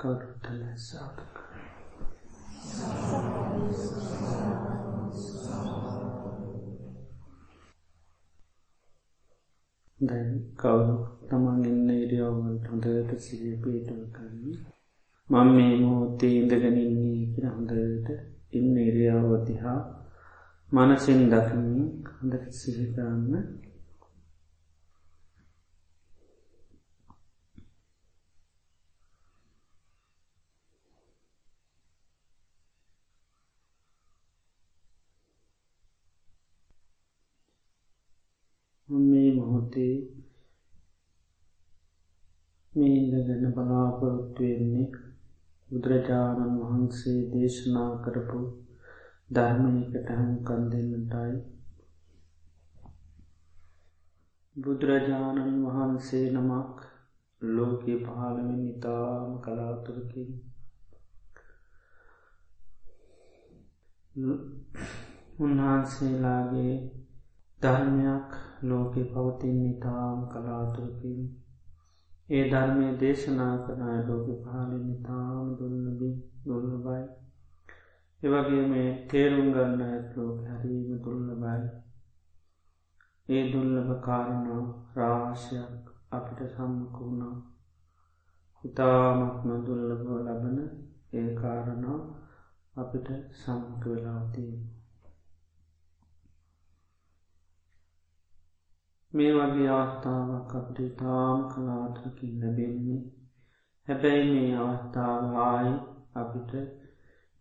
කරුත්තල සාධක දැන් කවුරු තමන් ඉන්න ඉරියව්වලට හොඳට සිහිය පිහිටුව කරන්න. මම මේ මොහොතේ ඉඳගනින්නේ කියලා හොඳට ඉන්න ඉරියව්ව දිහා මනසින් දකිමින් හොඳට සිහි කරන්න මේ මොහොතේ මේ ඉඳගන්න බලාපොරොත්තු වෙන්නේ බුදුරජාණන් වහන්සේ දේශනා කරපු ධර්මයකට හමුකන් දෙන්නටයි. බුදුරජාණන් වහන්සේ නමක් ලෝකයේ පහළමින් ඉතාම කලාතුරකින් උන්වහන්සේලාගේ ධර්මයක් ලෝකෙ පවතින් ඉතාම කලාතුරකින්. ඒ ධර්මය දේශනා කරනය ලෝක පහලින් ඉතාම දුන්නබී දුල්ලබයි එවගේ මේ තේරුම් ගන්න ඇත් ලෝක හැරීම දුල්ලබයි ඒ දුල්ලබ කාරණා රාශයක් අපිට සම්මකුණා ඉතාමත්ම දුල්ලබව ලබන ඒ කාරණා අපිට සම්ක වෙලාතිී මේ වගේ අවස්ථාවක් අපට තාම් කලාතුරකින් ලැබෙන්නේ. හැබැයි මේ අවස්ථාවආයි අපිට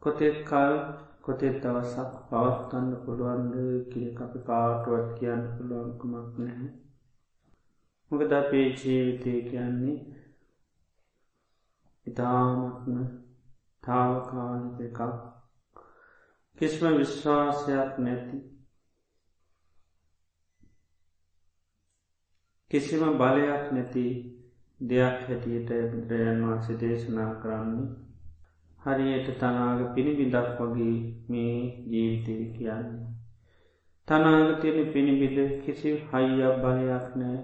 කොතෙත් කල් කොතෙත් දවසක් පවත්වන්න පුළුවන්ද කිය අපි කාටුවත් කියන්න පුළුවන්කුමක් නැහැ. මොකද අපේ ජීවිතය කියන්නේ ඉතාමත්ම තාවකාලික එකක්. කිස්ම විශ්වාසයක් නැති කිසිම බලයක් නැති දෙයක් හැටියට බුදුරජන් වහන්සේ දේශනා කරන්නේ හරියට තනාග පිණිබිදක් වගේ මේ ජීවිතය කියන්නේ. තනාග තියෙන පිණිබිද කිසි හයියක් බලයක් නෑ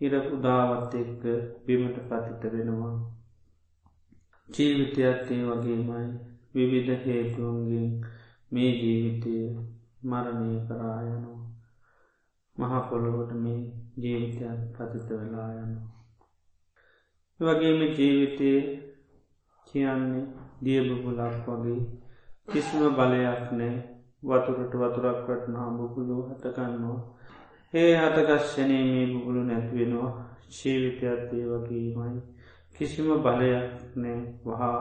ඉර උදාවත් එක්ක බිමට පතිත වෙනවා. ජීවිතයත්තේ වගේමයි විවිධ හේතුවන්ගෙන් මේ ජීවිතය මරණය කරායනවා. මහපොළොවට මේ ජීවිතයක් පතිත වෙලා යන. වගේම ජීවිතය කියන්නේ දියබුබුලක් වගේ කිසිම බලයක් නෑ වතුරට වතුරක් වටනා බුබුලු හටකන්නවා ඒ හතකශ්‍යනය මේ බුබුලු නැතිවෙනවා ජීවිතයක්දේ වගේමයි. කිසිම බලයක් නෑ වහා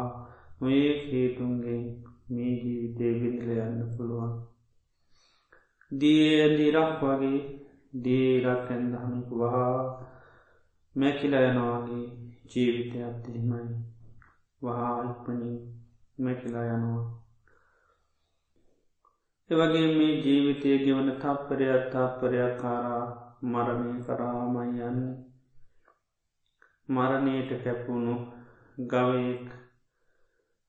මොඒ හේතුන්ගේ මේ ජීවිතය බිඳල යන්න පුළුවන්. දිය දිරක් වගේ දීරක් ඇන්දහමක වහා මැකිල යනවාගේ ජීවිතයක් එහෙමයි. වහා ඉක්පනින් මැකිලා යනවා. එවගේ මේ ජීවිතය ගෙවන තප්පරයක් තප්පරයක් කාරා මරණය කරාමයි යන්න. මරණයට කැපුණු ගවයෙක්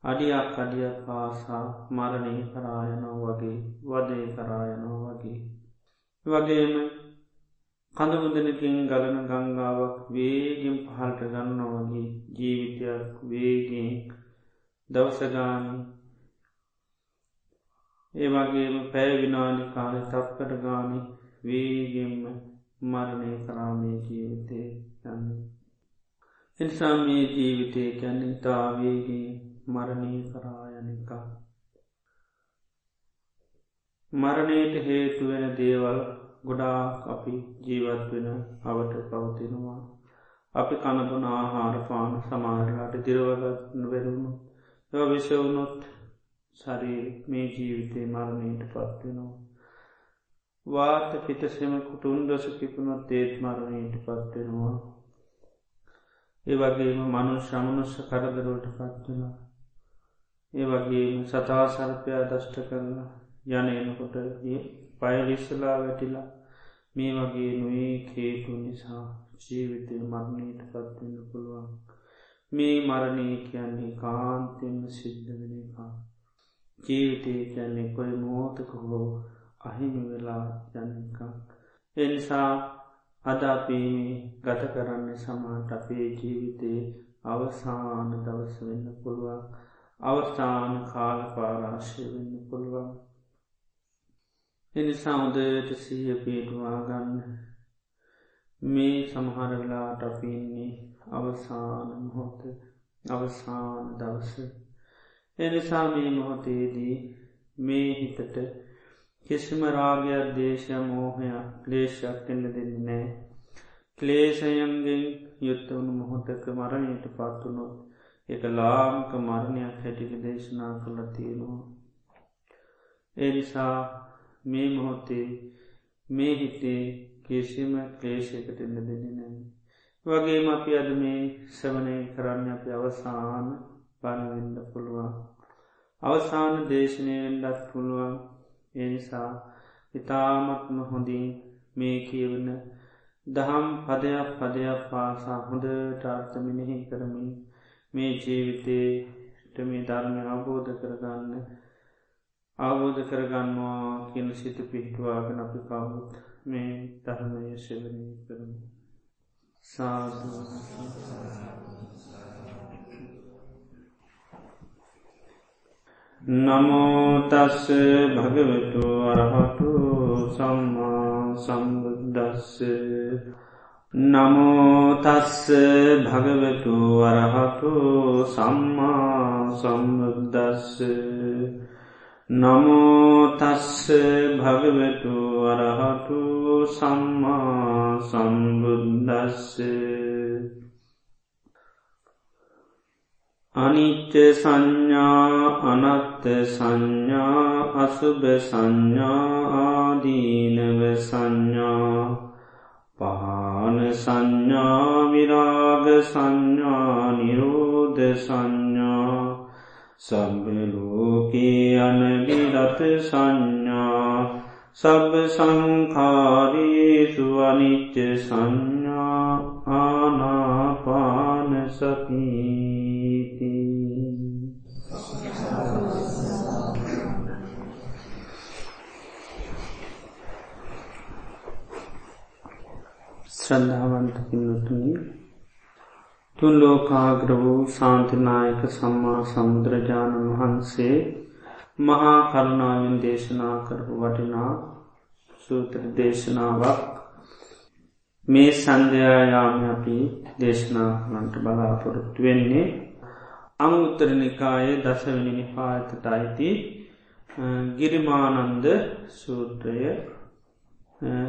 අඩියක් අඩිය පාසා මරණය කරායනෝ වගේ වදය කරායනෝ වගේ. වගේම කඳමුදනකින් ගලන ගංගාවක් වේගෙන් පහල්ට ගන්න වගේ ජීවිතයක් වේගෙන් දවසගාන ඒ වගේම පැය විනාඩි කාල තප්කට ගාන වේගෙන්ම මරණය කරාමේ ජීවිතය යන්න. එනිසා මේ ජීවිතය කැන්න ඉතාවේගේ මරණය කරායනිකා. මරණයට හේතුවෙන දේවල් ගොඩාක් අපි ජීවත් වෙන අවට පවතිනවා. අපි කණබන ආහාර පාන සමාරලාට දිරවගත්න වෙරුණු එව විෂවුනොත් සරී මේ ජීවිතය මරණයට පත්වෙනවා. වාත පිටසෙම කුටුන් දොස කිපුණොත් ඒත් මරණයට පත්වෙනවා. ඒ වගේම මනු ශ්‍රමණුස්ස කරදරෝට පත්වෙනවා. ඒ වගේම සතා සර්පයා දෂ්ට කරලා යන එනකොට පයලිස්සලා වැටිලා මේ වගේ නොඒ කේතු නිසා ජීවිතය මරණයට පත්වෙන්න පුළුවන්. මේ මරණය කියන්නේ කාන්තෙන්ම සිද්ධ වෙන එකා. ජීවිතය කියන්නේ කොයි මෝතක හෝ අහිමි වෙලා යන්නකක්. එනිසා අද අපි ගත කරන්න සමාට අපේ ජීවිතයේ අවසාන දවස වෙන්න පුළුවන් අවස්ථාන කාල පාරාශය වෙන්න පුළුවන් එනිසා උදයට සීය පේටවා ගන්න. මේ සමහර වෙලාට අපින්නේ අවසාන මොහොත අවසාන දවස. එනිසා මේ මොහොතේදී මේ හිතට කිසිම රාගයක් දේශය මෝහයක් ක්ලේෂයක් එන්න දෙන්න නෑ ක්ලේෂයන්ගෙන් යුත්තවුණු මොහොතක මරණයට පත්වනොත් එක ලාංක මරණයක් හැටික දේශනා කළ තියෙනවා. එනිසා මේ මොහොතේ මේ හිතේ කිසිම ක්ලේෂයකට එන්න දෙන්න නෑ වගේම අපි අද මේ සවනය කරන්න අපි අවසාන බණවෙන්න පුළුවන්. අවසාන දේශනයෙන්ඩත් පුළුවන්. එනිසා ඉතාමත්ම හොඳින් මේ කියවන දහම් පදයක් පදයක් පාසා හොඳට අර්ථමිනෙහි කරමින් මේ ජීවිතයට මේ ධර්මය අවබෝධ කරගන්න අවබෝධ කරගන්නවා කියන සිත පිහිටවාගෙන අපි කවුත් මේ ධර්මය ශවනය කරමු. සාධ නමෝතස්ස භගවතු අරහතු සම්මා සම්බුද්දස්ස. නමෝතස්ස භගවතු වරහතු සම්මා සම්බුද්දස්ස. නමෝතස්ස භගවතු වරහතු සම්මා සම්බුද්දස්සේ අනිච්ච සංඥා අනත්ත සංඥා අසුභ සංඥා ආදීනව සංඥා පහන සංඥා විරාග සංඥා නිරෝධ සංඥා සබ්බලෝකේ අනබිරත සංඥා සබ්බ සංකාරේසු අනිච්ච සංඥා ආනාපාන සතිීති. ශ්‍රද්ධාවන්ත පින්නතුනි තුන් ලෝකාග්‍ර වූ සාන්තිනායක සම්මා සමුදුරජාණන් වහන්සේ මහා කරුණාවෙන් දේශනා කරපු වටිනා සූත්‍ර දේශනාවක්. මේ සන්ධයායාම අපි දේශනා කනන්ට බලාපොරොත්තු වෙන්නේ අංඋත්තරනිකායේ දසවනි නිපාතට අයිති ගිරිමානන්ද සූත්‍රය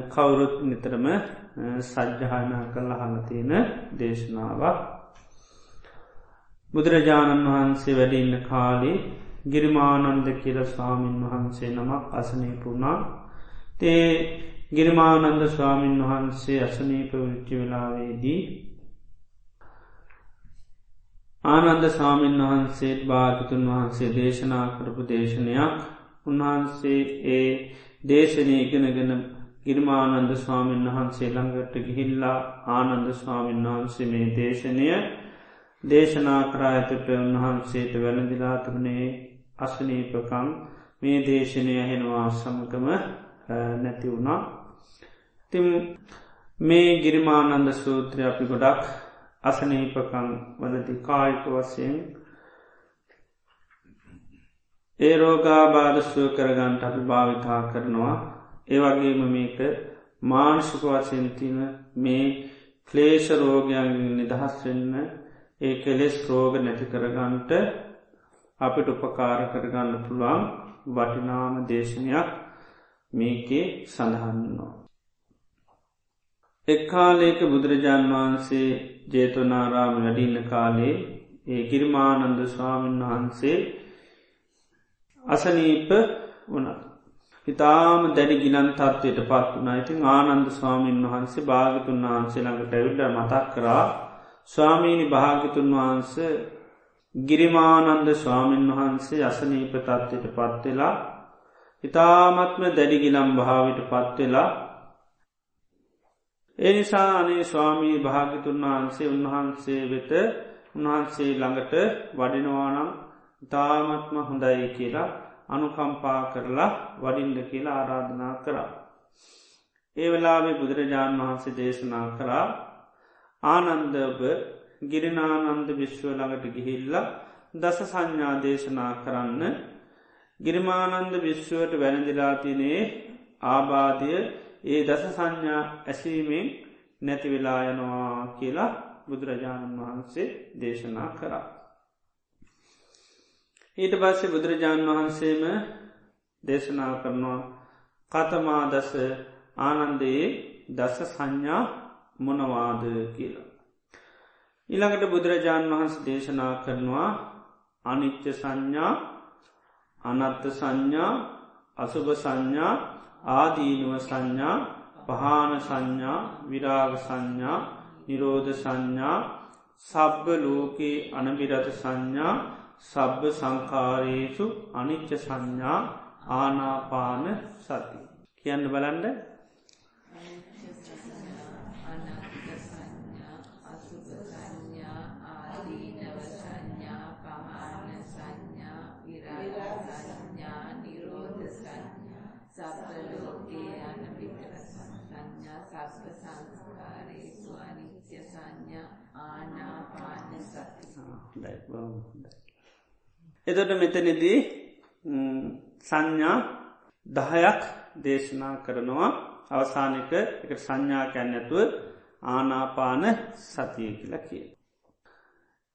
කවුරුත් නිතරම සජ්්‍යහානා කළ හලතියෙන දේශනාවක්. බුදුරජාණන් වහන්සේ වැඩඉන්න කාලේ ගිරිමානන්ද කියල ස්වාමීන් වහන්සේ නමක් අසනීපුුණා තේ ගිරිමානන්ද ස්වාමීන් වහන්සේ අසනීප විච්චි වෙලාවේදී ආනන්ද ස්වාමීන් වහන්සේත් භාගතුන් වහන්සේ දේශනා කරපු දේශනයක්. උන්වහන්සේ ඒ දේශනය ඉගෙනගෙන ගිර්මානන්ද ස්වාමීන් වහන්සේ ළඟට ගිහිල්ලා ආනන්ද ස්වාමීන් වහන්සේ මේ දේශනය දේශනා කරාඇතට උන්වහන්සේට වැළඳිලාතුනේ අසනීපකම්. මේ දේශනය හෙනවා සමකම නැති වුණා. තිම් මේ ගිරිමානන්ද සූත්‍රය අපි ගොඩක් අසනීපකං වලති කායික වසයෙන් ඒ රෝගාබාධස්තුව කරගන්ට අපි භාවිතා කරනවා. ඒවගේම මේක මානසික වසයන්තින මේ ක්ලේෂ රෝගයන් නිදහස් වෙන්න ඒ කෙලෙස් රෝග නැති කරගන්ට අපිට උපකාර කරගන්න පුළුවන් වටිනාම දේශනයක් මේකේ සඳහන්නවා. එක්කාලේක බුදුරජාණන් වහන්සේ ජේතවනාරාම වැඩින්න කාලේ ඒ ගිර්මානන්ද ස්වාමීන් වහන්සේ අසනීප වනත්. ඉතාම දැඩි ගිලන් තත්වයට පත් වනා ඉතින් ආනන්ද ස්වාමීන් වහන්සේ භාගතුන් වහන්සේ ළඟට ඇවිල්ඩ මතක් කරා ස්වාමීණි භාගතුන් වහන්සේ ගිරිමානන්ද ස්වාමීන් වහන්සේ අසනීප තත්වයට පත්වෙලා ඉතාමත්ම දැඩිගිලම් භාවිට පත්වෙලා එනිසා අනේ ස්වාමී භාගිතුන් වහන්සේ උන්වහන්සේ වෙත උන්වහන්සේ ළඟට වඩිනවානම් ඉතාමත්ම හොඳයි කියලා අනුකම්පා කරලා වඩින්ඩ කියලා ආරාධනා කරා. ඒ වෙලාවේ බුදුරජාණන් වහන්සේ දේශනා කරා ආනන්දභ ගිරිනානන්ද විශ්ව ළඟට ගිහිල්ල දස සංඥා දේශනා කරන්න ගිරිමානන්ද විශ්වයට වැනදිලාතිනේ ආබාධය ඒ දස සංඥා ඇසීමෙන් නැතිවෙලා යනවා කියලා බුදුරජාණන් වහන්සේ දේශනා කරා. ඊට පස්සේ බුදුරජාණන් වහන්සේම දේශනා කරනවා කතමා දස ආනන්දයේ දස සංඥා මොනවාද කියලා. ඉළඟට බුදුරජාණන් වහන්ස දේශනා කරනවා අනිච්ච සංඥා අනත්ත සංඥා අසුභ සංඥා ආදීනුව සංඥා පහාන සංඥා විරාග සංඥා නිරෝධ සංඥා සබ්බ ලෝකයේ අනබිරත සංඥා සබ්බ සංකාරයේසු අනිච්ච සංඥා ආනාපාන සති. කියන්න බලන්ඩ එතොට මෙතනිදී සංඥා දහයක් දේශනා කරනවා අවසානක එක සංඥා කැන්නැතුව ආනාපාන සතිය කියල කිය.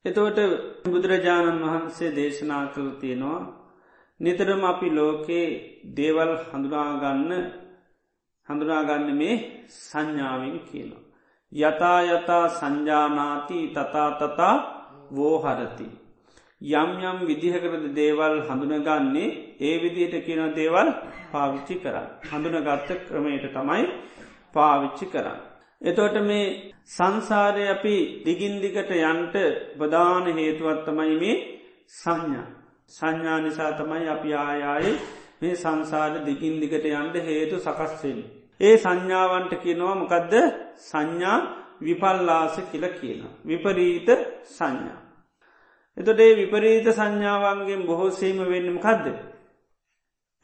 එතවට බුදුරජාණන් වහන්සේ දේශනා කළ තියෙනවා නිතරම අපි ලෝකයේ දේවල් හඳුනාගන්න හඳුනාගන්න මේ සංඥාවෙන් කියනවා. යතා යතා සංජානාති තතා තතා වෝහරති. යම් යම් විදිහකරද දේවල් හඳුනගන්නේ ඒ විදියට කියන දේවල් පාවිච්චි කරන්න. හඳුනගත්ත ක්‍රමයට තමයි පාවිච්චි කරන්න. එතෝට මේ සංසාරය අපි දිගින්දිකට යන්ට ප්‍රධාන හේතුවත්තමයි මේ සංඥා. සංඥා නිසා තමයි අපි ආයායි මේ සංසාර දිගින් දිගට යන්ට හේතු සකස්වෙන්. ඒ සංඥාවන්ට කියනවා මොකදද සංඥා විපල්ලාස කියල කියන. විපරීත සංඥා. එතොට ඒ විපරීත සංඥාවන්ගේ බොහෝසීම වෙන්නම කදද.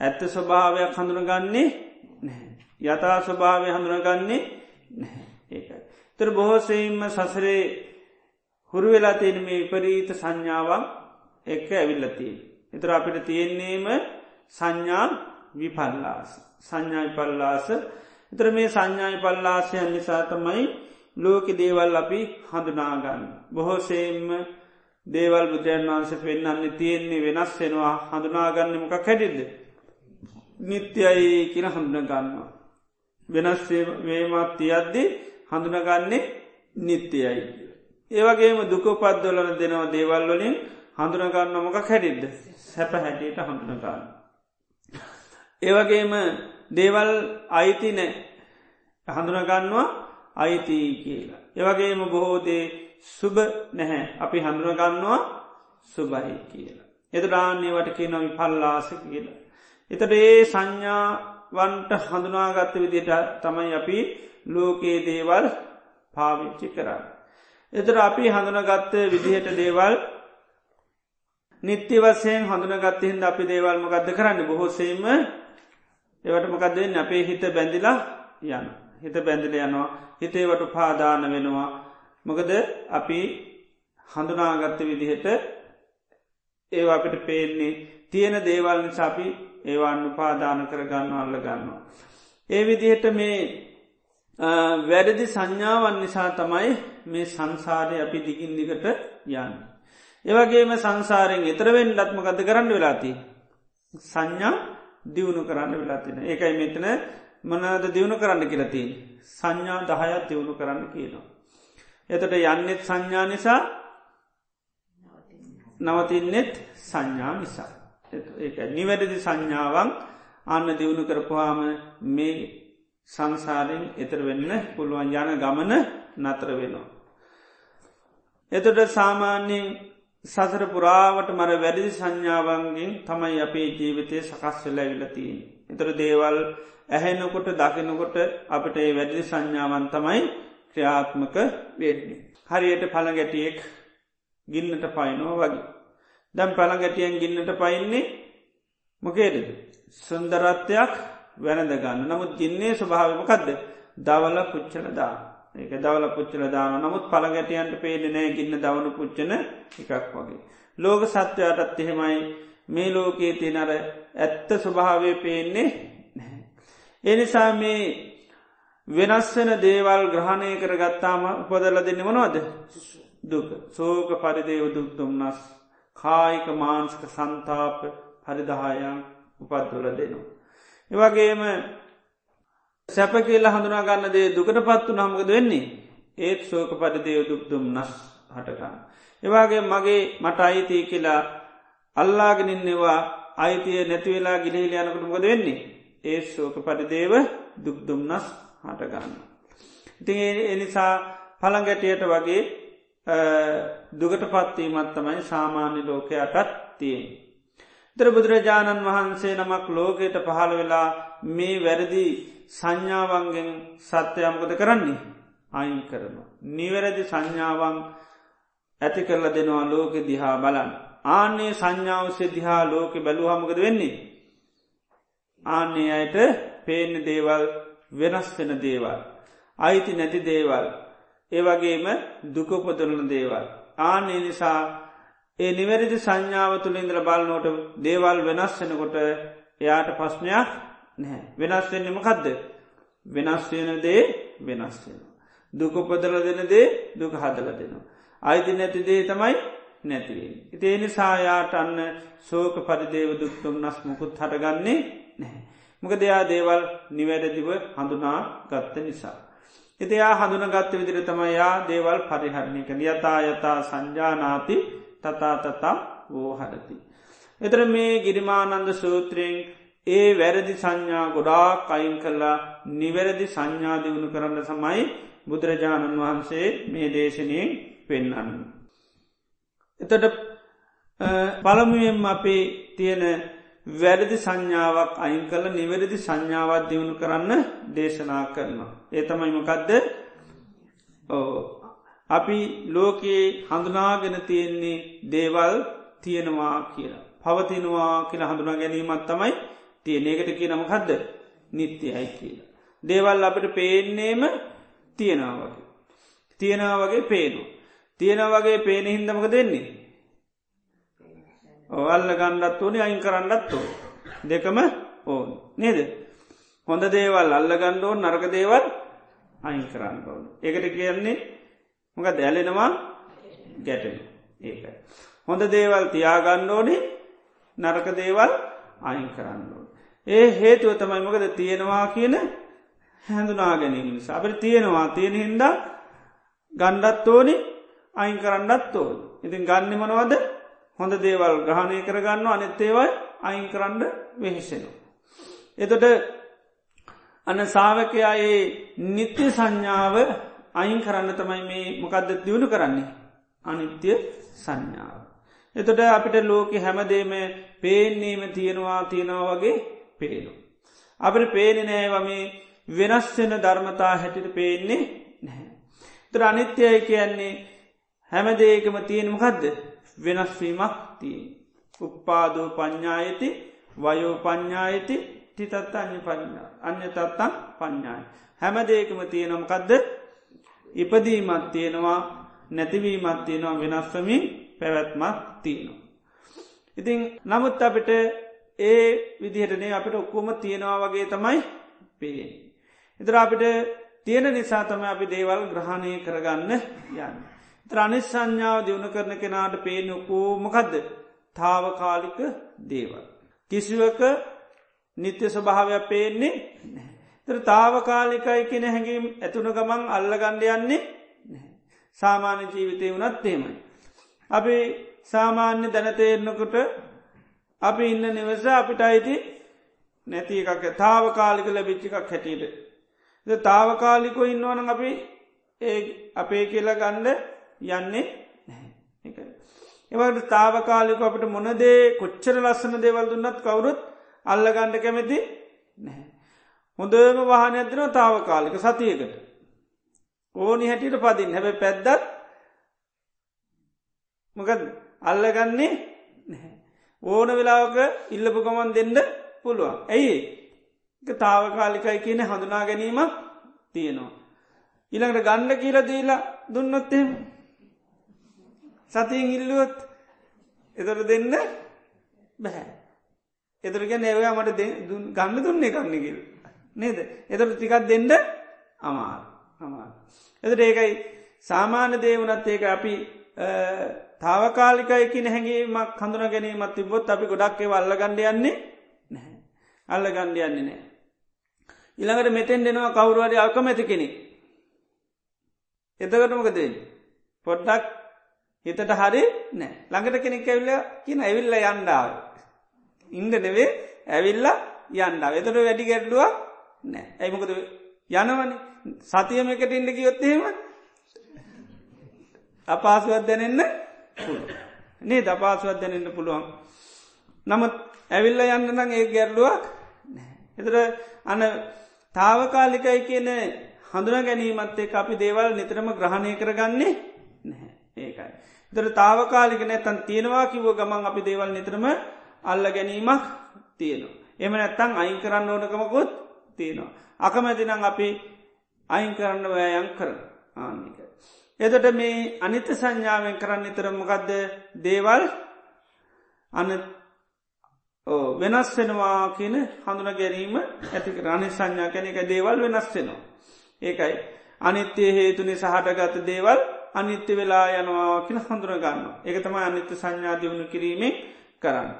ඇත්ත ස්වභාවයක් හඳුනගන්නේ යථා ස්වභාවය හඳුනගන්නේ ඒකයි. තර බොහෝසීම සසරේ හුරු වෙලා තියෙන මේ විපරීත සංඥාවක් එක්ක ඇවිල්ලතිී. එතර අපිට තියෙන්නේම සංඥා විපල්ලාස. සංඥායි පල්ලාස එතර මේ සංඥායි පල්ලාසයන් නිසා තමයි ලෝක දේවල් අපි හඳුනාගන්න. බොහෝසේම්ම දේවල් බුදුරන් වන්ස පෙන්න්නන්නේ තියෙන්නේ වෙනස් වෙනවා හඳුනාගන්නමක කැඩිල්ද. නිත්‍යයි කියන හඳුනගන්නවා. වෙනස් වේමත් තියද්දි හඳුනගන්නේ නිත්‍යයයි. ඒවගේම දුකපත්දොලන දෙනවා දේවල් වලින් හඳුනගන්න මොක කැඩිද්ද සැප හැටියට හඳුනගන්න. ඒවගේම දේවල් අයිති නෑ හඳුනගන්නවා අයිති කියලා. ඒවගේම බොහෝදේ සුබ නැහැ අපි හඳුනගන්නවා සුබයි කියලා. එතුරාන්නේවට කියන පල්ලාස කියලා. එතට ඒ සංඥාවන්ට හඳුනාගත්ත විදිට තමයි අපි ලෝකයේ දේවල් පාවිච්චි කරන්න. එතර අපි හඳුනගත්ත විදිහට දේවල් නිත්‍ය වසයෙන් හඳුනගත්තහින්ද අපි දේවල්ම ගත්ද කරන්න? බොහෝසේම ඒවට මොකක්දවෙන්න අපේ හිත බැඳිලා යන හිත බැඳිල යනවා. හිතේවට පාදාන වෙනවා. මොකද අපි හඳුනාගත්ත විදිහට ඒවා අපිට පේන්නේ තියෙන දේවල් නිසාපි ඒවාන්න උපාදාන කරගන්න අල්ල ගන්නවා. ඒ විදිහට මේ වැරදි සංඥාවන් නිසා තමයි මේ සංසාරය අපි දිගින් දිගට යන්න. ඒවගේම සංසාරයෙන් එතරවෙන් ලත්මකද කරන්න වෙලාති. සංඥා දියුණු කරන්න වෙලාතින ඒකයි මෙතන මනද දියුණු කරන්න කියලතින් සංඥා දහයත් දියුණු කරන්න කියනවා. එතට යන්නෙත් සංඥා නිසා නවතින්නෙත් සංඥා නිසා. ඒ නිවැරදි සංඥාවන් අන්න දියුණු කරපුහාම මේ සංසාරයෙන් එතර වෙන්න පුළුවන් යන ගමන නතර වෙනවා. එතට සාමාන්‍යයෙන් සසර පුරාවට මර වැඩි සංඥාවන්ගෙන් තමයි අපේ ජීවිතය සකස් වෙල ඇවිලතින්. එතර දේවල් ඇහෙනකොට දකිනකොට අපට ඒ වැඩි සංඥාවන් තමයි ක්‍රියාත්මක වෙන්නේ. හරියට පළගැටියෙක් ගින්නට පයිනෝ වගේ. දැම් පළගැටියෙන් ගින්නට පයින්නේ මොකේද. සුන්දරත්වයක් වැනද ගන්න නමුත් ගින්නේ ස්වභාවමකක්ද දවල පුච්චල දා ඒක දවල පුච්චල දාන නමුත් පළගැටියන්ට පේනෙනෑ ගින්න දවනු පුච්චන එකක් වගේ. ලෝක සත්වයටත් එහෙමයි. මේ ලෝකයේ තියනර ඇත්ත ස්වභාවය පේන්නේ එනිසා මේ වෙනස් වෙන දේවල් ග්‍රහණය කර ගත්තාම උපදල දෙන්න මනවද? දුක. සෝක පරිදේ උදුක්තුම්න්නස් කායික මාංස්ක සන්තාප පරිදහායන් උපත්වල දෙනවා. එවගේම සැප කියලා හඳුනා ගන්න දේ දුකට පත්තු නමකද වෙන්නේ ඒත් සෝක පරිදේ උදුක්තුම් නස් හටගන්න. එවාගේ මගේ මට අයිතිය කියලා අල්ලාගෙනන්නවා අයිතිය නැතිවෙලා ගිලිහිල යනකටමකද වෙන්නේ ඒ සෝක පරිදේව දුක්දුම්නස් හටගන්න. ඉතින් එනිසා පළගැටියට වගේ දුගට පත්වීමත් තමයි සාමාන්‍ය ලෝකයටත් තියෙන්. දර බුදුරජාණන් වහන්සේ නමක් ලෝකයට පහළ වෙලා මේ වැරදි සංඥාවන්ගෙන් සත්‍යයම්කද කරන්නේ අයින් කරනවා. නිවැරදි සංඥාවන් ඇති කරල දෙනවා ලෝකෙ දිහා බලන්න. ආන්නේ සංඥාවසේ දිහා ලෝකෙ බැලූහමකද වෙන්නේ. ආන්නේ අයට පේන දේවල් වෙනස් වෙන දේවල්. අයිති නැති දේවල්. ඒවගේම දුකපොදරන දේවල්. ආනේ නිසා ඒ නිවැරදි සංඥාව තුළින්දර බලනෝට දේවල් වෙනස් වෙනකොට එයාට පස්්නයක් නැහැ. වෙනස් වෙන්නම කදද. වෙනස් වෙන දේ වෙනස් වෙන. දුකපොදල දෙන දේ දුක හදල දෙනවා. අයිති නැති දේ තමයි නැතිවේ. ඉතිේනි සායාට අන්න සෝක පරිදේව දුක්තුම් නස් මුකුත් හටගන්නේ නැහැ. මොක දෙයා දේවල් නිවැරදිව හඳුනා ගත්ත නිසා. එතියා හඳුන ගත්ත විදිර තමයියා දේවල් පරිහරණය කළ යතා යතා සංජානාති තතා තතා වෝ හරති. එතර මේ ගිරිමානන්ද සූත්‍රයෙන් ඒ වැරදි සංඥා ගොඩා කයින් කල්ලා නිවැරදි සංඥා දියුණු කරන්න සමයි බුදුරජාණන් වහන්සේ මේ දේශනයෙන් පෙන්නන්න. එතට පළමුුවෙන් අපේ තියෙන වැරදි සංඥාවක් අයින් කල නිවැරදි සංඥාවත් දියුණු කරන්න දේශනා කරනවා. ඒ තමයිමකදද අපි ලෝකයේ හඳුනාගෙන තියෙන්නේ දේවල් තියෙනවා කියලා. පවතිනවා කියලා හඳුනා ගැනීමත් තමයි තියෙන එකට කියනමකදද නිත්‍යයයි කියලා. දේවල් අපට පේන්නේම තියෙනවාගේ. තියෙනවා වගේ පේනු. තියෙන වගේ පේන හින්දමක දෙන්නේ. ඔවල්ල ගණ්ඩත් ඕනේ අයින් කරන්නත් ඕ. දෙකම ඕන් නේද. හොඳ දේවල් අල්ල ගණ්ඩෝන් නරක දේවල් අයින් කරන්න ඕන. ඒකට කියන්නේ මොක දැලෙනවා ගැටෙන ඒකයි. හොඳ දේවල් තියාගණ්ඩෝනේ නරක දේවල් අයින් කරන්න ඕන. ඒ හේතුව තමයි මොකද තියෙනවා කියන හැඳුනා ගැනීම නිසා අපට තියෙනවා තියෙන හින්දා ගණ්ඩත් ඕනි අයින් කරන්නත් ඕන. ඉතින් ගන්න මනවද හොඳ දේවල් ග්‍රහණය කරගන්න අනෙත්තේවයි අයින් කරන්න වෙහිසෙනවා. එතොට අන්න සාාවකයා ඒ නිත්‍ය සංඥාව අයින් කරන්න තමයි මේ මොකක්ද දියුණු කරන්නේ අනිත්‍ය සංඥාව. එතොට අපිට ලෝක හැමදේම පේන්නේම තියෙනවා තියෙනවා වගේ පේනු. අපට පේනෙ නෑවම වෙනස්වෙන ධර්මතා හැටිට පේන්නේ නැහැ. තර අනිත්‍යය කියන්නේ හැමදේකම තියෙනමකදද වෙනස්වීමක් තියෙන්. උප්පාදෝ ප්ඥායති වයෝ ප්ඥායති ටිතත් අන්‍ය පඥා අන්‍ය තත්තන් ප්ඥාය. හැමදේකම තියෙනමකදද ඉපදීමත් තියෙනවා නැතිවීමත් තියෙනවා වෙනස්වමින් පැවැත්මත් තියෙනවා. ඉතිං නමුත් අපිට ඒ විදිහටනේ අපිට ඔක්කොම තියෙනවා වගේ තමයි පේ. එතර අපිට තියෙන නිසා තම අපි දේවල් ග්‍රහණය කරගන්න යන්න. ත්‍රනිස් සංඥාව දියුණු කරන කෙනාට පේනොකෝ මොකදද තාවකාලික දේවල්. කිසිවක නිත්‍ය ස්වභාවයක් පේන්නේ තර තාවකාලිකයි කෙන හැඟීම් ඇතුන ගමන් අල්ලගණ්ඩ යන්නේ සාමාන්‍ය ජීවිතය වනත් තේමයි. අපි සාමාන්‍ය දැනතේරනකොට අපි ඉන්න නිවස අපිට අයිති නැති එකක් තාවකාලික ලැබිච්චිකක් හැටියට. තාවකාලිකො ඉන්නවන අපි ඒ අපේ කියලා ගණ්ඩ යන්නේ එවට තාවකාලික අපට මොනදේ කොච්චර ලස්සන දේවල් දුන්නත් කවුරුත් අල්ලගණ්ඩ කැමැති නැහැ. හොඳම වාහන ඇදන තාවකාලික සතියකට. ඕනි හැටියට පදින් හැබ පැද්දත් මොකද අල්ලගන්නේ ඕන වෙලාවක ඉල්ලපු ගමන් දෙන්න පුළුවන්. ඇයි තාවකාලිකයි කියන හඳුනා ගැනීමක් තියෙනවා. ඉළඟට ගණ්ඩ කියල දීලා දුන්නොත්තෙම සතියෙන් ඉල්ලුවොත් එතොට දෙන්න බැහැ. එතර ගැන ඒවයා මට ගන්න දුන්නේ කන්නකිල්. නේද එතට ටිකක් දෙන්න අමාර අමාර. එතට ඒකයි සාමාන්‍ය දේවනත් ඒක අපි තාවකාලිකයකි හැඟීමක් කඳුන ගැනීමත් තිබොත් අපි ගොඩක් ඒ අල්ල ගණඩ යන්නේ නැහැ. අල්ල ගණ්ඩ යන්නේ නෑ. ඉළඟට මෙතෙන් දෙනවා කවරුවරි අල්කමැති කෙනෙක්. එතකටමකදේ. පොඩ්ඩක් හිතට හරි නෑ ළඟට කෙනෙක් ඇවිල්ල කියන ඇවිල්ල යන්ඩාව. ඉන්ඩ නෙවේ ඇවිල්ල යන්ඩාව. එතට වැඩි ගැඩ්ලුවක් නෑ ඇයිමකද යනවන සතියම එකට ඉන්න කියොත්තේම අපාසුවත් දැනෙන්න නේ දපාසුවත් දැනෙන්න පුළුවන්. නමුත් ඇවිල්ල යන්න නම් ඒ ගැරලුවක් එතර අන තාවකාලිකයි කියන හඳුන ගැනීමත්තේ අපි දේවල් නිතරම ග්‍රහණය කරගන්නේ නැහැ ඒකයි. දර තාවකාලික නැතන් තියෙනවා කිව්ව ගමන් අපි දේවල් නිතරම අල්ල ගැනීමක් තියෙනවා. එම නැත්තං අයින් කරන්න ඕනකමකොත් තියෙනවා. අකමැතිනම් අපි අයින් කරන්න වෑයන් කරන ආමික. එදට මේ අනිත සංඥාවෙන් කරන්න නිතරමකක්ද දේවල් අන වෙනස් වෙනවා කියන හඳුන ගැනීම ඇති රණි සංඥා කැන එක දේවල් වෙනස් වෙනවා. ඒකයි අනිත්‍යය හේතුනි සහටගත දේවල් අනිත්‍ය වෙලා යනවා කියන හඳුරගන්න. එක තම අනිත්‍ය සංඥා දියුණු කිරීමේ කරන්න.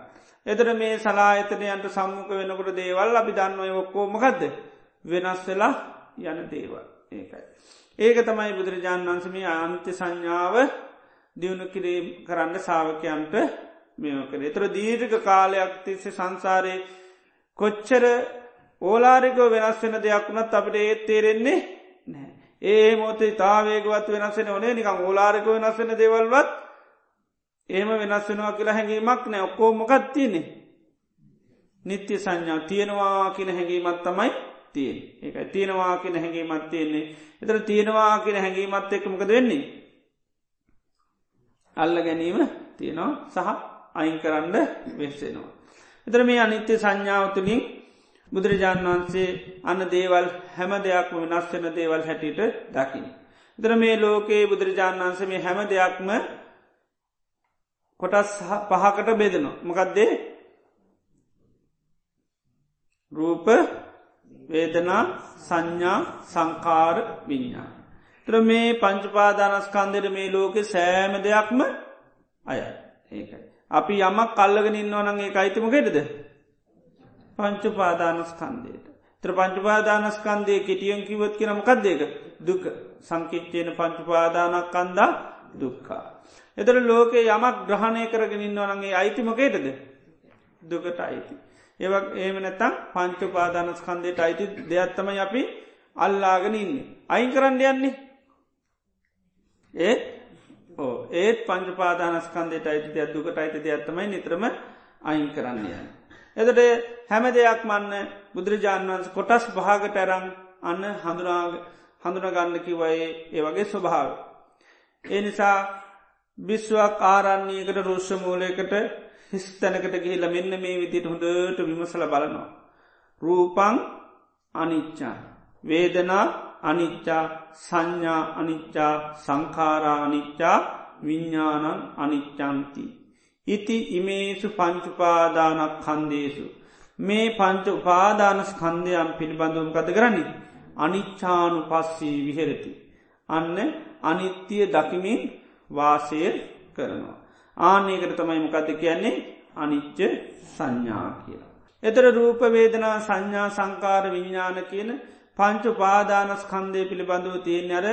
එතර මේ සලාහිතනයන්ට සම්මුඛ වෙනකොට දේවල් අපි දන්නවය ඔක්කෝමකක්ද වෙනස් වෙලා යන දේවල් ඒකයි. ඒක තමයි බුදුරජාණන් වන්සමේ අන්ත්‍ය සංඥාව දියුණු කිරීම් කරන්න සාාවකයන්ට මෙමකර. එතර දීර්ඝ කාලයක් තිස්ස සංසාරය කොච්චර ඕලාරිකෝ වෙනස් වෙන දෙයක් වුණත් අපට ඒත් තේරෙන්නේ නෑ. ඒ මෝතේ තාවේගවත් වෙනස්සෙන ඕනේ නිකම් ඕලාරික වෙනස් වෙන දෙවල්වත් ඒම වෙනස් වෙනවා කියලා හැඟීමක් නෑ ඔක්කෝ මොකත් තියනෙ. නිත්‍ය සංඥා තියෙනවා කියන හැඟීමත් තමයි තියෙන් ඒකයි තියෙනවා කියන හැඟීමත් තියෙන්නේ එතර තියෙනවා කියන හැඟීමත් එක්කමකද වෙන්නේ. අල්ල ගැනීම තියෙනවා සහ අයින් කරන්න වෙස්සෙනවා. එතර මේ අනිත්‍ය සංඥාව තුළින් බුදුරජාණන් වහන්සේ අන්න දේවල් හැම දෙයක්ම වෙනස් වෙන දේවල් හැටියට දකිින්. දර මේ ලෝකයේ බුදුරජාණන් වන්සේ මේ හැම දෙයක්ම කොටස් පහකට බෙදනවා. මොකක්දේ රූප වේදනා සංඥා සංකාර විඤ්ඥා. ත්‍ර මේ පංචපාදානස්කන්දර මේ ලෝකෙ සෑම දෙයක්ම අය ඒකයි. අපි යමක් කල්ලගෙන ඉන්නවනගේ අයිතිමකෙටද පංචුපාදානස්කන්දයට. ත්‍ර පංචුපාදානස්කන්දය කෙටියන් කිවත් කියනමකක්දේක දුක සංකිච්චයන පංචුපාදානක් කන්දා දුක්කා. එතර ලෝකේ යමක් ග්‍රහණය කරගෙනන්න වනගේ අයිතිමකේටද දුකට අයිති. ඒවක් ඒම නැතම් පංචුපාදානස්කන්දයට අයිති දෙයක්ත්තම අපි අල්ලාගෙන ඉන්නේ. අයින් කරන්න යන්නේ. ඒත් ඕ ඒත් පංචපාදානස්කන්දයට අයිති දෙයක් දුකට අයිති දෙයක්ත්තමයි නිත්‍රම අයින් කරන්න යන්න. එතට හැම දෙයක් මන්න බුදුරජාණන් වන්ස කොටස් භාගට ඇරං අන්න හඳුනගන්නකි වයේ ඒ වගේ ස්වභාව. ඒ නිසා බිස්්වක් ආරන්නේකට රුෂ්ෂ මූලයකට හිස් තැනකට ගිහිල මෙන්න මේ විදිට හොඳට විමසල බලනවා. රූපං අනිච්චා. වේදනා අනිච්චා සංඥා අනිච්චා සංකාරා අනිච්චා විඤ්ඥානන් අනිච්චන්ති. ඉති ඉමේසු පංචුපාදානක් කන්දේසු. මේ පංච උපාදානස් කන්දයම් පිළිබඳුම් කත කරන්නේ. අනිච්චානු පස්සී විහෙරති. අන්න අනිත්‍යය දකිමින් වාසය කරනවා. ආනයකට තමයි මොකද කියන්නේ අනිච්ච සංඥා කියලා. එතර රූපවේදනා සංඥා සංකාර විඤ්ඥාන කියන පංචු පාදානස් කන්දය පිළිබඳව තියෙන අර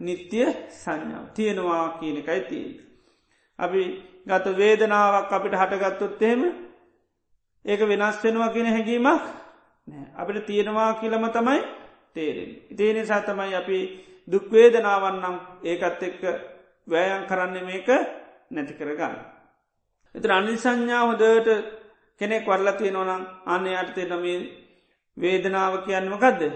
නිත්‍ය සංඥාව තියෙනවා කියනකයි තිය. අපි ගත වේදනාවක් අපිට හටගත්තුත් එහෙම ඒක වෙනස් වෙනවා කියෙන හැඟීමක් අපිට තියෙනවා කියලම තමයි තේරෙන්. ඉතිේ නිසා තමයි අපි දුක්වේදනාවන්නම් ඒකත් එක්ක වෑයන් කරන්න මේක නැති කරගන්න. එත අනි සංඥාවදට කෙනෙක් වරලා තියෙනවනම් අන්න අර්ථය නම වේදනාව කියන්නම ගදද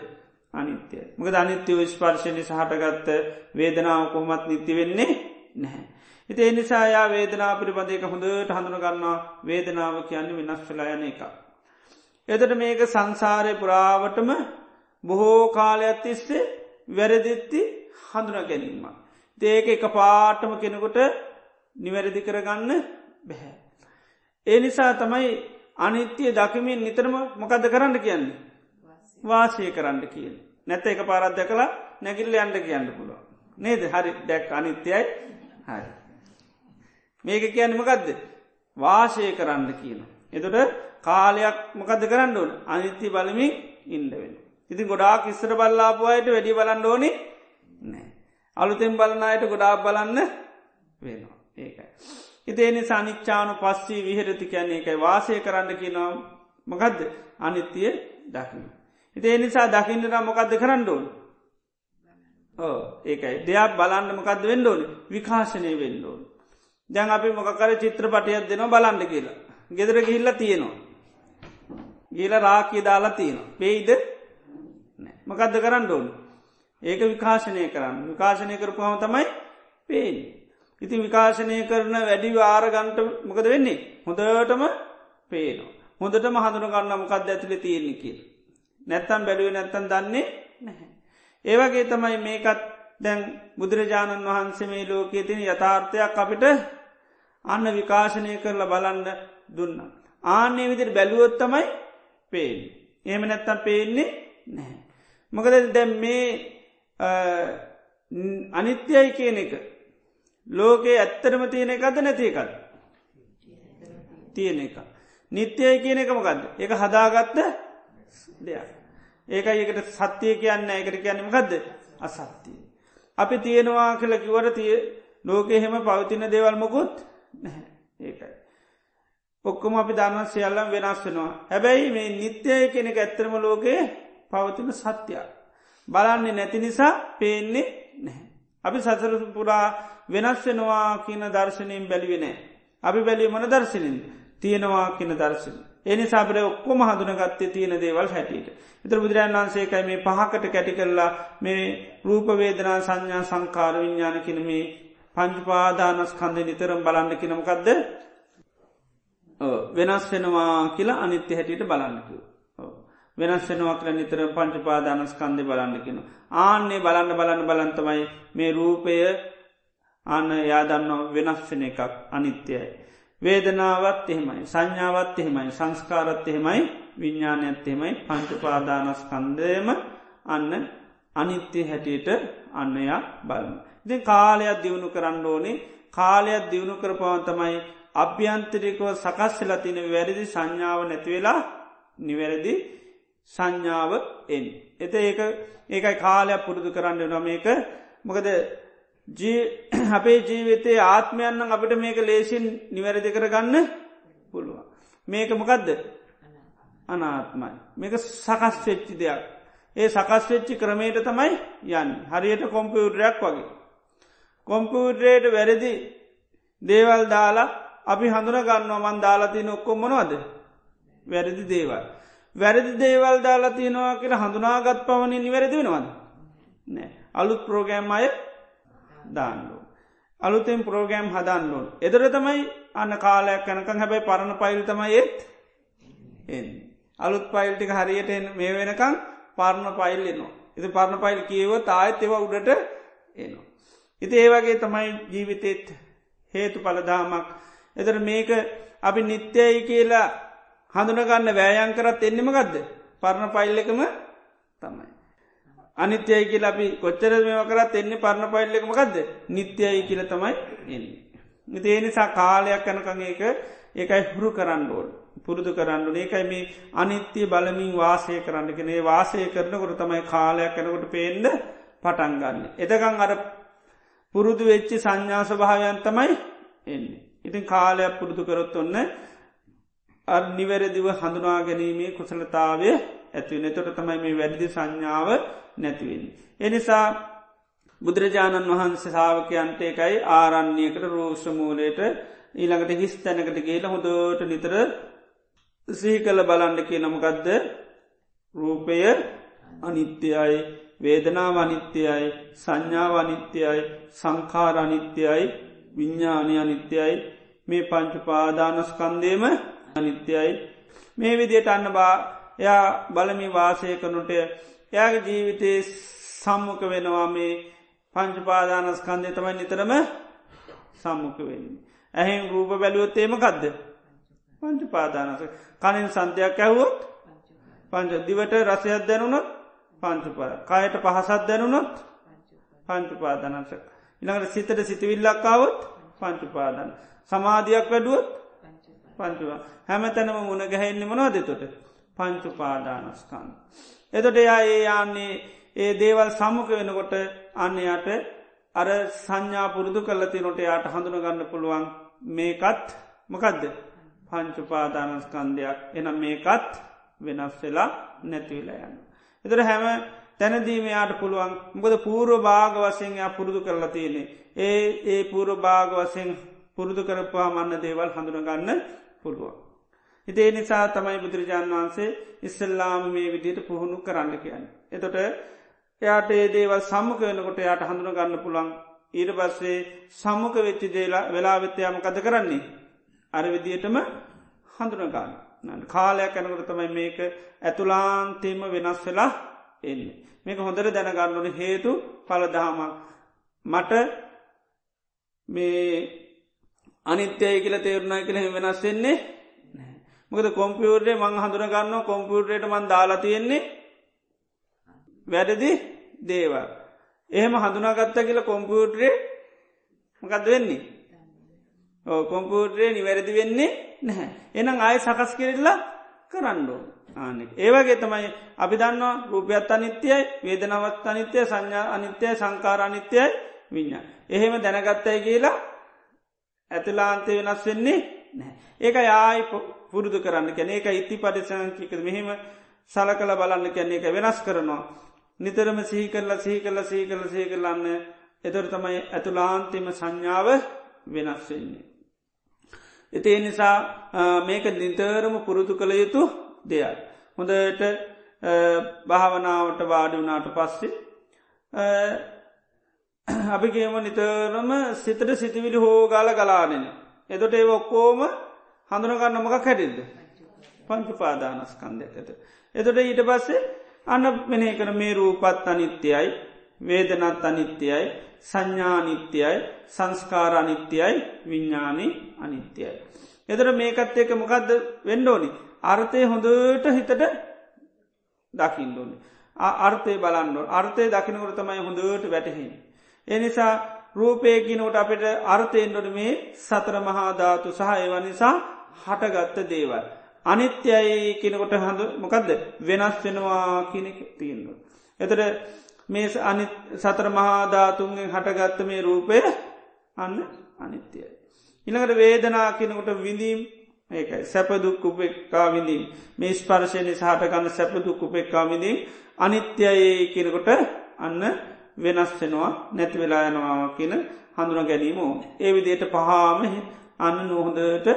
අනිත්‍යය මක අනිත්‍ය විස්පර්ශණය සහටගත්ත වේදනාව කොහොමත් නිති වෙන්නේ නැහැ. හිත එනිසායා වේදනා පිළිබඳක හොඳට හඳුන ගන්නවා වේදනාව කියන්න වෙනස් වෙලා යන එක. එතට මේක සංසාරය පුරාවටම බොහෝ කාලයක් තිස්සේ වැරදිත්ති හඳුන ගැනීම. දේක එක පාටම කෙනෙකුට නිවැරදි කරගන්න බැහැ. ඒ නිසා තමයි අනිත්‍යය දකිමින් නිතරම මොකද කරන්න කියන්නේ. වාසය කරන්න කිය. නැත එක පාරත් දැකලා නැගිල්ල අන්ඩ කියන්න පුළුව. නේද හරි දැක් අනිත්‍යයි හරි. මේක කියන්න මකදද වාශය කරන්න කියන. එතොට කාලයක් මොකද කරන්න ඕන අනිත්‍ය බලමින් ඉන්ඩවෙන. ඉති ගොඩාක් ඉස්සර බල්ලාපුවායට වැඩි බලන්න ඕනි නෑ. අලුතෙන් බලනායට ගොඩාක් බලන්න වෙනවා ඒකයි. ඉතිේනි සනිච්චානු පස්සී විහරති කියන්නේ එකයි වාසය කරන්න කියනවා මකදද අනිත්‍යය දකින්න. ඉති එනිසා දකින්නට මොකක්ද කරන්න ඕන. ඕ ඒකයි දෙයක් බලන්න මොකක්ද වෙන්න ඕන විකාශනය වෙන්න ඕන. දැන් අපි මොකකර චිත්‍රපටයක් දෙනවා බලන්න කියලා. ගෙදර ගිහිල්ල තියෙනවා. ගීල රාකී දාලා තියෙනවා. පෙයිද මකදද කරන්න ඕන. ඒක විකාශනය කරන්න විකාශනය කරපුහම තමයි පේෙන්. ඉතින් විකාශනය කරන වැඩි ආරගන්ට මොකද වෙන්නේ. හොඳටම පේනවා. හොඳටම හඳුන ගන්න මොකක්ද ඇතුළ තියෙන්නේ කියල. නැත්තම් බැලුව නැත්තන් දන්නේ නැහැ. ඒවගේ තමයි මේකත් දැන් බුදුරජාණන් වහන්සේ මේ ලෝකයේ තින යථාර්ථයක් අපිට අන්න විකාශනය කරලා බලන්න දුන්න. ආන්නේ විදිර බැලුවොත් තමයි පේෙන්. ඒම නැත්තම් පේන්නේ නැහැ. මොකද දැම් මේ අනිත්‍යයි කියන එක ලෝකයේ ඇත්තරම තියෙන එකද නැතිකත් තියෙන එක. නිත්‍යය කියන එක මොකක්ද එක හදාගත්ත දෙයක්. ඒක ඒකට සත්‍යය කියන්න එකට කියන්නම ගදද අසත්තිය. අපි තියෙනවා කළ කිවට තිය ලෝක එහෙම පවතින දේවල්මකුත් ඒකයි. ඔක්කොම අපි දන්න සියල්ලම් වෙනස් වෙනවා. හැබැයි මේ නිත්‍යය කෙනෙක ඇත්තරම ලෝකයේ පවතින සත්‍යයක්. බලන්නේ නැති නිසා පේන්නේ නැහැ. අපි සසර පුරා වෙනස් වෙනවා කියන දර්ශනයෙන් බැලිවෙනෑ. අපි බැලි මොන දර්ශනින් තියෙනවා කියන දර්ශන. එනි සාබර ඔක්කොම හඳුනගත්තේ තියෙන දේවල් හැටියට. එතර බුදුරන් වන්සේකයි මේ පහකට කැටි කරලා මේ රූපවේදනා සංඥා සංකාර විඤ්ඥාන කියන මේ පංචපාදානස්කන්ද නිතරම් බලන්න කිනමකක්ද වෙනස් වෙනවා කියලා අනිත්‍ය හැටියට බලන්නකු. වෙනස් වෙනවා කළ නිතර පංචපාදානස්කන්දය බලන්නකින. ආන්නේ බලන්න බලන්න බලන්තමයි මේ රූපය අන්න යාදන්න වෙනස් වෙන එකක් අනිත්‍යයි. වේදනාවත් එහෙමයි සංඥාවත් එහෙමයි සංස්කාරත් එහෙමයි විඤ්ඥානයත් එහෙමයි පංචපාදානස්කන්දයම අන්න අනිත්‍ය හැටියට අන්නයා බලම. ඉතින් කාලයක් දියුණු කරන්න ඕනේ කාලයක් දියුණු කරපවන් තමයි අභ්‍යන්තරිකව සකස්වෙලා තින වැරදි සංඥාව නැතිවෙලා නිවැරදි සංඥාව එන්. එත ඒක ඒකයි කාලයක් පුරුදු කරන්න නොම ඒක මොකද අපේ ජීවිතයේ ආත්මයන්න අපිට මේක ලේසින් නිවැරදි කරගන්න පුළුවන්. මේක මොකදද අනාත්මයි. මේක සකස් වෙච්චි දෙයක්. ඒ සකස් වෙච්චි ක්‍රමයට තමයි යන් හරියට කොම්පියුටරයක් වගේ. කොම්පියුටරේට වැරදි දේවල් දාලා අපි හඳුන ගන්නවා මන් දාලාති නොක්කොම් මොනවද වැරදි දේවල්. වැරදි දේවල් දාලා තියෙනවා කියලා හඳුනාගත් පවනින් නිවැරදි වෙනවද. නෑ අලුත් ප්‍රෝගෑම් අය දාන්නෝ. අලුතෙන් ප්‍රෝගෑම් හදන්නඩුවන්. එදර තමයි අන්න කාලයක් යනකං හැබැයි පරණ පයිල් තමයි ඒත් එ. අලුත් පයිල්ටික හරියට මේ වෙනකං පරණ පයිල් එනවා. ඉති පරණ පයිල් කියව තායත් ඒව උඩට එනවා. ඉති ඒවගේ තමයි ජීවිතෙත් හේතු පලදාමක්. එතර මේක අපි නිත්‍යයි කියලා හඳුනගන්න වෑයන් කරත් එන්නෙම ගදද පරණ පයිල් එකම තමයි. අනිත්‍යයි කියල අපි කොච්චර මෙම කරත් එන්නේ පරණ පයිල්ලෙකම ගදද නිත්‍යයි කියල තමයි එන්නේ. ඒ නිසා කාලයක් යනකං ඒක ඒකයි හුරු කරන්න ඕල් පුරුදු කරන්න ඒකයි මේ අනිත්‍ය බලමින් වාසය කරන්න කෙනේ වාසය කරනකොට තමයි කාලයක් යනකොට පේන්න පටන්ගන්න. එතකං අර පුරුදු වෙච්චි සංඥාස භාවයන් තමයි එන්නේ. ඉතින් කාලයක් පුරුදු කරොත් ඔන්න අ නිවැරදිව හඳුනා ගැනීමේ කුසලතාවය ඇතිව එතොට තමයි මේ වැඩදි සංඥාව නැතිවෙන්. එනිසා බුදුරජාණන් වහන්සේ සාාවකයන්ට එකයි ආරන්නේකට රෝෂමූලයට ඊළඟට හිස් තැනකට ගේල හොඳට නිතර සී කළ බලන්න කිය නමකක්ද රූපය අනිත්‍යයි වේදනාව අනිත්‍යයි සංඥාව අනිත්‍යයි සංකාර අනිත්‍යයි විඤ්ඥානය අනිත්‍යයි. මේ පංචුපාදානස්කන්දේම අනිත්‍යයි මේ විදියට අන්න බා එයා බලමි වාසය කනුට එයාගේ ජීවිතේ සම්මුඛ වෙනවා මේ පංචපාදානස්කන්දය තමයි නිතරම සම්මුඛ වෙන්නේ. ඇහෙන් රූප බැලුවොත්තේම කදද. පංච පාදානස කනින් සන්තයක් ඇහුවොත් පංච දිවට රසයක් දැනුනොත් පංචුපා කයට පහසත් දැනුනොත් පංචුපාදානස ඉළඟට සිතට සිතිවිල්ලක්කාවොත් පංචුපාදන සමාධයක් වැඩුවොත් පංචුවා හැම තැනම මුණ ගැහෙන්නේ මනවාදතොට පංචුපාදානස්කන්න. එතොට එයා ඒ යන්නේ ඒ දේවල් සම්මුඛ වෙනකොට අන්නයට අර සංඥා පුරුදු කල්ලති නොට යාට හඳුන ගන්න පුළුවන් මේකත් මොකදද පංචුපාදානස්කන්දයක් එනම් මේකත් වෙනස් වෙලා නැතිවෙලා යන්න. එතර හැම තැනදීමයාට පුළුවන් මොකද පූර්ව භාග වසයෙන් පුරුදු කරලා තියෙනෙ. ඒ ඒ පූර්ව භාග වසයෙන් පුරුදු කරපවා මන්න දේවල් හඳුනගන්න පුළුවන්. හිතේ නිසා තමයි බුදුරජාණන් වහන්සේ ඉස්සල්ලාම මේ විදියට පුහුණු කරන්න කියන්න. එතොට එයාට ඒ දේවල් සම්මක වෙනකොට යායට හඳුන ගන්න පුළන් ඊට පස්සේ සම්මක වෙච්චි දේලා වෙලා වෙත්තයාම කද කරන්නේ. අර විදියටම හඳුනගන්න කාලයක් ඇනකට තමයි මේක ඇතුලාන්තේම වෙනස් වෙලා එන්නේ. මේක හොඳර දැනගන්නවන හේතු පලදහමක් මට මේ අනිත්‍යය කියල තේරුණා කියල වෙනස් වෙන්නේ මොකද කොම්පියුර්ේ මං හඳුනගන්න කොම්පියුටරේට මන් දාලා තියෙන්නේ වැඩදි දේවල්. එහෙම හඳුනාගත්ත කියලා කොම්පියුටරේ මකද වෙන්නේ. ඕ කොම්පියුටරේ නිවැරදි වෙන්නේ නැහැ. එනම් ආය සකස් කෙරල්ලා කරන්නඩෝ. ආනෙක්. ඒවගේ තමයි අපි දන්නවා රූපයත් අනිත්‍යයි වේදනවත් අනිත්‍යය සංඥා අනිත්‍යය සංකාර අනිත්‍යයි විඤ්ඥා. එහෙම දැනගත්තයි කියලා ඇතුලාන්තය වෙනස් වෙන්නේ නෑ. ඒක යායි පුරුදු කරන්න කැන ඒක ඉති පටිසංකික මෙහෙම සල කළ බලන්න කැන්නේ එක වෙනස් කරනවා. නිතරම සිහි කරලා සිහි කරල සහි කරල සහි කරලන්න එතොර තමයි ඇතුලාන්තිම සංඥාව වෙනස් වෙන්නේ. එති නිසා මේක නිතරම පුරුදු කළ යුතු දෙයක්. හොඳට භාවනාවට වාඩි වනාට පස්සේ අපි කියම නිතරම සිතට සිතිවිලි හෝගාල ගලානෙන. එතොට ඒ ඔක්කෝම හඳුනගන්නමක හැටිල්ද. පංචු පාදානස්කන්දයක් ඇත. එතොට ඊට පස්සේ අන්න මෙනේ කන මේ රූපත් අනිත්‍යයි වේදනත් අනිත්‍යයි සංඥානිත්‍යයි සංස්කාරනිත්‍යයි විඤ්ඥානී අනිත්‍යයි. එදර මේකත් ඒක මොකක්ද වෙන්ඩෝනි. අර්ථය හොඳට හිතට දකිින්ඩෝනි. අර්ථය බලන්න අර්ථය දකිනකොට තමයි හොඳට වැටහෙන්. එනිසා රූපයකිනෝට අපට අර්ථයෙන්ඩොට මේ සතර මහාධාතු සහ ඒව නිසා හටගත්ත දේවල්. අනිත්‍යයි කියනකොට හඳු මොකක්ද වෙනස් වෙනවා කියනෙක තියෙන්ව. එතට මේ අනි සතර මහාධාතුන්ගෙන් හටගත්ත මේ රූපය අන්න අනිත්‍යයි. ඉළඟට වේදනා කියනකොට විඳීම් ඒකයි සැපදුක් උපෙක්කා විඳීම් මේ ස්පර්ශයනි සහටගන්න සැපදුක් උපෙක්කා විඳීම් අනිත්‍යයේ කියනකොට අන්න වෙනස්සෙනවා නැති වෙලායනවා කියන හඳුන ගැනීම ඒ විදියට පහාම අන්න නොහොඳට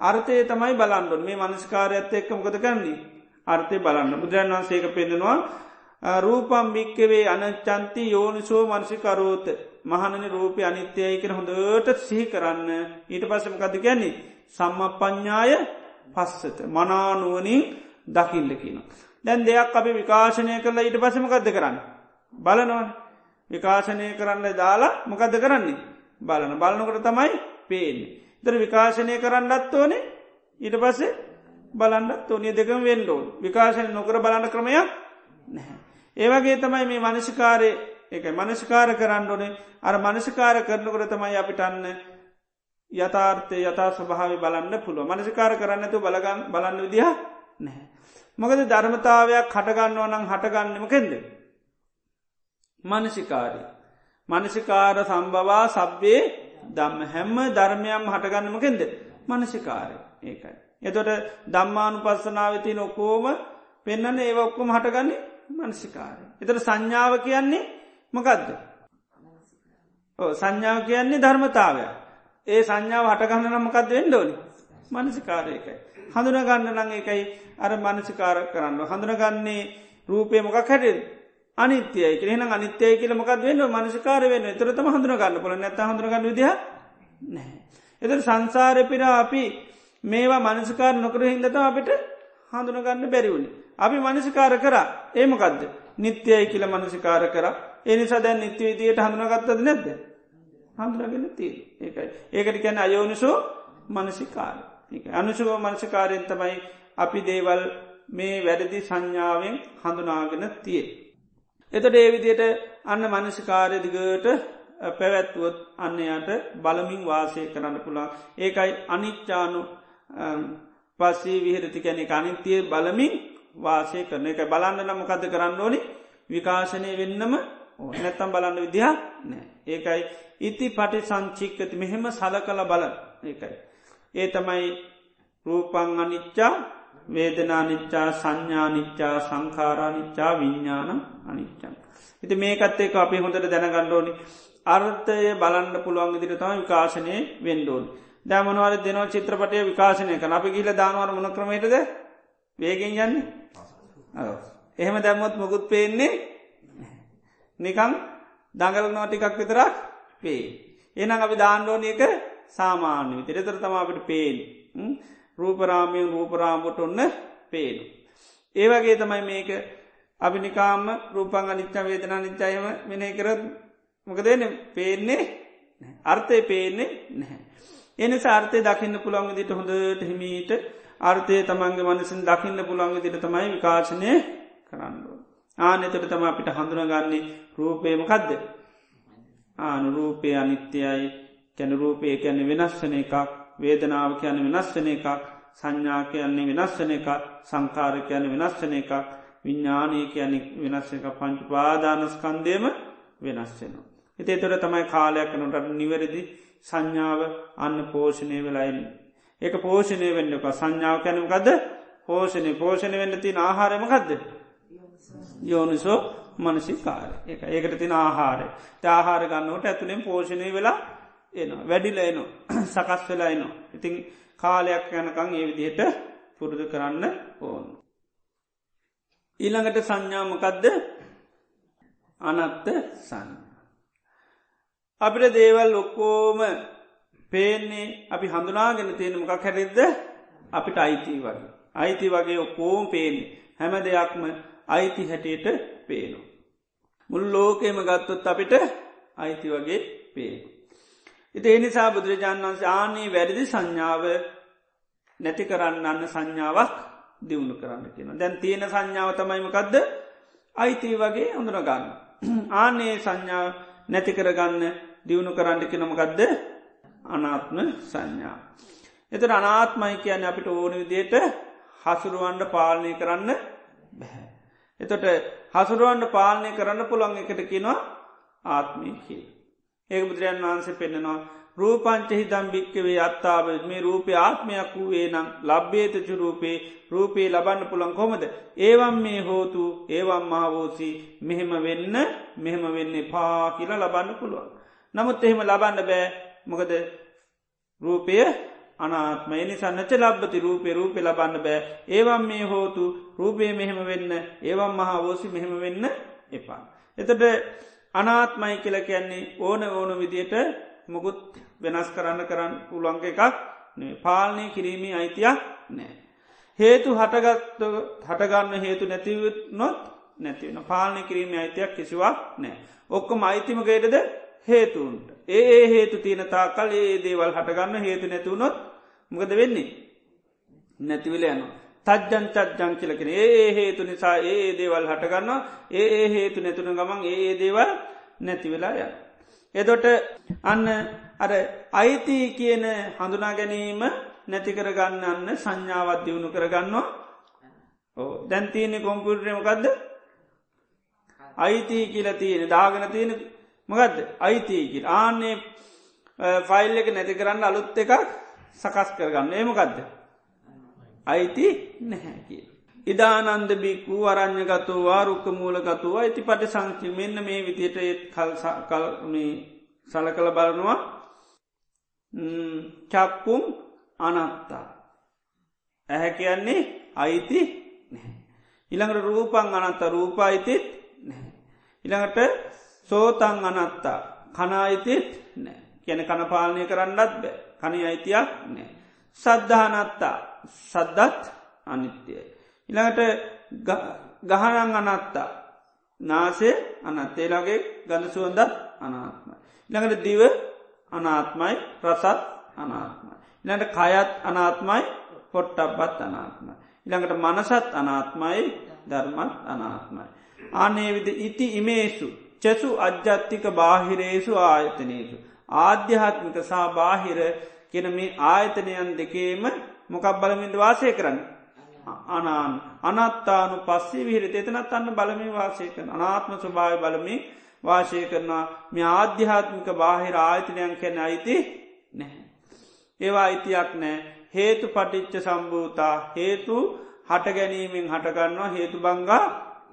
අර්ථය තමයි බලන්ඩුන් මේ මනස්කාරඇත්ත එක්ක මොකද කරන්නේ? අර්ථය බලන්න. බුදුරන් වන්සේක පෙන්ෙනවා රූපම් භික්කවේ අනචන්ති යෝනිසෝ මනසිකරෝත. මහනනි රූපය අනිත්‍යයකෙන හොඳට සිහි කරන්න. ඊට පස්සම කද ගැන්නේ සම්ම ප්ඥාය පස්සත මනානුවනින් දකිල්ල කියන. දැන් දෙයක් අපි විකාශනය කරලා ඊට පසමකක්ද කරන්න. බලනවන්. විකාශනය කරන්න දාලා මොකද කරන්නේ බලන බලනකොට තමයි පේන්නේ. දර විකාශනය කරන්නත් ඕනේ ඊට පස්සේ බලන්නත් ඕනිය දෙකම වෙන්ඩෝන් විකාශන නොකර බලන්න ක්‍රමයක් නැහැ. ඒවගේ තමයි මේ මනසිකාරය එක මනස්කාර කරන්න ඕනේ අර මනසිකාර කරනකොට තමයි අපිටන්න යථාර්ථය යථා ස්වභාව බලන්න පුළුව මනසිකාර කරන්නතු බලගන්න බලන්න විදිහ නැහැ. මොකද ධර්මතාවයක් හටගන්නවා නම් හටගන්නම කෙන්ද. මනසිකාරී. මනසිකාර සම්බවා සබ්බේ දම්ම හැම්ම ධර්මයම් හටගන්නමකෙන්ද මනසිකාරය ඒකයි. එතොට දම්මානු පස්සනාවති නොකෝම පෙන්න්න ඒ ඔක්කොම හටගන්නේ මනසිකාරය. එතට සංඥාව කියන්නේ මකදද. සංඥාව කියන්නේ ධර්මතාවය. ඒ සංඥාව හටගන්න නම්මකක්ද වෙන්ඩෝනි මනසිකාරයකයි. හඳුනගන්න නං එකයි අර මනසිකාර කරන්න. හඳුනගන්නේ රූපය මොකක් හැටෙන් අනිත්‍යය කියහෙන අනිත්‍යය කියල මොකක් වෙන්න? මනසිකාර වෙන්න. එතරතම හඳුනගන්න පොල නැත හඳුනගන්න විදිහ නැහැ. එතර සංසාරපිර අපි මේවා මනසිකාර නොකර හිදත අපිට හඳුනගන්න බැරිවුණේ. අපි මනසිකාර කර. ඒමකදද නිත්‍යයයි කියල මනසිකාර කර. එනිසා දැන් නිත්‍ය විදියට හඳුනගත්තද නැද්ද? හඳුනගෙන තිය ඒකයි. ඒකට කැන අයෝනිසෝ මනසිකාර අනුසුව මනසිකාරයෙන් තමයි අපි දේවල් මේ වැඩදි සංඥාවෙන් හඳුනාගෙන තිය. එතට ඒවිදියට අන්න මනසිකාරදිගට පැවැත්වුවොත් අන්නයට බලමින් වාසය කරන්න පුළා ඒකයි අනිච්චානු පස්සේ විහිරති කැනෙ අනිත්‍යය බලමින් වාසය කරන. එක බලන්න නමකද කරන්න ඕනි? විකාශනය වෙන්නම නැත්තම් බලන්න විදිහ නෑ ඒකයි ඉති පටි සංචික්කති මෙහෙම සල කළ බල ඒකයි. ඒ තමයි රූපං අනිච්චා වේදනානිච්චා සංඥානිච්චා සංකාරානිච්චා විඤ්ඥාන අනිච්චන්. ඉති මේකත් ඒක අපි හොඳට දැනගණ්ඩෝනි අර්ථය බලන්න පුළුවන් ඉදිරි තම විකාශනය වෙන්ඩෝන්. දැමනවල දෙනව චිත්‍රපටය විකාශනය කන අපි ගිල දානවර මොන ක්‍රමයටද වේගෙන් යන්නේ එහෙම දැම්මොත් මොකුත් පේන්නේ නිකං දඟල නෝටිකක් විතරක් පේ. එනම් අපි දාණ්ඩෝනය එක සාමාන්‍ය විතරතර තම අපට පේෙන්. රූපරාමයෙන් රූපරාමට ඔන්න පේනු. ඒවගේ තමයි මේක අභිනිකාම රූපං අනිච්චා වේදනා නිච්චායම මෙනය කරත් මොකදන පේන්නේ අර්ථය පේන්නේ නැහැ. එනි සාර්ථය දකින්න පුළන්ග දිට හොඳට හිමීට අර්ථය තමන්ගේ මනසින් දකින්න පුළන්ග දිට තමයි විකාශනය කරන්නුව. ආනෙතට තම අපිට හඳුනගන්නේ රූපයමකදද. ආනු රූපය අනිත්‍යයයි කැන රූපය කැන වෙනස්සන එකක් වේදනාව කියන වෙනස්සන එකක් සංඥා කියන්නේ වෙනස්සන එකක් සංකාර කියන වෙනස්සන එකක් විඤ්ඥානය කියන වෙනස්ස එක පංචු පාදානස්කන්දයම වෙනස්සෙනවා. එතේ තොර තමයි කාලයක් නොට නිවැරදි සංඥාව අන්න පෝෂණය වෙලායින්. ඒක පෝෂණය වෙන්නක සංඥාව කැනමකද පෝෂණය පෝෂණය වෙන්න තින ආහාරමකක්ද. යෝනිසෝ මනසිකාර එක ඒකට තින ආහාරය ආහාර ගන්නවට ඇතුළෙන් පෝෂණය වෙලා එනවා වැඩිල එනවා සකස් වෙලා එනවා ඉතිං කාලයක් යනකං ඒ විදිහට පුරුදු කරන්න ඕන. ඊළඟට සංඥාමකදද අනත්ත සංඥා. අපිට දේවල් ඔක්කෝම පේන්නේ අපි හඳුනාගෙන තියෙන මොකක් හැරෙද්ද අපිට අයිති වගේ. අයිති වගේ ඔක්කෝම් පේන්නේ හැම දෙයක්ම අයිති හැටියට පේනු. මුල් ලෝකේම ගත්තොත් අපිට අයිති වගේ පේනු. ඉති එනිසා බුදුරජාණන් වන්සේ ආනේ වැරදි සංඥාව නැති කරන්න අන්න සංඥාවක් දියුණු කරන්න කියෙන. දැන් තියෙන සංඥාව තමයිමකක්ද අයිති වගේ හඳුනගන්න. ආනේ සංඥාව නැති කරගන්න දියුණු කරන්න කෙනමකක්ද අනාත්ම සංඥා. එතට අනාත්මයි කියන්න අපිට ඕන විදියට හසුරුවන්ඩ පාලනය කරන්න බැහැ. එතොට හසුරුවන්ට පාලනය කරන්න පුළන් එකට කිනවා ආත්මය කිය. ඒක බුදුරජන් වහන්සේ පෙන්න්නනවා රූපංචහි දම්භික්කවේ අත්තාව මේ රූපය ආත්මයක් වූයේ නම් ලබ්බේතචු රූපේ රූපයේ ලබන්න පුළන් කොමද ඒවම් මේ හෝතු ඒවම් මහවෝසී මෙහෙම වෙන්න මෙහෙම වෙන්නේ පා කියලා ලබන්න පුළුවන්. නමුත් එහෙම ලබන්න බෑ මොකද රූපය අනාත්ම එනිසන්නච ලබ්බති රූපය රූපය ලබන්න බෑ ඒවම් මේ හෝතු රූපය මෙහෙම වෙන්න ඒවම් මහාවෝසි මෙහෙම වෙන්න එපා. එතට අනාත්මයි කියල කියන්නේ ඕන ඕන විදියට මුකුත් වෙනස් කරන්න කරන්න පුළන්ග එකක් පාලනය කිරීමේ අයිතියක් නෑ. හේතු හටගත් හටගන්න හේතු නැතිවත් නොත් නැතිවන පාලනය කිරීම අයිතියක් කිසිවක් නෑ. ඔක්කොම අයිතිමගේටද හේතුන්ට ඒ හේතු තියන තාකල් ඒ දේවල් හටගන්න හේතු නැතිවුණොත් මොකද වෙන්නේ නැතිවල යනවා. තජ්ජන් චජ්ජං කියලකෙන ඒ හේතු නිසා ඒ දේවල් හටගන්න ඒ හේතු නැතුන ගමන් ඒ දේවල් නැතිවෙලා ය. එදොට අන්න අර අයිති කියන හඳුනා ගැනීම නැතිකර ගන්න අන්න සංඥාවත් දියුණු කරගන්නවා. ඕ දැන්තියනෙ කොම්පියුටරමකක්ද අයිති කියල තියෙන දාගෙන තියෙන මකදද? අයිතියකිල් ආන්නේ ෆයිල් එක නැති කරන්න අලුත් එකක් සකස් කරගන්න. ඒමකදද අයිති නැහැ කිය. ඉදානන්ද බික්කු අරං්ඥගතුවා රුක්ක මූලගතුවා ඇති පට සංචි මෙන්න මේ විදියට ඒත් කල් කල්මේ සල කළ බලනවා චක්කුම් අනත්තා. ඇහැ කියන්නේ අයිති ඉළඟට රූපන් අනත්ත රූපායිතිත් ඉළඟට සෝතන් අනත්තා කනායිතිත් නෑ කියන කනපාලනය කරන්නත් බෑ කනි අයිතියක් නෑ. සද්ධානත්තා සද්දත් අනිත්‍යයි. ඉළඟට ගහනං අනත්තා නාසේ අනත්තේලාගේ ගඳ සුවන්දත් අනාත්මයි. ළඟට දිව අනාත්මයි ප්‍රසත් අනාත්මයි. ඉළඟට කයත් අනාත්මයි පොට්ටබ්බත් අනාත්මයි. ඉළඟට මනසත් අනාත්මයි ධර්මත් අනාත්මයි. ආනේ විද ඉති ඉමේසු චසු අජ්ජත්තික බාහිරේසු ආයතනයසු. ආධ්‍යාත්මික සා බාහිර කෙන මේ ආයතනයන් දෙකේම මොකක් බලමින්ට වාසය කරන්න. අනාන් අනත්තානු පස්සේ විහිර එතනත් අන්න බලමි වාසය කරන අනාත්ම ස්වභාව බලමි වාශය කරනවා මේ ආධ්‍යාත්මික බාහිර ආයතනයන් කැන අයිති නැහැ. ඒවා අයිතියක් නෑ හේතු පටිච්ච සම්භූතා හේතු හට ගැනීමෙන් හටගන්නවා හේතු බංගා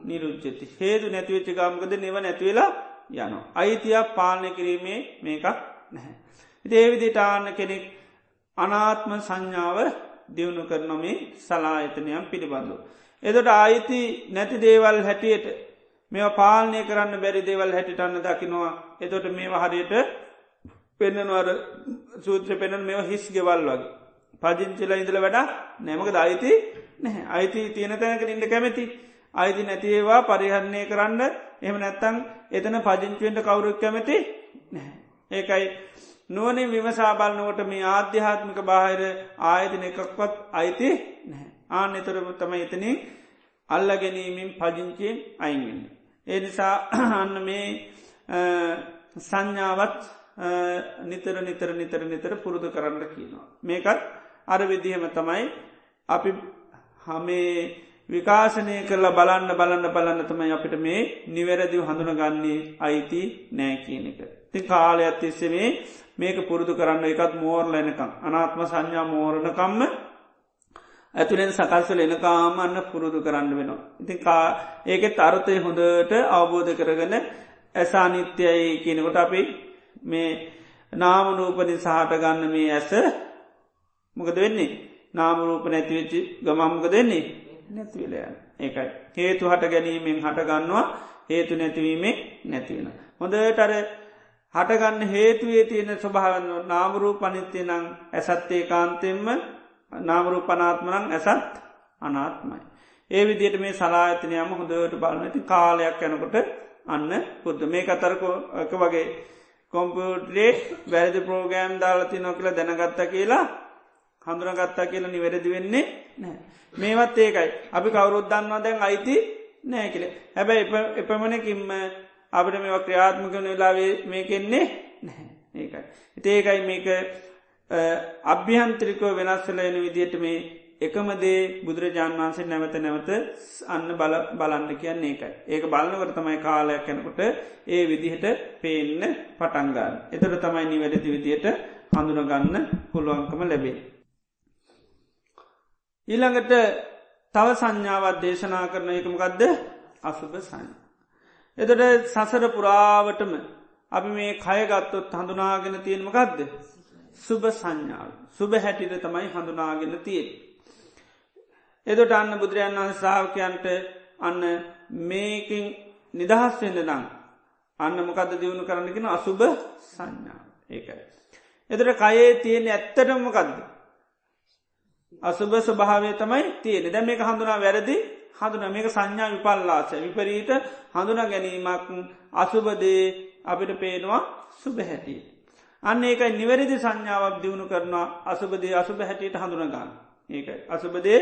නිරුච්චති. හේතු නැතිවෙච්ච ගම්කද නිව නැතිවෙලා යන. අයිතියක් පාලනය කිරීමේ මේකක් නැහැ. දේවිදිටාන්න කෙනෙක් අනාත්ම සංඥාව දියුණු කරනොමේ සලායතනයම් පිළිබඳු. එදට ආයිති නැති දේවල් හැටියට මේ පාලනය කරන්න බැරි දේවල් හැටිටන්න දකිනවා එතොට මේ හරියට පෙන්නනවර සූත්‍ර පෙනන් මෙ හිස් ගෙවල් වගේ. පජිංචිල ඉඳල වැඩ නැමක අයිති නැහැ අයිති තියෙන තැනක ඉන්න කැමැති අයිති නැතිඒවා පරිහරණය කරන්න එහම නැත්තං එතන පජංචුවෙන්ට කවුරුක් කැමති නැහැ. ඒකයි නුවනින් විමසා බලන්නවට මේ ආධ්‍යාත්මික බාහිර ආයතන එකක්වත් අයිති නැහැ. ආන එතරම තම එතනින් අල්ල ගැනීමෙන් පජංචයෙන් අයින්වෙන්න. ඒ නිසා අන්න මේ සංඥාවත් නිතර නිතර නිතර නිතර පුරුදු කරන්න කියනවා. මේකත් අර විදිහම තමයි අපි හමේ විකාශනය කරලා බලන්න බලන්න බලන්න තමයි අපිට මේ නිවැරදිව හඳුනගන්නේ අයිති නෑ කියන එක. ති කාලයක් තිස්සනේ මේක පුරුදු කරන්න එකත් මෝර්ල එනකම් අනාත්ම සංඥා මෝරණකම්ම ඇතුළෙන් සකල්සල එනකාම අන්න පුරුදු කරන්න වෙනවා. ඉතින් කා ඒකෙත් අර්ථය හොඳට අවබෝධ කරගන ඇසානිත්‍යයි කියනකොට අපි මේ නාමනූපනින් සහට ගන්න මේ ඇස මොකද වෙන්නේ නාමරූප නැතිවෙච්චි ගමම්ග දෙන්නේ නැතිවලයන් ඒකයි හේතු හට ගැනීමෙන් හටගන්නවා හේතු නැතිවීමේ නැතිවෙන. හොඳටර හටගන්න හේතුවේ තියෙන ස්වභාවන්න නාමරූ පනිත්‍යය නං ඇසත්තේ කාන්තෙන්ම නාමරූ පනාත්මනං ඇසත් අනාත්මයි. ඒ විදියට මේ සලාඇතනයම හොඳට බලනති කාලයක් යැනකොට අන්න පුද්ද මේ අතරකෝ එක වගේ කොම්පියුටරේ වැරදි ප්‍රෝගෑම් දාලති නොකළ දැනගත්ත කියලා හඳුනගත්තා කියලා නිවැරදි වෙන්නේ නෑ. මේවත් ඒකයි අපි කවුරුත් දන්නවා දැන් අයිති නෑ කියල හැබැයි එපමණකින්ම අපට මේ ක්‍රියාත්මකන වෙලාවේ මේකෙන්නේ නැහැ ඒකයි. ඒකයි මේක අභ්‍යහන්ත්‍රිකෝ වෙනස්සල එන විදියට මේ එකමදේ බුදුරජාන් වන්සේ නැවත නැවත අන්න බල බලන්න කියන්න ඒකයි. ඒක බලන්නවට තමයි කාලයක් යැනකොට ඒ විදිහට පේන්න පටන්ගන්න. එතට තමයි නිවැරදි විදියට හඳුනගන්න පුළුවන්කම ලැබේ. ඊළඟට තව සංඥාවත් දේශනා කරන එකමකක්ද අසුභ සංඥ. එතට සසර පුරාවටම අපි මේ කයගත්තොත් හඳුනාගෙන තියෙනමකක්ද සුභ සංඥාව. සුභ හැටිට තමයි හඳුනාගෙන තියෙන්. එදොට අන්න බුදුරජාන් වන්ස ශ්‍රාවකයන්ට අන්න මේකින් නිදහස් වෙන්න දං අන්න මොකද දියුණු කරන්නගෙන අසුභ සංඥාව. ඒකයි. එතට කයේ තියෙන ඇත්තටමකක්ද අසුභ ස්වභාවය තමයි තියෙන දැ මේක හඳුනා වැරදි. හඳුන මේක සංඥා විපල්ලාස විපරීට හඳුන ගැනීමක් අසුබදේ අපිට පේනවා සුභ හැටිය. අන්න ඒකයි නිවැරදි සංඥාවක් දියුණු කරනවා අසුබදේ අසුභ හැටියට හඳුනගන්න. ඒකයි අසුබදේ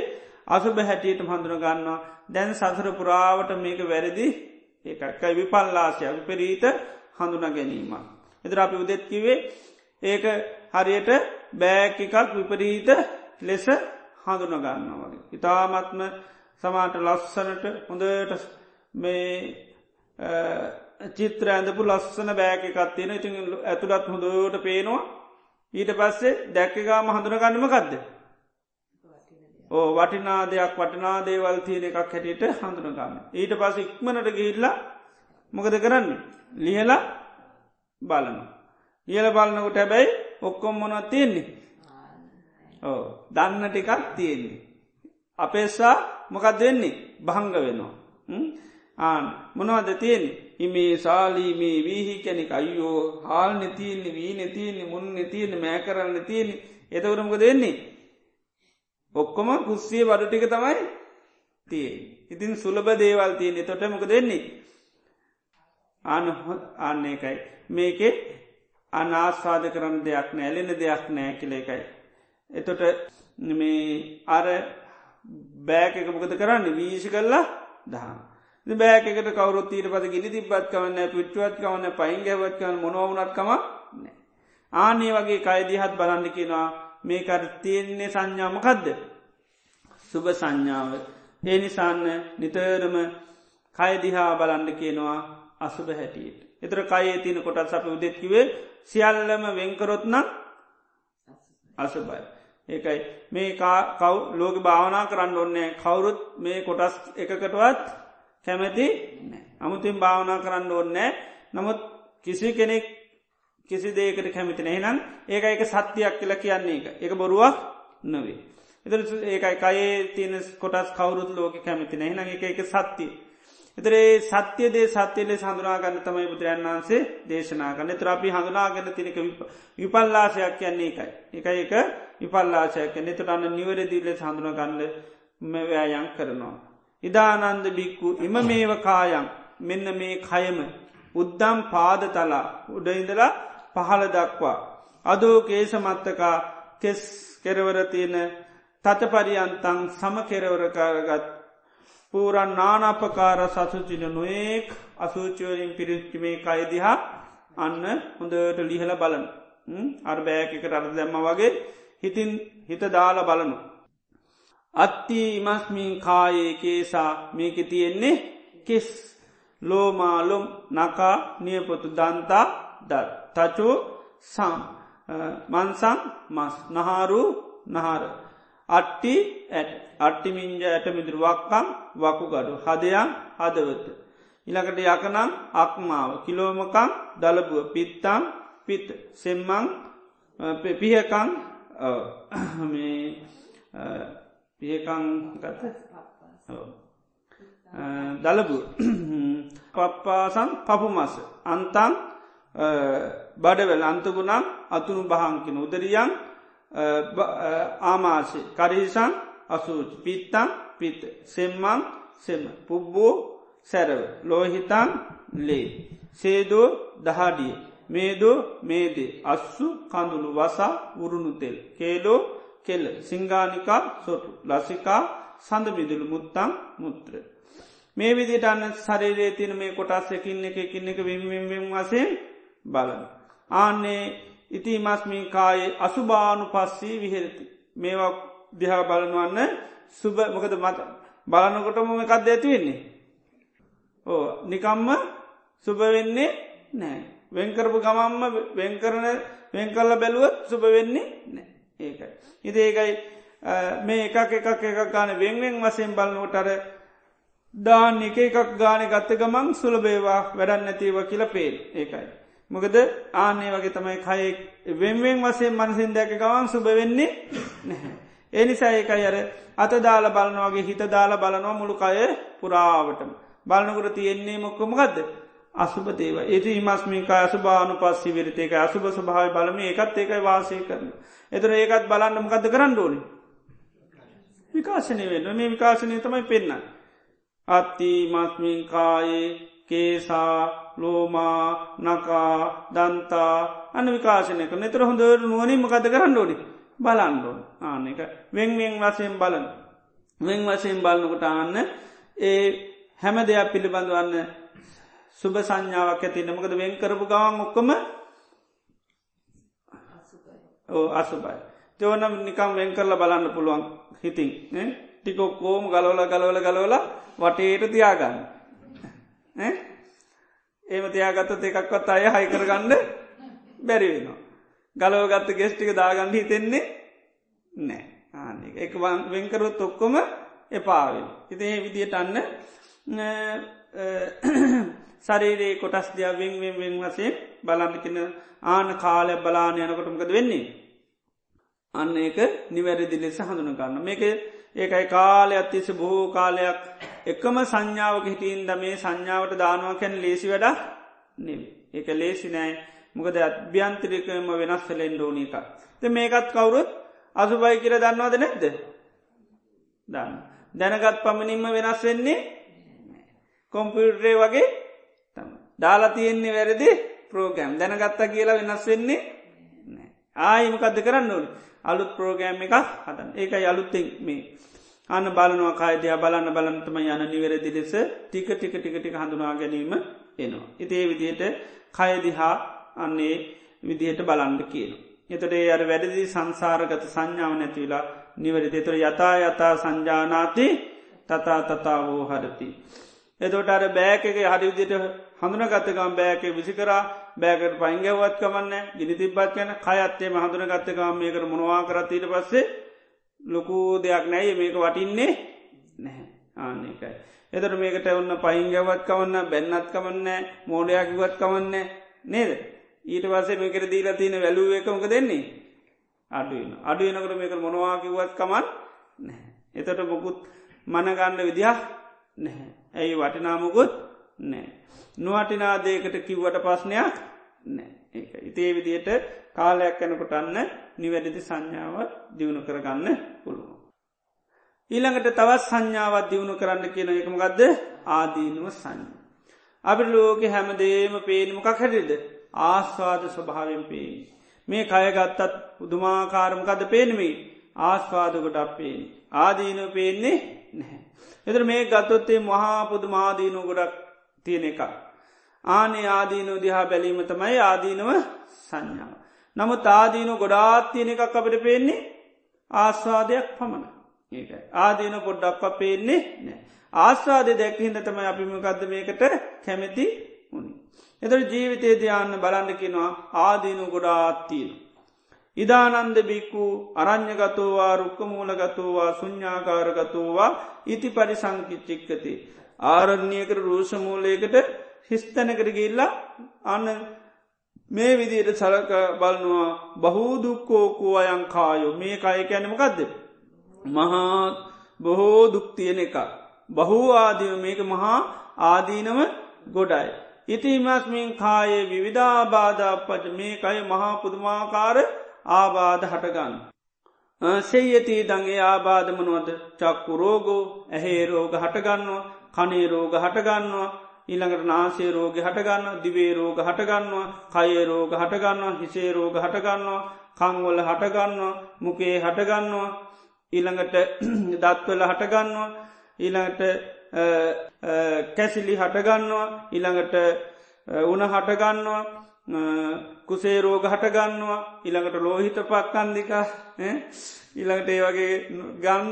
අසුභ හැටියට හඳුනගන්නවා දැන් සසර පුරාවට මේක වැරදි ඒකයි විපල්ලාසය විපරීත හඳුන ගැනීම. එදර අපි උදෙත්කිවේ ඒක හරියට බෑක එකක් විපරීත ලෙස හඳුනගන්නවා වගේ. ඉතාමත්ම සමාට ලස්සනට හොඳට මේ චිත්‍ර ඇඳපු ලස්සන බෑක එකත්තියෙන ඉතින් ඇතුළත් හොඳට පේනවා ඊට පස්සේ දැක්කගාම හඳුනගන්නම කක්ද. ඕ වටිනා දෙයක් වටනා දේවල් තියෙන එකක් හැටියට හඳුනගන්න. ඊට පස ඉක්මනට ගිහිල්ලා මොකද කරන්න. ලියලා බලනවා. ඉහල බලන්නකොට හැබැයි ඔක්කොම් මොනත් තියෙන්නේ. ඕ දන්න ටිකක් තියෙන්නේ. අපේසා මොකක් දෙන්නේ භංග වෙනවා. ආන මොනවද තියෙන හිමේ සාලීමේ වීහි කැනෙක. අයියෝ හාල් නතියන්නේ වී නතියන්නේ මුන් නතියන්න මෑ කරන්න තියෙන්නේ එතවරමක දෙන්නේ. ඔක්කොම කුස්සිය බඩු ටික තමයි තිය ඉතින් සුලබ දේවල් තියෙන තොට මොක දෙන්නේ අන අන්න එකයි මේකේ අනාස්වාද කරන්න දෙයක් නෑ ඇලෙන දෙයක් නෑ කියල එකයි. එතොට මේ අර බෑක එක මොකද කරන්න? වීශ කරලා දහම්. බෑකට කවරුත් ඊට පද ගිලි තිබත් කවන්න පිට්ුවත් කවන්න පයින් ගැවත් කවන්න මොනවනත්කම නෑ ආනේ වගේ කයිදිහත් බලන්න කියෙනවා මේකර තියෙන්නේ සංඥාමකදද සුභ සංඥාව. ඒ නිසාන්න නිතරම කයදිහා බලන්න කියනවා අසුභ හැටියට. එතර කයේ තින කොටත් අප උදෙත්කිවේ සියල්ලම වෙන්කරොත්නම් අසුභයි. ඒකයි. මේ කව් ලෝක භාවනා කරන්න ඔන්නේ කවුරුත් මේ කොටස් එකකටවත් කැමැති අමුතින් භාවනා කරන්න ඕන්නෑ නමුත් කිසි කෙනෙක් කිසි දේකට කැමිතින එහනම් ඒක එක සත්‍යයක් කියල කියන්නේ එක එක බොරුවක් නොවේ. එතර ඒකයි කයේ තියන කොටස් කවරුත් ලෝක කැමිතින එහන එක එක සත්‍යය. එතරේ සත්‍යයදේ සත්‍යයලේ සඳුනාගන්න තමයි බුදුරන් වන්සේ දේශනා කන්න ත්‍රපි හඟනාගන්න තිනක විපල්ලාශයක් කියන්නේ එකයි. එක එක විපල්ලාශයක් එතට අන්න නිවරදිීල සඳුනගන්න මෙවෑයන් කරනවා. ඉදානන්ද බික්කු එම මේව කායන් මෙන්න මේ කයම උද්දම් පාද තලා උඩඉඳලා පහළ දක්වා. අදෝ කේසමත්තකා කෙස් කෙරවරතියන තත පරියන්තන් සම කෙරවරකාරගත් පූරන් නානපකාර සසුචින නොයෙක් අසූචවරින් පිරිච්චිමේ කයිදිහා අන්න හොඳට ලිහල බලන අර්බෑකට අර දැම්ම වගේ හිතින් හිත දාල බලනු. අත්ති ඉමස්මින් කායේ කේසා මේක තියෙන්නේ කෙස්. ලෝමාලුම් නකා නියපොතු දන්තා දත්. තචෝ සම් මන්සං මස්. නහාරු නහර. අට්ටි ඇට අට්ටිමින්ජ ඇට මිදුරුවක්කම් වකුගඩු. හදයන් හදවත. ඉලකට යකනම් අක්මාව. කිලෝමකම් දලබුව. පිත්තම් පිත්. සෙම්මං පිහකං පිහකං ගත දලබු පප්පාසන් පපුමස. අන්තන් බඩවල්. අන්තගුණම් අතුනු බහංකින උදරියන් ආමාශය. කරිහිසන් අසූච. පිත්තම් පිත. සෙම්මං සෙම. පුබ්බෝ සැරව. ලෝහිතන් ලේ. සේදෝ දහඩිය. මේදෝ මේදේ. අස්සු කඳුළු වසා උරුණුතෙල් කේලෝ කෙල්ල සිංගානිකා සොටු. ලසිකා සඳමිදුළු මුත්තං මුත්‍ර. මේ විදිට අන්න සරේරේ තින මේ කොටස් එකින් එක එකින් එක විම්විම්විම් වසයෙන් බලන. ආන්නේ ඉති මස්මින් කායේ අසුභානු පස්සී විහෙරති. මේවා දිහා බලනවන්න සුබ මොකද මත බලනකොටම එකක් ඇතිවෙන්නේ. ඕ නිකම්ම සුබ වෙන්නේ නෑ. වෙන්කරපු ගමම්ම වෙන්කරන වෙන්කල්ල බැලුවත් සුබ වෙන්නේ නෑ ඒකයි. ඉති ඒකයි මේ එකක් එකක් එකක් ගාන වෙන්වෙන් වසයෙන් බලනෝටර දාන්න එක එකක් ගාන ගත්ත ගමන් සුලබේවා වැඩන්න නැතිව කියල පේල් ඒකයි. මොකද ආනේ වගේ තමයි කයෙක් වෙන්වෙන් වසේ මනසින් දැක ගවන් සුබ වෙන්නේ නැහැ. එනිසා ඒකයි අර අත දාල බලනවගේ හිත දාල බලනවා මුළු කය පුරාවටම. බලනකුට තියෙන්නේ මොක්කොමගදද. අසුප දේව ඒති හිමස්මිකා අසුභානු පස්සි විරිතේක අසුභ ස්භාව බලම ඒකත් ඒකයි වාසය කරන. එතර ඒකත් බලන්න මකද කරන්න ඕනි. විකාශනය වෙන්න මේ විකාශනය තමයි පෙන්න්න. අත්ති මස්මින්කායේ කේසා ලෝමා නකා දන්තා අන විකාශනය කන එතර හොඳර නුවනින් මකද කරන්න ඕනි? බලන්ඩෝ ආන එක වෙන්වෙන් වසයෙන් බලන වෙන් වසයෙන් බලන්නකොට අන්න ඒ හැම දෙයක් පිළිබඳවන්න සුභ සංඥාවක් ඇති නමකද වෙන් කරපු ගවන් ඔක්කොම ඕ අසුබයි. තෙවනම් නිකම් වෙන් කරලා බලන්න පුළුවන් හිතින් ටිකොක්කෝම ගලවල ගලවල ගලවල වටේට තියාගන්න. ඒම තියාගත්තත් එකක්වත් අය හයිකරගන්න බැරිවෙනවා. ගලව ගත්ත ගෙස්්ටික දාගන්න හිතෙන්නේ නෑ ආනික එක වෙන්කරොත් ඔක්කොම එපාවෙන්. හිත ඒ විදියට අන්න සරේරේ කොටස් දෙයක් වෙන් වෙන් වෙන් වසේ බලන්නකින ආන කාලය බලාන යනකොටමකද වෙන්නේ. අන්න ඒක නිවැරදි ලෙස හඳුන ගන්න මේක ඒකයි කාලය අත්තිස බොහෝ කාලයක් එකම සංඥාවක හිටින්ද මේ සංඥාවට දානවා කැන ලේසි වැඩ නෙම ඒක ලේසි නෑ. මොකද අභ්‍යන්තරිකම වෙනස් වෙලෙන් ඩෝනි එක. ත මේකත් කවුරුත් අසුබයි කියර දන්නවාද නැද්ද? දන්න. දැනගත් පමණින්ම වෙනස් වෙන්නේ කොම්පියුටරේ වගේ දාලා තියෙන්නේ වැරදි ප්‍රෝගෑම් දැනගත්තා කියලා වෙනස් වෙන්නේ ආයමකක්ද කරන්න ඕන? අලුත් ප්‍රෝගෑම් එකක් හතන් ඒක අලුත්තෙක් මේ අන්න බලනවා කායිදය බලන්න බලන්තම යන නිවැරදි ලෙස ටික ටික ටික ටික හඳුනා ගැනීම එනවා. ඉතිේ විදියට කයදිහා අන්නේ විදිහට බලන්ඩ කියන. එතොටේ අර වැඩදි සංසාරගත සංඥාව නැතිවෙලා නිවැරදි තුර යතා යතා සංජානාති තතා තතා වූ හරති. එතොට අර බෑකක හරිවිදිට හඳුනගත්තකම් බෑක විසිකරා බෑකට පයිංගවත් කමන්න ගිනි තිබ්බත් යන කයත්තේ හඳුන ගත්තකම් මේකට මොනවා කරතීට පස්සේ ලොකු දෙයක් නැයි මේක වටින්නේ නැහැ ආන්න එකයි. එතට මේකට ඔන්න පයිංගවත් කවන්න බැන්නත් කමන්න මෝඩයක්ගවත් කමන්න නේද. ඊට පස්සේ මේකට දීලා තියෙන වැලුව එකමක දෙන්නේ අඩුවන අඩුවනකට මේක මොනවාකිවත් කමන් නැහැ. එතට මොකුත් මනගණ්ඩ විදිහ නැහැ. ඇයි වටිනාමකුත් නෑ. නොවටිනාදේකට කිව්වට පස්්නයක් නෑ. ඉතේ විදියට කාලයක් යැනකොට අන්න නිවැරදි සංඥාවත් දියුණු කරගන්න පුළුවන්. ඊළඟට තවත් සංඥාවත් දියුණු කරන්න කියන එකම ගදද ආදීනුව සංඥ. අපි ලෝක හැමදේම පේනමකක් හැටිද ආස්වාද ස්වභාවෙන් පේෙන්. මේ කයගත්තත් පුදුමාකාරමකද පේනමේ ආස්වාද ගොඩක් පේන. ආදීනුව පේන්නේ නැහැ. එතර මේ ගත්තොත්තේ මහා පුදුමාදීනු ගොඩක් තියෙන එක. ආනේ ආදීනු දිහා බැලීම තමයි ආදීනව සංඥාව. නමුත් ආදීනු ගොඩාත් තියෙන එකක් අපට පේන්නේ ආස්වාදයක් පමණ ඒකයි ආදීන පොඩ්ඩක්ව පේන්නේ නෑ ආස්වාදය දැක් හිද තමයි අපිමකක්ද මේකට කැමැති උනි. එතට ජීවිතේ දයාන්න බලන්ඩකිනවා ආදීනු ගොඩාත්තියෙන. ඉදානන්ද බික්කු අරං්ඥගතෝවා රුක්කමූලගතෝවා සුඥ්ඥාකාරගතෝවා ඉති පරිසංකිච්චික්කති. ආරණ්‍යයකට රූෂමූලයකට හිස්තැනකට ගිල්ලා අන්න මේ විදියට සලක බලනවා බහූදුක්කෝකෝ අයං කායෝ මේ කය කැනමකක්ද. මහා බොහෝ දුක්තියන එක. බහූ ආදීම මේක මහා ආදීනව ගොඩයි. ඉතිමස්මින් කායේ විවිධාබාධපට මේ කය මහා පුදුමාකාර ආබාධ හටගන්න. සෙයති දගේ ආබාධමනුවද චක්කු රෝගෝ ඇහේ රෝග හටගන්නවා කනේ රෝග හටගන්නවා ඊළඟට නාසේ රෝග හටගන්න දිවේ රෝග හටගන්නවා කයේ රෝග හටගන්නවා හිසේ රෝග හටගන්නවා කංවල හටගන්නවා මුකේ හටගන්නවා ඊළඟට දත්වල හටගන්නවා ඊළඟට කැසිලි හටගන්නවා ඊළඟට උන හටගන්නවා කුසේ රෝග හටගන්නවා. ඉළඟට ලෝහිත පක්කන්දික ඊළඟට ඒ වගේ ගන්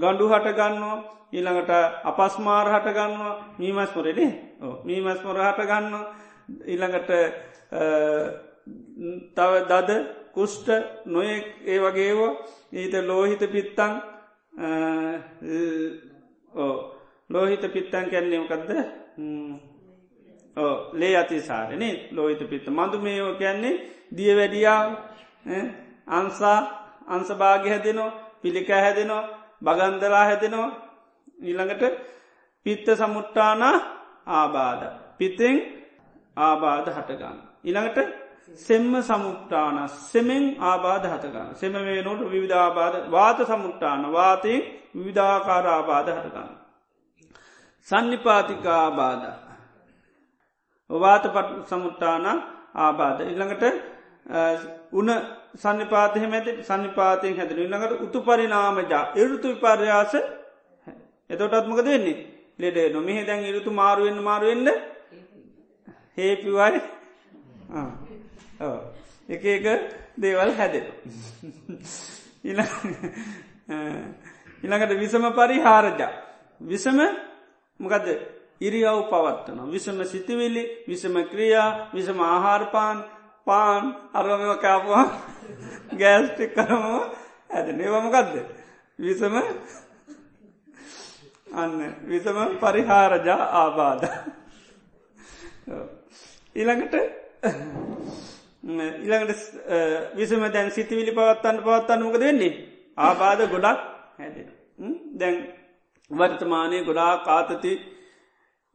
ගණ්ඩු හටගන්නවා. ඊළඟට අපස්මාර හටගන්නවා. මීමස් මොරෙනේ මීමස් මොර හටගන්න ඊළඟට තව දද කුෂ්ට නොයෙක් ඒ වගේෝ ඊට ලෝහිත පිත්තං ලෝහිත පිත්තන් කැන්නේමකක්ද ලේ අතිසාරනේ ලෝහිත පිත්ත. මඳු මේෝ කියන්නේ දිය වැඩියා අන්සා අන්සභාග හැදෙනවා පිළික හැදෙනවා බගන්දලා හැදෙනවා. ඊළඟට පිත්ත සමුට්ටාන ආබාධ. පිතෙන් ආබාධ හටගන්න. ඉළඟට සෙම්ම සමුට්ටාන. සෙමෙන් ආබාධ හතගන්න සෙම වේ නොට විවිධාබාධ වාත සමුට්ටාන. වාතයෙන් විවිධාකාර ආබාධ හටගන්න. සන්නිපාතිකා ආබාධ. වාත පට සමුට්ටාන ආබාධ ඉළඟට උන සනිපාතය මැති සනිපාතයෙන් හැදර ඉළඟට උතු පරිනාමජා එරුතු විපර්යාස එතොටත්මක දෙන්නේ ලෙඩ නොමිහ දැන් ඉරුතු මාරුවෙන්න්න මාරුවෙන්ද හේපිවයි එක එක දේවල් හැදෙන ඉළඟට විසම පරිහාරජා විසම මොකද ඉරියව් පවත්වන විසම සිතිවිලි විසම ක්‍රියා විසම ආහාරපාන් පාන් අරමම කාපුවා ගෑස්ටික් කරම ඇද නේවමකක්ද විසම අන්න විසම පරිහාරජා ආබාධ. ඊළඟට ඉළඟට විසම දැන් සිතිවිලි පවත්තන්න පවත්තන්න මොක දෙන්නේ ආබාධ ගොඩක් හැදෙන දැන් වර්තමානය ගොඩා කාතති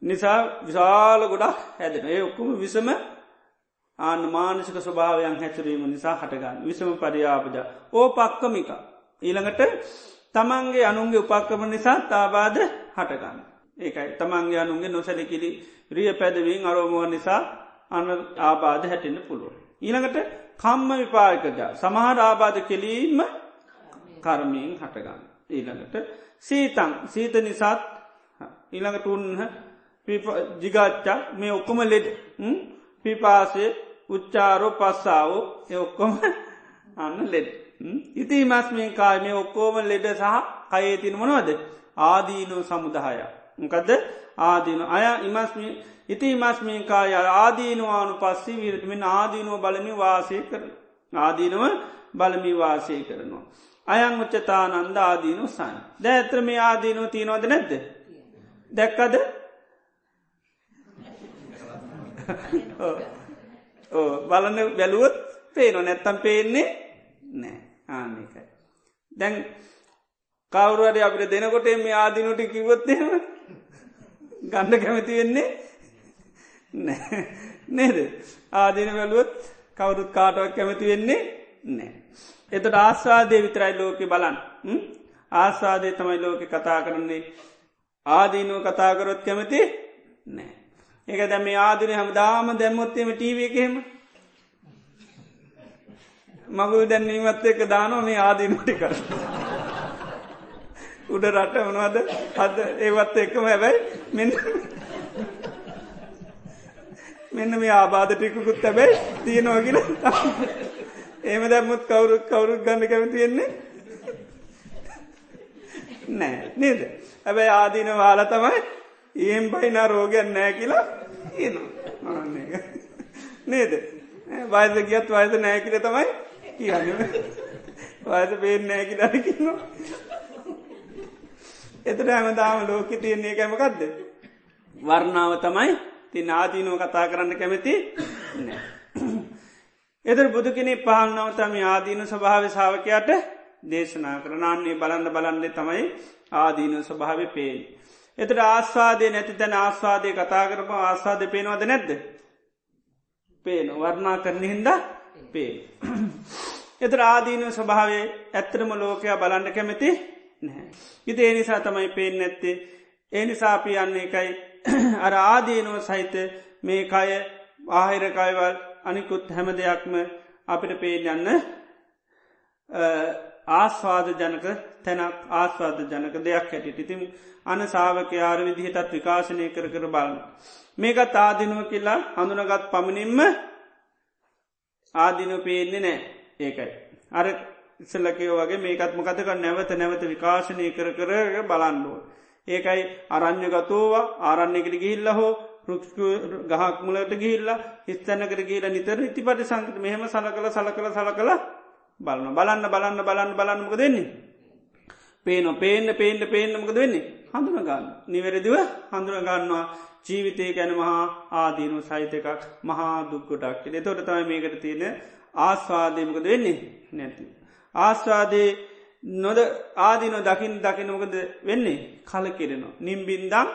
නිසා විශාල ගොඩක් හැදෙන ඒ ඔක්කුම විසම ආන මානසික ස්වභාවයන් හැචරීම නිසා හටගන්න විසම පරියාපජ. ඕ පක්කමික ඊළඟට තමන්ගේ අනුන්ගේ උපක්‍රම නිසා තාබාද හටගන්න. ඒකයි. තමන්ගේ අනුන්ගේ නොසැලිකිලි රිය පැදවින් අරෝමුව නිසා අන ආබාධ හැටෙන්න්න පුළුව. ඊළඟට කම්ම විපාර්කජා සමහර ආබාධ කෙලීම කර්මයෙන් හටගන්න. ඊළඟට සීතන් සීත නිසාත්. ඊළඟට උන්හ ජිගාච්චා මේ ඔක්කොම ලෙඩ පිපාසේ උච්චාරෝ පස්සාාවෝ ඔක්කොම අන්න ලෙඩ. ඉති මස්මේ කාමය ඔක්කෝම ලෙඩ සහ කයේ තින මොනවද ආදීනෝ සමුදාය. මොකදද ආදීන අය ඉමස්මී ඉති මස්මී කාය ආදීනවානු පස්සී විරටමින් ආදීනුව බලමි වාසය කර ආදීනව බලමි වාසය කරනවා. අයං උච්චතානන්ද ආදීනු සන්. ද ඇත්‍ර මේ ආදීනුව තියනවද නැද්ද. දැක්කද ඕ බලන්න බැලුවොත් පේනො නැත්තම් පේන්නේ නෑ ආනකයි. දැන් කවරුවද අපිට දෙනකොට මේ ආදිනුට කිවොත්තේම ගණ්ඩ කැමති වෙන්නේ නේද? ආදින වැලුවොත් කවුරුත් කාටවක් කැමති වෙන්නේ නෑ. එතට ආස්වාදය විතරයි ලෝක බලන් ආස්වාදය තමයි ලෝක කතා කරන්නේ. ආදීනුව කතාකරොත් කැමති නෑ. ඒක දැම ආදින හම දාම දැම්මොත්තේම ටීව එකහෙම මගුල් දැන්නීමත් එක දානෝ මේ ආදීනුටි කර. උඩ රට වනවාද අද ඒවත් එක්කම හැබැයි මෙ මෙන්න මේ ආබාධ ටිකුකුත් තැබැයි තියෙනවාගෙන ඒම දැම්මුත් කවුරුත් කවුරුත් ගන්න කැමතියෙන්නේ නෑ නේද? ඇබැයි ආදීන වාල තමයි ඒම් බයිනා රෝගයන් නෑ කියලා කියනවා. නේද? වයස ගියත් වයස නෑ කියල තමයි කියන්න. වයස පේෙන් නෑ කියලාට කියනවා. එතට හැමදාම ලෝක තියන්නේ කැමකක්ද වර්ණාව තමයි තින් ආදීනුව කතා කරන්න කැමති නෑ එදර බුදු කෙනෙ පහල්නවතම ආදීන ස්වභාව සාාවකයාට දේශනා කරනාන්නේ බලන්න බලන්ඩ තමයි ආදීන ස්වභාව පේෙන්. එතට ආස්වාදය නැති තැන ආස්වාදය කතා කරප ආස්වාද පේනවද නැද්ද. පේන වර්ණා කරන හින්ද පේ. එතර ආදීන ස්වභාවේ ඇත්තරම ලෝකයා බලන්න කැමති නැහැ. ඉති ඒ නිසා තමයි පේෙන් නැත්තේ ඒ නිසාපි යන්නේ එකයි අර ආදීනුව සහිත මේ කය ආහිරකයිවල් අනිකුත් හැම දෙයක්ම අපිට පේෙන් යන්න ආස්වාද ජනක තැනක් ආස්වාද ජනක දෙයක් හැටිට ඉතින් අන සාාවක යාර විදිහටත් විකාශනය කර කර බලන්න. මේකත් ආදිනුව කියලා හඳුනගත් පමණින්ම ආදිනු පේන්නේ නෑ ඒකයි. අර ඉස්සල්ලකයෝ වගේ මේකත්ම කතක නැවත නැවත විකාශනය කර කර බලන්නුව. ඒකයි අරං්‍ය ගතෝවා ආරණ්‍යකට ගිහිල්ල හෝ රුක්ෂ ගහක් මුලට ගිහිල්ලා හිස්තැනකට ගීල නිතර ඉති පටි සංකත මෙහෙම සල කළ සල කළ සල කළ බලන්න බලන්න බලන්න බලන්න බලන්නමක දෙන්නේ. පේන පේන්න පේන්ට පේන්නමක දෙන්නේ හඳුනගන්න නිවැරදිව හඳුනගන්නවා ජීවිතය ගැන මහා ආදීනු සහිත එකක් මහා දුක්කොටක් එතොට තමයි මේකට තියෙන ආස්වාදයමකද වෙන්නේ? නැති. ආස්වාදයේ නොද ආදින දකිින් දකිනමකද වෙන්නේ? කල කෙරෙනවා. නිම්බින්දම්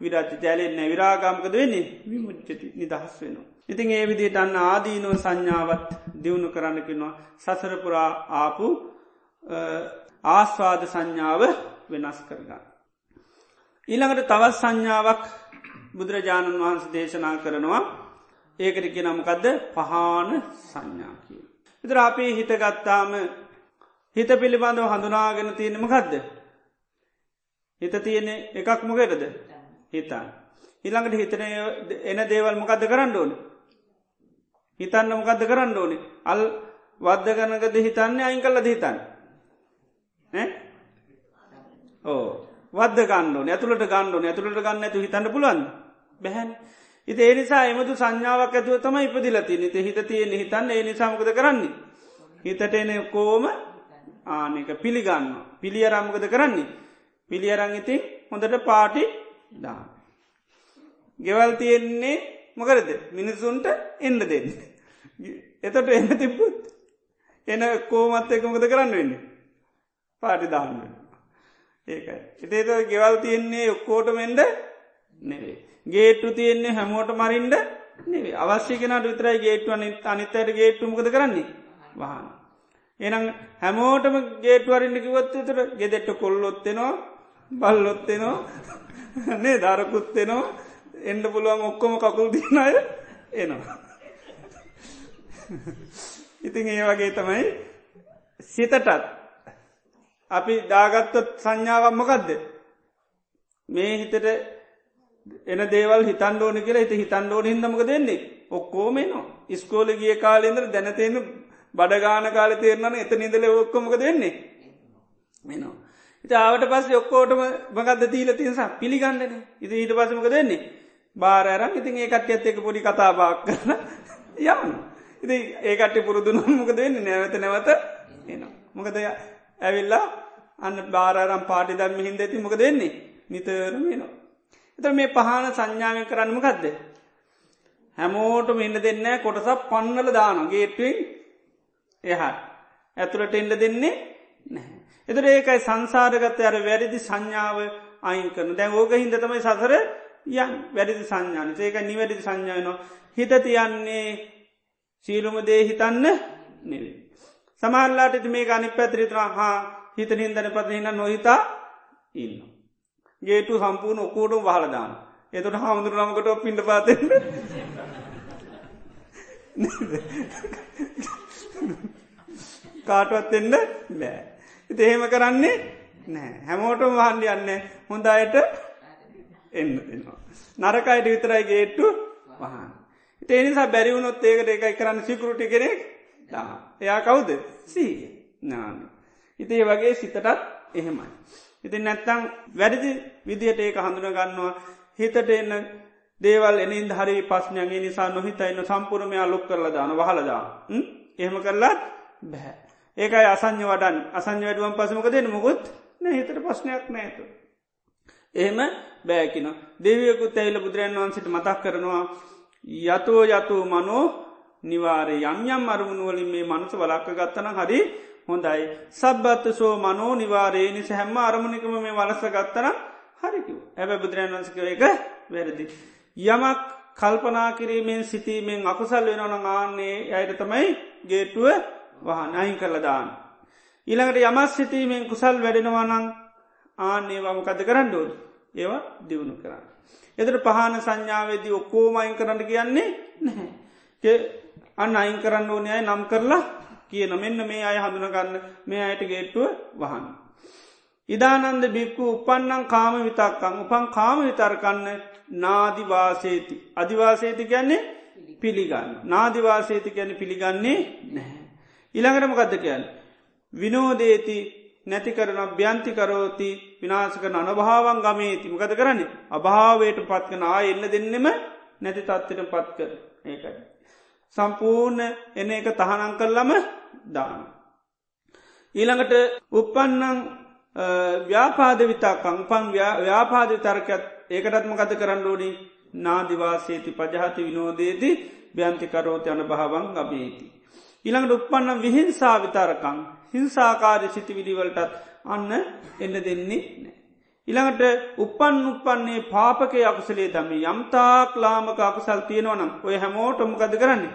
විරාච්ච ජැලෙන්න විරාගාමකද වෙන්නේ? විමුච්චති නිදහස් වෙනවා. ඉතින් ඒ විදිට අන්න ආදීනුව සංඥාවත් දියුණු කරන්නකිනවා සසරපුරා ආපු ආස්වාද සංඥාව වෙනස් කරගන්න. ඊළඟට තවත් සංඥාවක් බුදුරජාණන් වහන්ස දේශනා කරනවා ඒකට කිය නමකදද පහන සංඥා කිය. විතර අපේ හිතගත්තාම හිත පිළිබඳව හඳුනාගෙන තියෙනමකදද. හිත තියෙන එකක් මොකෙටද හිතන්. ඉළඟට හිතන එන දේවල් මොකක්ද කරන්න ඕන. හිතන්න මොකක්ද කරන්න ඕනේ? අල් වද්ධ කරනකද හිතන්නේ අයින් කල්ලද හිතන්න. ඕ. වද ගන්න ඇතුළට ගන්න ඇතුළට ගන්න ඇතු හිතන්න පුලන් බැහැන්. ඉති ඒ නිසා එමතු සංඥාවක් ඇතුව තම ඉපදිලති නිත හිත තියෙන හිතන්න. ඒ නිසාමකද කරන්නේ. හිතට එන කෝම ආනක පිළිගන්න පිළියරම්මකද කරන්නේ. පිළියරං ඉතින් හොඳට පාටි දා. ගෙවල් තියෙන්නේ මොකරද මිනිසුන්ට එන්න දෙන්න. එතට එන්න තිබ්බුත් එන කෝමත් එකමකද කරන්න වෙන්නේ. පාටි දාන්න. ඒකයි. එතේත ගෙවල් තියෙන්නේ ඔක්කෝට මෙන්ඩ නෙවේ. ගේට්ටු තියෙන්නේ හැමෝට මරින්ඩ නෙවේ අවශ්‍ය කෙනට විතරයි ගේට්ුව අනිත්තයට ගේට්ටුමකද කරන්නේ වහන. එනම් හැමෝටම ගේටවරන්න කිවොත් තුර ගෙදෙට්ට කොල්ලොත්තෙනවා බල්ලොත්තෙනවා නේ දරකුත්තෙනවා එන්ඩ පුළුවන් ඔක්කොම කකුල් දින අය එනවා. ඉතින් ඒ වගේ තමයි සිතටත්. අපි දාගත්තොත් සංඥාවම්මකක්ද මේ හිතට එන දේවල් හිතන් ෝන කියලා හිත හිතන් ෝන හිදමක දෙන්නේ ඔක්කෝම නවා ඉස්කෝල ගිය කාලෙන්දර දැනතේන බඩගාන කාල තේරනන එත නිදල ඔක්කොමක දෙන්නේ මෙනවා. ඉති ආවට පස්ස ඔක්කෝටම මකද දීල තියසා පිළිගන්නන. ඉති ඊට පසමක දෙන්නේ බාරරම් ඉතින් ඒකට ඇත් එක පොඩි කතාබාක් කරන යන්න ඉති ඒකට පුරුදුන මොක දෙන්න නැවත නැවත එනවා. මොකද ඇවිල්ලා අන්න බාරම් පාටි දම්ම හින්ද ඇති මොක දෙන්නේ නිතරම එනවා. එත මේ පහන සංඥාවෙන් කරන්නම කක්ද. හැමෝටම ඉන්න දෙන්න කොටසක් පන්නල දාන ගේටුවෙන් එහා ඇතුළට එන්ඩ දෙන්නේ නැහැ. එතර ඒකයි සංසාරගත අර වැරදි සංඥාව අයින් කරන දැන් ඕක හින්ද තමයි සසර යන් වැරදි සංඥාන ඒක නිවැරදි සංඥායනවා හිත තියන්නේ සීලුම දේ හිතන්න නෙවේ. සමල්ලාට ති මේ අනි පැත්‍රිතවා හා හිත හින්දන පතිහින්න නොහිතා ඉන්න. ගේටු සම්පූර්ණ ඔකෝටු වහලදාන. එතුට හාමුදුර නමකට පිඩ පාතෙන්ට කාටවත් එන්න බෑ. ඉති එහෙම කරන්නේ නෑ හැමෝටම වහන්ඩි යන්න හොඳ අයට එන්න දෙනවා. නරකයිට විතරයි ගේට්ටු වහන්. ඒනිසා බැරිවුණොත් ඒකට එකයි කරන්න සිකරුටි කෙනෙක් එයා කවුද සී නාන. ඉතිේ වගේ සිතටත් එහෙමයි. ඉති නැත්තං වැඩිදි විදිහට ඒක හඳුන ගන්නවා හිතට එන්න දේවල් එනින් හරි පස්්නයගේ නිසා නොහිතයින්න සම්පුරමයා ලොක් කරල දාන වහලදා එහෙම කරලාත් බැහැ. ඒකයි අසං්‍ය වඩන් අසං්‍ය වැඩුවන් පසමක දෙන මුකුත් හිතට ප්‍රශ්නයක් නෑතු. එහෙම බෑකින දෙවියකුත් ඇයිල බුදුරන් වන්සිට මතක් කරනවා යතෝ යතු මනෝ නිවාරය යම් යම් අරමුණුවලින් මේ මනුස වලක්ක ගත්තන හරි හොඳයි සබ්බත්ත සෝ මනෝ නිවාරයේ නිස හැම්ම අරමුණිකම මේ වලස ගත්තන හරිකිව ඇබ බුදුරන් වන්සක එක වැරදි. යමක් කල්පනා කිරීමෙන් සිතීමෙන් අකුසල් වෙනවන ආන්නේ අයට තමයි ගේටුව වහන් අහින් කරල දාන්න. ඊළඟට යමත් සිතීමෙන් කුසල් වැඩෙනවානං ආන්නේ වමකද කරන්න ඩෝඩ ඒවා දියුණු කරන්න. එතට පහන සංඥාවේදී ඔක්කෝම අයින් කරන්න කියන්නේ නැහැ. අන්න අයින් කරන්න ඕනයයි නම් කරලා කියන මෙන්න මේ අය හඳුනගන්න මේ අයට ගේට්ටුව වහන්න. ඉදානන්ද බික්කු උපන්නන් කාම විතක්කං උපන් කාම විතර්කන්න නාදිවාසේති. අධිවාසේති ගැන්නේ පිළිගන්න. නාදිවාසේති ගැන පිළිගන්නේ නැහැ. ඉළඟටම ගත්ත කියන්න. විනෝදේති නැති කරන භ්‍යන්තිකරෝති විනාශකන අනභාවන් ගමේති මකද කරන්නේ අභාවයට පත්කන ආ එන්න දෙන්නෙම නැති තත්වට පත් කර ඒකයි. සම්පූර්ණ එන එක තහනං කරලම දාන. ඊළඟට උපන්නං ව්‍යාපාද විතාකං පන් ව්‍යාපාද තරකත් ඒකටත්ම කත කරන්න ඕනි නාදිවාසේති පජහති විනෝදේදී භ්‍යන්තිකරෝති අන භාවන් ගබේති. ඉළඟට උපන්නම් විහිංසා විතරකං හිංසාකාරය සිතිවිඩිවලටත් අන්න එන්න දෙන්නේ නෑ. ඉළඟට උපන් උපන්නේ පාපකය අකුසලේ දම යම්තාක් ලාමක අකුසල් තියෙනවනම් ඔය හැමෝටොමකද කරන්නේ.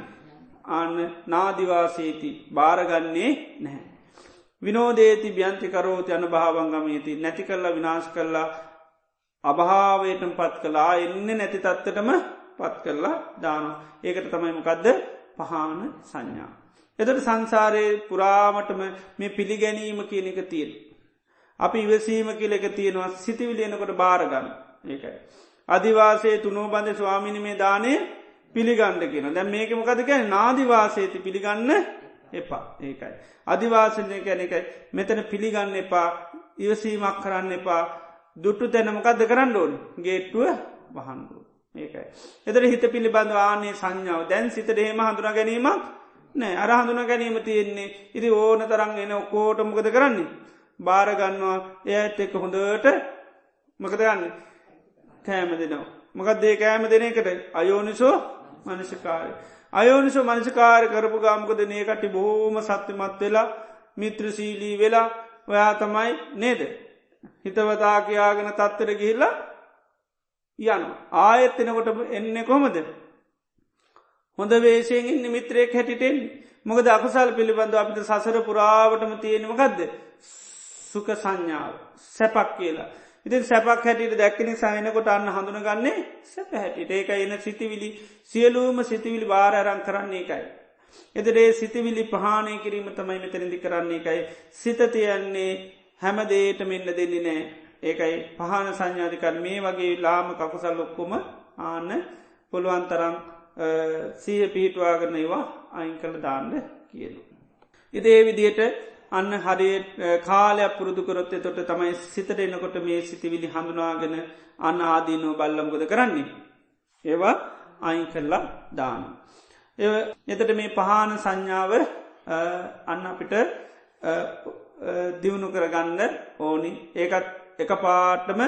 අන්න නාදිවාසේති භාරගන්නේ නැහැ. විනෝදේති භ්‍යන්තිකරෝති අන භාවංගමේති නැති කරලා විනාශ කරලා අභාවයටම පත් කලා එන්න නැති තත්වටම පත් කරලා දාන ඒකට තමයිමකදද පහන සංඥා. එතට සංසාරයේ පුරාමටම මේ පිළිගැනීම කියන එක තියෙන. අපි ඉවසීම කියල එක තියෙනවා සිතිවිලියනකොට භාරගන්න ඒකයි. අධිවාසේ තුනෝ බන්ධ ස්වාමිනි මේ දානය පිළිගණ්ඩ කියන දැ මේක මොකද කැන නාදිවාසේති පිළිගන්න එපා. ඒකයි. අධිවාසනය කැන එකයි මෙතන පිළිගන්න එපා. ඉවසීමක් කරන්න එපා. දුට්ටු තැනමකක්ද කරන්න ඕන්? ගේට්ටුව වහන්ඩුව ඒකයි. එතර හිත පිළිබඳ ආනේ සංඥාව. දැන් සිතට හෙම හඳුන ගැනීමක් නෑ අර හඳුන ගැනීම තියෙන්නේ ඉති ඕන තරන් එන ඔක්කෝට මොකද කරන්නේ. භාරගන්නවා එයට එක්ක හොඳට මකද ගන්න කෑම දෙනවා. මකත් දේ කෑම දෙන එකට අයෝනිසෝ මනසිකාරය. අයෝනිසෝ මනසිකාර කරපු ගාමකද නේකටි බොහෝම සත්‍යමත් වෙලා මිත්‍රශීලී වෙලා ඔයා තමයි නේද. හිතවතා කියයාගෙන තත්තර ගිහිල්ලා යන ආයත් එනකොට එන්නේ කොමද හොඳ වේශයෙන් ඉන්න මිත්‍රයෙක් හැටිටෙන් මොකද අකුසල් පිළිබඳ අපිට සසර පුරාවටම තියෙනමකක්ද සුක සංඥාව. සැපක් කියලා. ඉතින් සැපක් හැටියට දැක්කනි සයනකොට අන්න හඳුනගන්නේ සැප හැටිට ඒක එන සිතිවිලි. සියලූම සිතිවිලි වාරරං කරන්නේ එකයි. එදරේ සිතිවිලි පහනය කිරීම තමයි මෙතැනදි කරන්නේ එකයි. සිත තියන්නේ හැමදේට මෙන්න දෙන්නේ නෑ ඒකයි පහන සංඥාධිකර මේ වගේ ලාම කකුසල් ඔක්කොම ආන්න පුළුවන්තරම් සීය පිහිටවාගන්න ඒවා අයින් කළ දාන්න කියලු. ඉදේ විදියට අන්න හරි කාලයක් පුරුදු කරොත් තොට තමයි සිතට එනකොට මේ සිතිවිලි හඳුනාගෙන අන්න ආදීනෝ බල්ලමගොද කරන්නේ. ඒවා අයින් කරලා දාන. එතට මේ පහන සංඥාව අන්න අපිට දියුණු කරගන්න ඕනි ඒකත් එක පාටම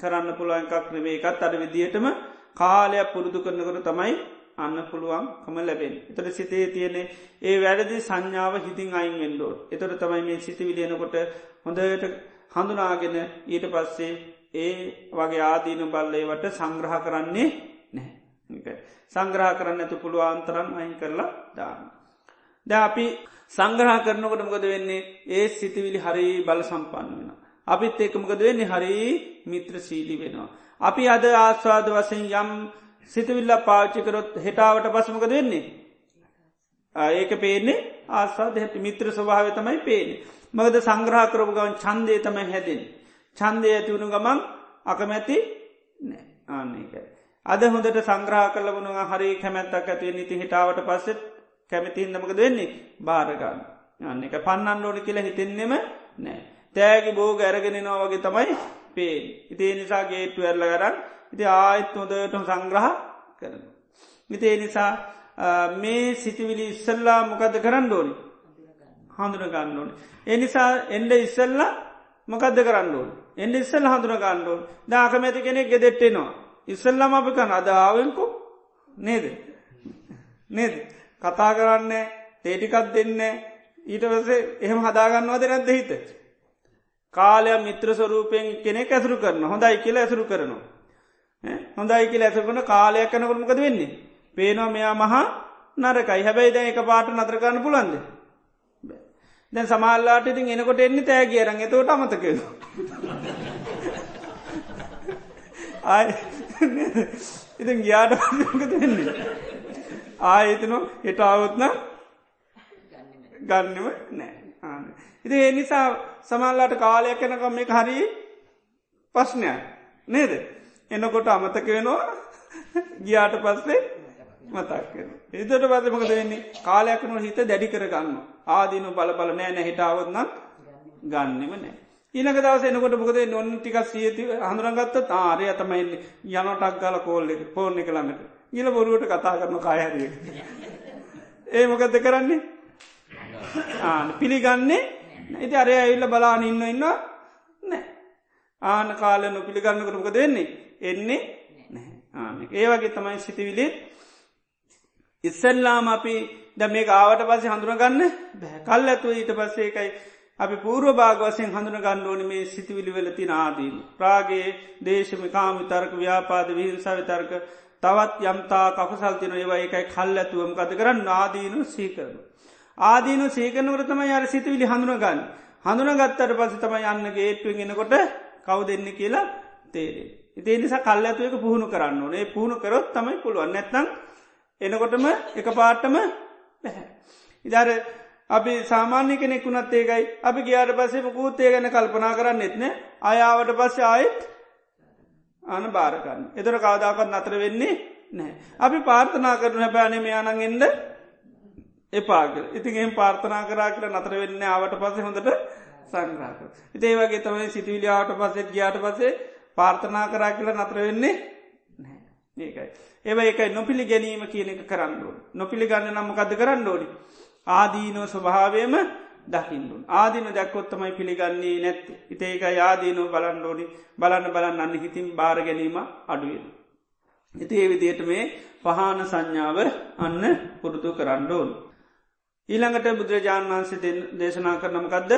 කරන්න පුළුවන් එකක් නෙවේ එකත් අඩ විදිහටම කාලයක් පුරුදු කරනකට තමයි අන්න පුළුවන්කම ලැබෙන්. එතට සිතේ තියෙනෙ ඒ වැඩදි සංඥාව හිතින් අයින් වෙන්ඩෝ. එතොට තමයි මේ සිති විලියනකොට හොඳට හඳුනාගෙන ඊට පස්සේ ඒ වගේ ආදීන බල්ලේවට සංග්‍රහ කරන්නේ නැහැ. සංග්‍රහ කරන්න ඇතු පුළුවන්තරම් අයින් කරලා දාන්න. ද අපි සංග්‍රහ කරනකොට මොකද වෙන්නේ ඒ සිතිවිලි හරි බල සම්පන්න වෙන. අපිත් ඒකමකද වෙන්නේ හරි මිත්‍ර සීලි වෙනවා. අපි අද ආස්වාද වසෙන් යම් සිතවිල්ල පාච්චිකරොත් හෙටාවට පසමකද වෙන්නේ. ඒක පේන්නේ ආස්වාද හැට මිත්‍ර ස්වභාව තමයි පේන්නේ. මගද සංග්‍රහ කරපු ගවන් චන්දය තමයි හැදෙන්. චන්දය ඇතිවුණු ගමන් අකමැති ආන්නේකයි. අද හොඳට සංග්‍රහ කල වුණ හරි කැමැත්තක් ඇතිව නිති හිටාවට පස්සෙත් කැමතින් නමකද වෙන්නේ භාරගන්න. අන්න එක පන්නන්න ඕනි කියලා හිතෙන්නෙම නෑ. තෑගි බෝග ඇරගෙනනවා වගේ තමයි පේ. ඉතිේ නිසා ගේට්ටු ඇරල ගරන් ඉති ආයත් හොදට සංග්‍රහ කරන. ඉතිේ නිසා මේ සිතිවිලි ඉස්සල්ලා මොකද කරන්න ඕනි හඳුන ගන්න ඕන. එනිසා එන්ඩ ඉස්සල්ලා මොකද කරන්න ඕන. එන්ඩ ඉස්සල් හඳුන ගන්න ඕන දාකමැති කෙනෙක් ගෙදෙට්ටෙනවා. ඉස්සල්ලම අපි කන අදාවෙන්කු නේද. නේද. කතා කරන්න තේටිකත් දෙන්න ඊට වසේ එහෙම හදාගන්නවා දෙරැද්ද හිත. කාලයක් මිත්‍ර ස්වරූපයෙන් කෙනෙක් ඇසුරු කරන හොඳයි කියල ඇසුරු කරනවා. හොඳයි කියල ඇසුරන කාලයක් කනකරමකද වෙන්නේ. පේනවා මෙයා මහා නරකයි හැබැයි දැ එක පාට නතරකන්න පුලන්ද. දැන් සමල්ලාට ඉතින් එනකොට එන්නේ තෑගිය රං එතවට අමතකෙන. ආය ඉතින් ගියාට කද වෙන්නේ. ආයතනො එට අවුත්න ගන්නව නෑ ආන. ඉති ඒ නිසා සමල්ලාට කාලයක් යනකම් මේ හරි ප්‍රශ්නයක් නේද. එනකොට අමතක වෙනවා. ගියාට පස්සේ මතක්කෙන. එතට පස මකද වෙන්නේ? කාලයක්නු හිත දැඩි කරගන්න. ආදීනු බල බල නෑ නැහිටාවත්නම් ගන්නෙම නෑ. ඊනක දවස එනකොට මොකද නොන් ටික සියති හඳුරගත්ත තාරය තමයින්නේ යනටක් ගල කෝල්ල පෝර්ණි කළඟට ගිල බොරුවට කතා කරන කායහරිය. ඒ මොකද කරන්නේ? පිළිගන්නේ ඉති අරය ඇල්ල බලාන ඉන්න ඉන්න නෑ. ආන කාල නොපිළිගන්න කරමක දෙන්නේ එන්නේ ආන ඒ වගේ තමයි සිතිවිලිත් ඉස්සල්ලාම අපි ද මේ ආවට පස්සේ හඳුනගන්න බැ කල් ඇතුව ඊට පස්සේ එකයි අපි පූර්ව භාගවසයෙන් හඳුන ගන්න ඕන මේ සිතිවිලි වෙලති නාදීන්. ප්‍රාගේ දේශම කාමි තර්ක ව්‍යාපාද විහිංසා විතර්ක තවත් යම්තා කකුසල්තින ඒවා එකයි කල් ඇතුවම කත කරන්න නාදීනු සීකරන. ආදීනු සීකනවර තම යාර සිතිවිලි හඳුනගන්න. හඳුන ගත්තට පස තම යන්න ගේට්ටුවෙන් එනකොට කව් දෙන්න කියලා තේරේ. ඉතිේ නිසා කල් ඇතුවක පුහුණු කරන්න ඕනේ පුහුණු කරොත් තමයි පුළුවන් නැත්තං එනකොටම එක පාට්ටම බැහැ. ඉදාර අපි සාමාන්‍ය කෙනෙක්ුණත් ඒකයි අපි ගියාට පසේ මුකූත්තේ ගැන කල්පනා කරන්න එත්න අයාවට පස්සේ ආයෙත් අන භාරකන්න. එතර කවදාකත් නතර වෙන්නේ නෑ. අපි පාර්ථනා කරන හැබෑනම යානගෙන්ද එපාග ඉතින් පාර්ථනා කරා කර නතර වෙන්න ආවට පස හොඳට සංග්‍රාක. ඉතේ වගේ තමයි සිටිවිලියාවට පසෙත් ගියාට පසේ පාර්ථනා කරා කියලා නතර වෙන්නේ ඒකයි. ඒව එකයි නොපිළි ගැනීම කියන එක කරන්නඩුව. නොපිළිගන්න නම්මකද කරන්න ඕඩි. ආදීනෝ ස්වභාවයම දකිින්දුන්. ආදින දැක්කොත්තමයි පිළිගන්නේ නැත්ත. ඉතේක යාදීනෝ බලන්ඩෝනි බලන්න බලන්න අන්න හිතින් බාර ගැනීම අඩුවෙන. ඉති ඒ විදියට මේ පහන සංඥාව අන්න පුරුදු කරන්නඩෝන්. ඊළඟට බුදුරජාණන් වන්සේ දේශනා කරනමකදද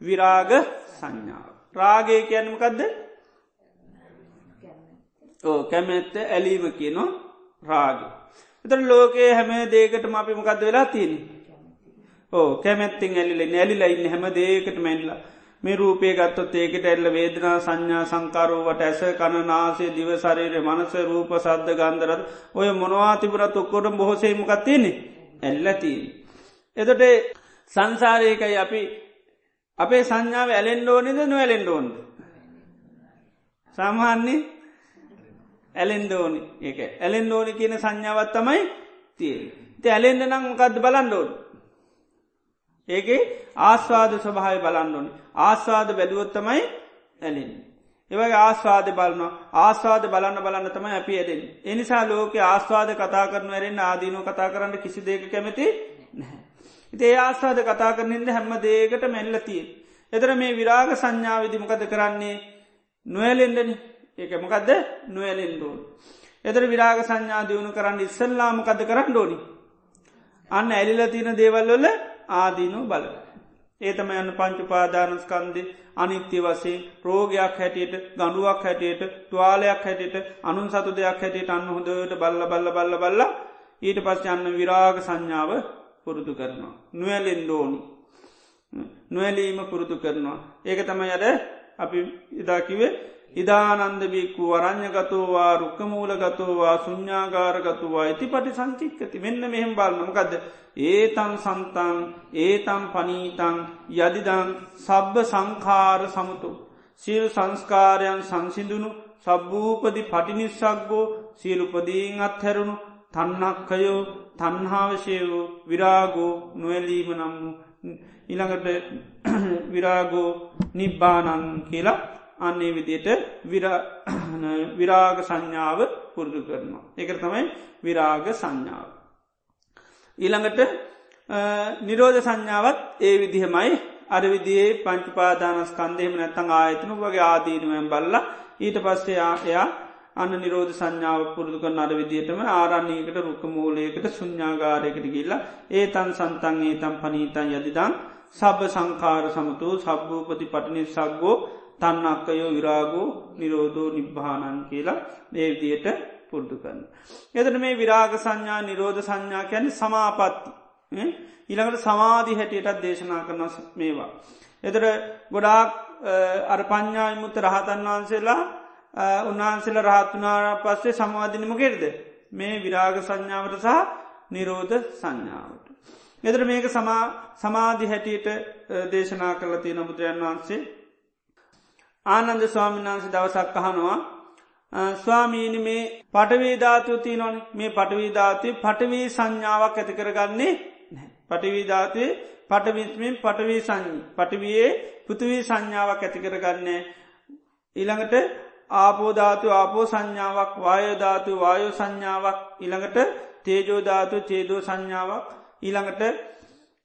විරාග සංඥාව. රාගය කියන්නමකදද ඕ කැමැත්ත ඇලීම කියනවා රාග. එතර ලෝකයේ හැම දේකටම අපි මොකක්ද වෙලා තියෙන. ඕ කැමැත්තිෙන් ඇලිල නැලිලා ඉන්න හැම දේකට මැල්ලා මේ රූපය ගත්තොත් ඒකට එල්ල වේදනා සංඥා සංකාරෝවට ඇස කණනාසේ දිවසරීරය මනස රූප සද්ධ ගන්දරත් ඔය මොනවාතිබරත් ඔක්කොට බොහොසේමකත් තියන්නේ ඇල්ලතිී. එතට සංසාරයකයි අපි අපේ සංඥාව ඇලෙන්ඩෝනිද නොවැලෙන්ඩෝන්ද. සාමාන්නේ ඇලෙන්ඩෝනි ඒක ඇලෙන්ඩෝනි කියන සංඥාවත් තමයි තිය. ති ඇලෙන්ඩ නම් මොකක්ද බලන්ඩෝන්. ඒගේ ආස්වාද ස්වභාව බලන්ඩෝනි ආස්වාද බැලුවොත්තමයි ඇලෙන්. ඒවගේ ආස්වාද බලන්න ආස්වාද බලන්න බලන්න තමයි අපි ඇදෙන්. එනිසා ලෝක ආස්වාද කතා කරන වැරෙන් ආදීනු කතා කරන්න කිසි දෙක කැමති නැහැ. ඉතේ ආස්වාද කතා කරනින්ද හැම්ම දේකට මැල්ලතිය. එතර මේ විරාග සංඥාවවිදිමකද කරන්නේ නොවැලෙන්ඩන ඒක මොකක්ද නොවැලෙන්ඩෝන්. එතර විරාග සංඥා දියුණු කරන්න ඉස්සල්ලාමකද කරන්න ඩෝනි. අන්න ඇලිල තියෙන දේවල්වල ආදීනු බල. ඒතම යන්න පංචුපාදානස්කන්දි අනිත්‍ය වසේ රෝගයක් හැටියට ගඩුවක් හැටියට තුවාලයක් හැටියට අනුන් සතු දෙයක් හැටියට අන්න හොඳට බල්ල බල්ල බල්ල බල්ල ඊට පස් යන්න විරාග සංඥාව පුරුදු කරනවා. නුවැලෙන්ඩෝනි. නොවැලීම පුරුදු කරනවා. ඒක තමයි අද අපි ඉදාකිවේ ඉදානන්දබික්කු වරං්ඥගතෝවා රුක්කමූලගතෝවා සුඤ්ඥාගාරගතුවා ඇති පටි සංචික්කති මෙන්න මෙහෙම බලන්නමකද ඒතන් සන්තන් ඒතම් පනීතන් යදිදන් සබ්බ සංකාර සමුතු. සියල් සංස්කාරයන් සංසිදුණු සබ්භූපදි පටිනිස්සක්ගෝ සියලුපදීන් අත්හැරුණු තන්නක්කයෝ තන්හාවශයවෝ විරාගෝ නොවැලීම නම් වූ ඉළඟට විරාගෝ නිබ්බානන් කියලා අන්නේ විදියට විරාග සංඥාව පුරුදු කරනවා. එක තමයි විරාග සංඥාව. ඊළඟට නිරෝධ සංඥාවත් ඒ විදිහමයි අර විදිේ පංචිපාදානස්කන්දයම නැත්තං ආයතනු වගේ ආදීනුවෙන් බල්ල ඊට පස්සේ එයා අන්න නිරෝධ සංඥාව පුරුදු කර අර විදිහටම ආරන්නේකට රුක්ක මූලයකට සුඥාගාරයකට ගිල්ලා ඒ තන් සන්තන් ඒ තම් පනීතන් යදිදං සබ සංකාර සමතු සබ්භූපති පටනි සක්ගෝ තන්නක්කයෝ විරාගෝ නිරෝධෝ නිබ්භානන් කියලා ඒවිදියට පුරුදු කරන්න. එතන මේ විරාග සංඥා නිරෝධ සංඥා කැන සමාපත්ති ඊළඟට සමාධි හැටියටත් දේශනා කරන මේවා. එතර ගොඩාක් අර පඤ්ඥායිමුත්ත රහතන් වහන්සේලා උන්වහන්සේල රහත්තුනාර පස්සේ සමවාධනමකෙරද මේ විරාග සංඥාවට සහ නිරෝධ සංඥාවට. එතර මේක සමාධි හැටියට දේශනා කරල තිය නමුදුරයන් වහන්සේ ආනන්ද ස්වාමීන් වහන්සේ දවසක් අහනවා ස්වාමීනි මේ පටවීධාතුව තියනොන් මේ පටවීධාතුව පටවී සංඥාවක් ඇති කරගන්නේ පටවීධාතුවේ පටවිස්මින් පටවී සංඥ පටවයේ පෘතිවී සංඥාවක් ඇති කරගන්නේ ඊළඟට ආපෝධාතු ආපෝ සංඥාවක් වායෝධාතු වායෝ සංඥාවක් ඉළඟට තේජෝධාතු චේදෝ සංඥාවක් ඊළඟට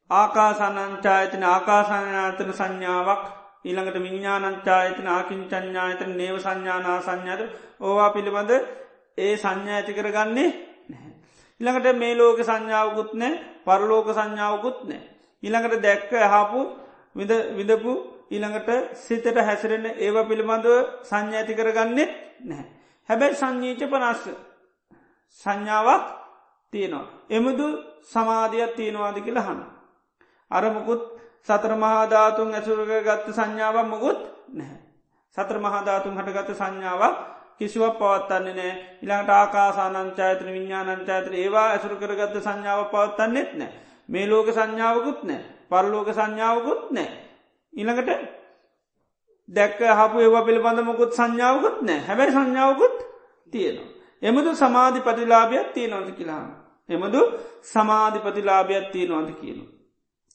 ආකාසනංචායතන ආකාසංඥාතන සංඥාවක් ඊළඟට විඤ්ඥානංචායතන ආකින්චඥායතන නේව සංඥානා සංඥාද ඕවා පිළිබඳ ඒ සංඥා ඇති කරගන්නේ ඉළඟට මේ ලෝක සංඥාවකුත් නෑ පරලෝක සංඥාවකුත් නෑ. ඉළඟට දැක්ක හාපු විදපු ඊළඟට සිතට හැසිරෙන ඒව පිළිබඳව සංඥ ඇති කරගන්නෙත් නැහැ. හැබැයි සංඥීච පනස්ස සංඥාවක් තියෙනවා. එමුදු සමාධයක් තියෙනවාද කියලා හන්න. අරමකුත් සතර මහාධාතුන් ඇසුරක ගත්ත සංඥාවක් මුකුත් නැහැ. සතර මහාධාතුන් හටගත සංඥාවක් කිසිවක් පවත්තන්නේ නෑ ඉළඟට ආකාසානංචාතන විඤ්ඥානංචාතන ඒවා ඇසුරු කරගත්ත සංඥාව පවත්තන්නෙත් නෑ මේ ලෝක සංඥාවකුත් නෑ පරලෝක සංඥාවකුත් නෑ ඉළඟට දැක්ක හපු ඒවා පිළිබඳ මොකුත් සංඥාවකුත් නෑ හැබැයි සංඥාවකුත් තියෙනවා. එමදු සමාධි පතිලාභයක් තියෙනවද කියලාම. එමදු සමාධි පතිලාභයක් තියෙනවාද කියන.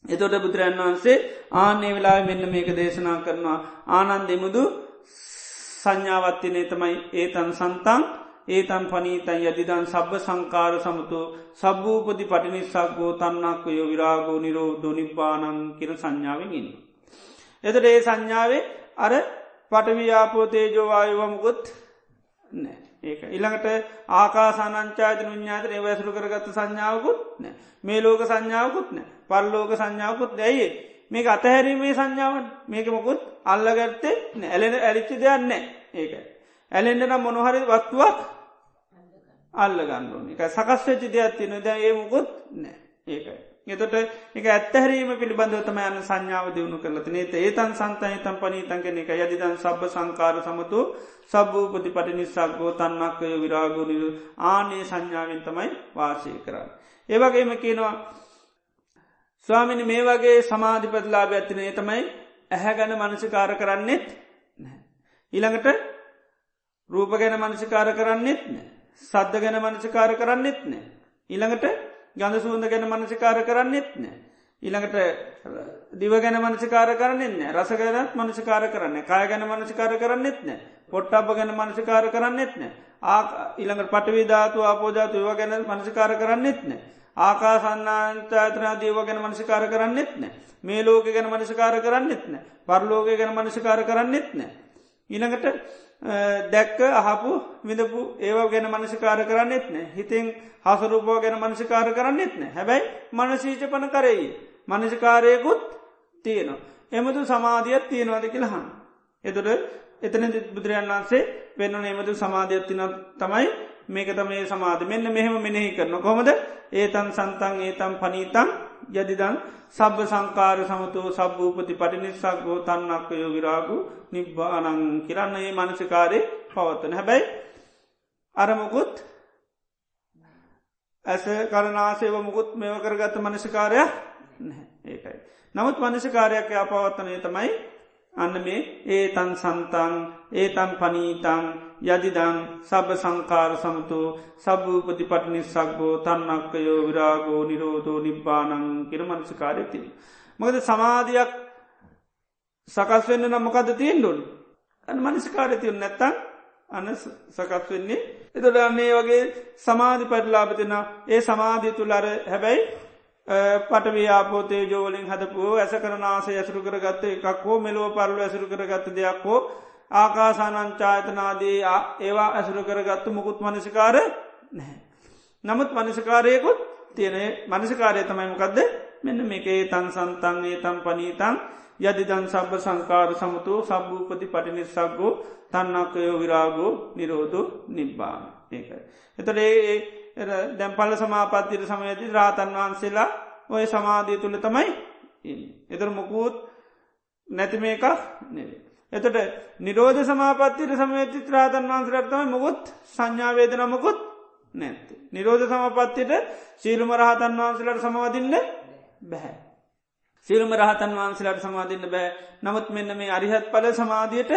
එතොට බුදුරන් වහන්සේ ආනේ වෙලා මෙන්න මේක දේශනා කරනවා. ආනන්ද එමුදු සංඥාවත්තිනේ තමයි ඒතන් සන්තන් ඒතන් පනීතන් යදිදන් සබ්බ සංකාර සමතු සබ්භූපති පටිනිස්සක්ගෝ තන්නක්කයෝ විරාගෝ නිරෝ දොනිබ්බානන් කියෙන සංඥාවෙන් ඉන්න. එතට ඒ සංඥාවේ අර පටවියාපෝතේජෝවායවමකුත් නෑ ඒක ඉළඟට ආකාසානංචාතන විඤ්ඥාතන ඒවැසරු කරගත්ත සංඥාවකුත් නෑ මේ ලෝක සංඥාවකුත් නෑ පල්ලෝක සංඥාවකුත් දැයි මේක අතහැරීමේ සංඥාවන් මේක මොකුත් අල්ලගත්තේ ඇලෙන ඇලිච්චි දෙයන්න ඒක. ඇලෙන්ට නම් මොනොහරි වත්තුවක් අල්ල ගණ්ඩුවන එක සකස්වෙච්චි දෙයක් තියන ද ඒ මොකුත් නෑ. ඒකයි එතොට එක ඇත්තහැරීම පිළිබඳව තම යන්න සංඥාව දියුණු කරලති නේත ඒතන් සන්තයි තම් පනීතන්ගෙන එක යදිදන් සබ සංකාර සමතු සබ්භූපති පටි නිසක්ගෝ තන්නක්කය විරාගුනිරු ආනේ සංඥාවෙන් තමයි වාසය කරන්න. ඒවගේම කියනවා ස්වාමිනි මේ වගේ සමාධිපතිලාභ ඇතිනේ තමයි ඇහැ ගැන මනසිකාර කරන්නෙත් ඊළඟට රූප ගැන මනසිකාර කරන්නෙත් නෑ සද්ධ ගැන මනසිකාර කරන්නෙත් නෑ ඊළඟට ගඳ සූන්ද ගැන මනසිකාර කරන්නෙත් නෑ ඊළඟට දිව ගැන මනසිකාර කරන්නෙන්න රස ගැනත් මනසිකාර කරන්න කාය ගැන මනසිකාර කරන්නෙත් නෑ පොට්ටබ ගැන මනසිකාර කරන්නෙත් නෑ ආ ඉළඟට පටවිධාතු ආපෝජාතු ඒව ගැන මනසිකාර කරන්නෙත් නෑ ආකා සන්නාන්තාතනා දේව ගැන මනසිකාර කරන්නෙත් නෑ. මේ ලෝක ගැන මනසිකාර කරන්නෙත් නෑ. පරලෝක ගැන මනසිකාර කරන්නෙත් නෑ. ඊළඟට දැක්ක අහපු විඳපු ඒව ගැන මනසිකාර කරන්නෙත් නෑ. හිතින් හසරූපෝ ගැන මනසිකාර කරන්නෙත් නෑ. හැබැයි මනසීචපන කරෙයි මනසිකාරයකුත් තියෙනවා. එමතු සමාධියත් තියෙනවාද කියලහන් එතුට එතන බුදුරජන් වන්සේ පෙන්වන එමතු සමාධයක්තින තමයි මේක තමයි සමාධ මෙන්න මෙහෙම මෙනෙහි කරන කොමද ඒතන් සන්තන් ඒතම් පනීතම් යදිදන් සබ්බ සංකාර සමතු සබ්භූපති පටිනිස්සක්ගෝ තන්නක්කයෝ විරාගු නිබ්බානං කිරන්න ඒ මනසිකාරය පවත්තන හැබැයි අරමකුත් ඇස කරනාසේව මුකුත් මෙව කරගත්ත මනසිකාරයක් ඒකයි. නමුත් මනසිකාරයක් පවත්තනය තමයි අන්න මේ ඒතන් සන්තන් ඒතන් පනීතන් යදිදං සබ සංකාර සමතු සබභූපති පටිනිස්සක්බෝ තන්නක්කයෝ විරාගෝ නිරෝධෝ නිබ්බානං කිර මනසිකාරයති. මොකද සමාධයක් සකස් වෙන්න නම්මකද තියෙන්ඩුන් අන්න මනසිකාරතියුන් නැත්තන් අන්න සකස් වෙන්නේ. එතොට අන්නේ වගේ සමාධි පරිලාපතින ඒ සමාධී තුළර හැබැයි පටව්‍යාපෝතේ ජෝලින් හදපුෝ ඇස කරනාස ඇසරු කරගත්ත එකක් හෝ මෙලෝ පරලු ඇසරු කරගත්ත දෙයක් හෝ ආකාසානංචායතනාදී ඒවා ඇසුරු කරගත්තු මුකුත් මනසිකාර නැහැ. නමුත් මනසිකාරයකුත් තියෙන මනසිකාරය තමයිමකක්ද මෙන්න මේකේ තන් සන්තන් ඒ තම් පනීතන් යදිදන් සබ්බ සංකාර සමතු සබ්භූපති පටිනිස්සක්ගෝ තන්නක්කයෝ විරාගෝ නිරෝධ නිබ්බාන ඒකයි. එතට ඒ දැම්පල්ල සමාපත්තිර සමයති රාතන් වහන්සේලා ඔය සමාධී තුළ තමයි එතර මොකූත් නැති මේකක් නෙවේ. එතට නිරෝධ සමාපත්තිර සමයති ත්‍රාතන් වහන්සරත්තම මොකුත් සංඥාවේදන මොකුත් නැත්ත. නිරෝධ සමපත්තිට සීලුම රහතන් වහන්සලට සමවදින්න බැහැ. සිරුම රහතන් වහන්සලට සමාධන්න බෑ නමුත් මෙන්න මේ අරිහත් පල සමාධියයට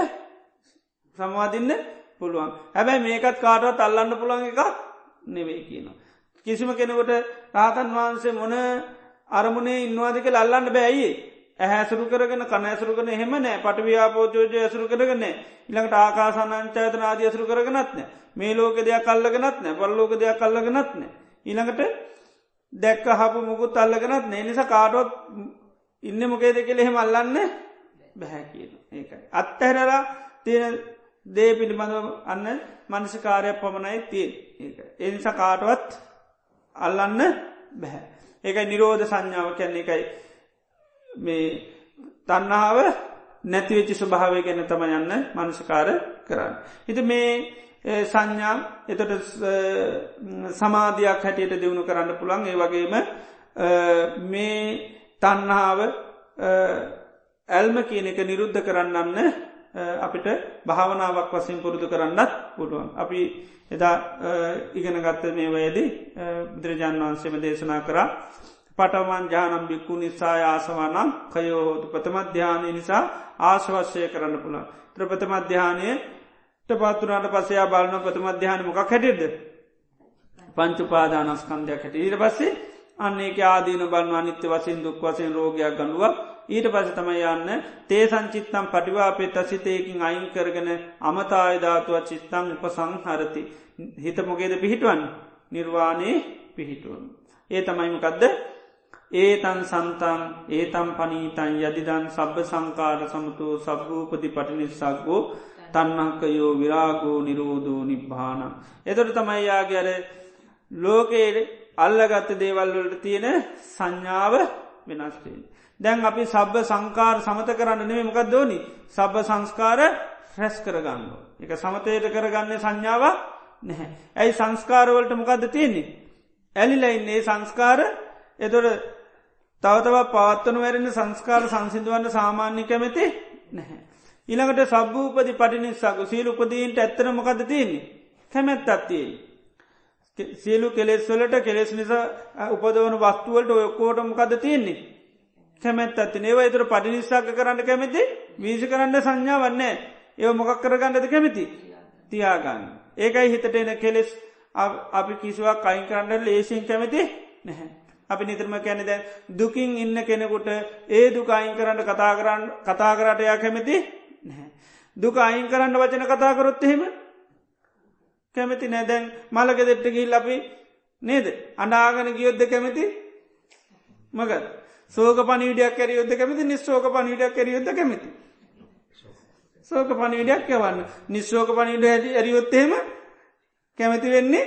සමාධන්න පුළුවන් හැබැයි මේකත් කාටවත් අල්ලන්න පුළන් එකක් නෙවෙයි කියනවා. කිසිම කෙනෙකොට රාතන් වහන්සේ මොන අරමුණේ ඉන්නවාදික අල්ලන්න බෑයි. ඇහැසරු කරගෙන කනඇසරු කන හෙම නෑ. පටව්‍යාපෝචෝජය ඇසරු කරගන්න ඉළඟට ආකාසානංචාතන ආදී ඇසරු කරගනත්න මේ ලෝක දෙයක් කල්ලගෙනත් නෑ. පල්ලෝක දෙයක් කල්ලගෙනත් නෑ. ඉළඟට දැක්ක හපු මුකුත් අල්ලගෙනත් නේ. නිසා කාටොත් ඉන්න මොකේද කෙළ එහෙම අල්ලන්න බැහැ කියන ඒකයි. අත්තහැරලා තියෙන දේ පිළිබඳව අන්න මනසිකාරයක් පමණයි තිය එනිසා කාටවත් අල්ලන්න බැහැ. ඒකයි නිරෝධ සංඥාව කැන්නේ එකයි මේ තන්නාව නැතිවෙච්චි ස්වභාවය ගැන තම යන්න මනසිකාර කරන්න. හිත මේ සංඥා එතට සමාධයක් හැටියට දියුණු කරන්න පුළන් ඒ වගේම මේ තන්නාව ඇල්ම කියන එක නිරුද්ධ කරන්නන්න අපිට භාවනාවක් වසින් පුරුදු කරන්නත් පුඩුවන්. අපි එදා ඉගෙන ගත්ත මේ වයද බුදුරජාන් වන්සේම දේශනා කරා පටවන් ජානම් බික්කු නිසා ආසවනම් කයෝතු ප්‍රථමධ්‍යානය නිසා ආශවශ්‍යය කරන්න පුළන්. ත්‍ර ප්‍රථමධ්‍යානය පත්තුරට පසයා බලන ප්‍රථමධ්‍යාන මොකක් හැටිද. පංචුපාදානස්කන්ධයක් හැට ඊට පස්සේ අන්නේක ආදීන බලන්න අනිත්‍ය වසින් දුක් වසයෙන් රෝගයක් ගඩුවක් ඊට පස තමයි යන්න තේ සංචිත්තම් පටිවාපේ තසිතයකින් අයින් කරගෙන අමතායධාතුව චිත්තං උපසංහරති. හිත මොගේද පිහිටුවන් නිර්වාණය පිහිටුවන්. ඒ තමයිමකදද ඒතන් සන්තන් ඒතම් පනීතන් යදිදන් සබ්බ සංකාර සමතු සබ්භූපති පටිනිස්සක්ගෝ තන්නංකයෝ විරාගෝ නිරෝධෝ නිබ්භාන. එතොට තමයියාගැර ලෝකයේ අල්ලගත්ත දේවල්වලට තියෙන සංඥාව වෙනස්ටේ. දැන් අපි සබ්බ සංකාර සමත කරන්න නෙම මොකක් දෝනි සබ්බ සංස්කාර රැස් කරගන්න. එක සමතයට කරගන්න සංඥාව නැහැ. ඇයි සංස්කාරවලට මොකක්ද තියෙන්නේ. ඇලිලයින්නේ සංස්කාර එතොට තවතව පාත්තන වැරෙන සංස්කාර සංසිදුවන්න සාමාන්‍ය කැමති නැහැ. ඉළඟට සබ්භූපති පටිනිස්සාක සීල උපදීන්ට ඇත්තන මොකද තියන්නේ කැමැත් අත්තියේ. සියලු කෙලෙස්වලට කෙලෙස් නිසා උපදවන වස්තුවලට ඔයකෝට මොකද තියන්නේ. කැමැත් ඇති ඒව තුර පටිනිස්සාක කරන්න කැමති වීසි කරන්න සංඥා වන්නේ ඒව මොකක් කරගන්නද කැමති තියාගන්න. ඒකයි හිතට එන කෙලෙස් අපි කිසිවක් කයින් කරන්න ලේසින් කැමති නැහැ. අපි නිතරම කැනෙද දුකින් ඉන්න කෙනෙකුට ඒ දුක අයින් කරන්න කතා කරන්න කතා කරට යා කැමති නැහැ. දුක අයින් කරන්න වචන කතා කරොත් එහෙම කැමති නෑදැන් මළක දෙට්ට ගිල් අපි නේද? අඩාගන ගියොද්ද කැමති? මගත් සෝක පනිවිඩයක් කැර යොද කැමති? නිස්සෝක පනිවිඩක් කැර යොද කැමති? සෝක පනිවිඩයක් යවන්න. නිස්සෝක පනිවිඩ ඇති ඇරියොත්තේම කැමති වෙන්නේ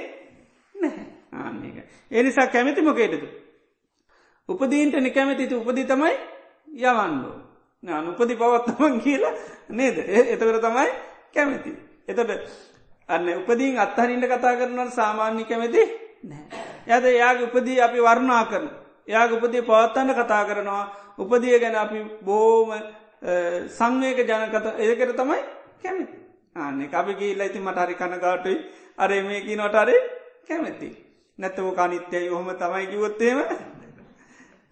නැහැ. ආන්නක එනිසා කැමති මොකේටද උපදීන්ට නිකැමතිති උපදී තමයි යවන්නෝ නාන උපදි පවත්තමන් කියලා නේද? එතකට තමයි කැමති. එතට අන්න උපදීන් අත්හරින්ට කතා කරනවට සාමාන්‍ය කැමති නෑ. යද යාගේ උපදී අපි වර්ණා කරන යාග උපදී පවත්තන්න කතා කරනවා. උපදිය ගැන අපි බෝම සංවේක ජනකත ඒකට තමයි කැමති. ආන්න අපි ගීල්ල ඉති මට හරි කනගාටුයි. අර මේකී නොටරේ කැමැති. නැත්තව කනිත්‍යයි ඔහොම තමයි කිවොත්තේම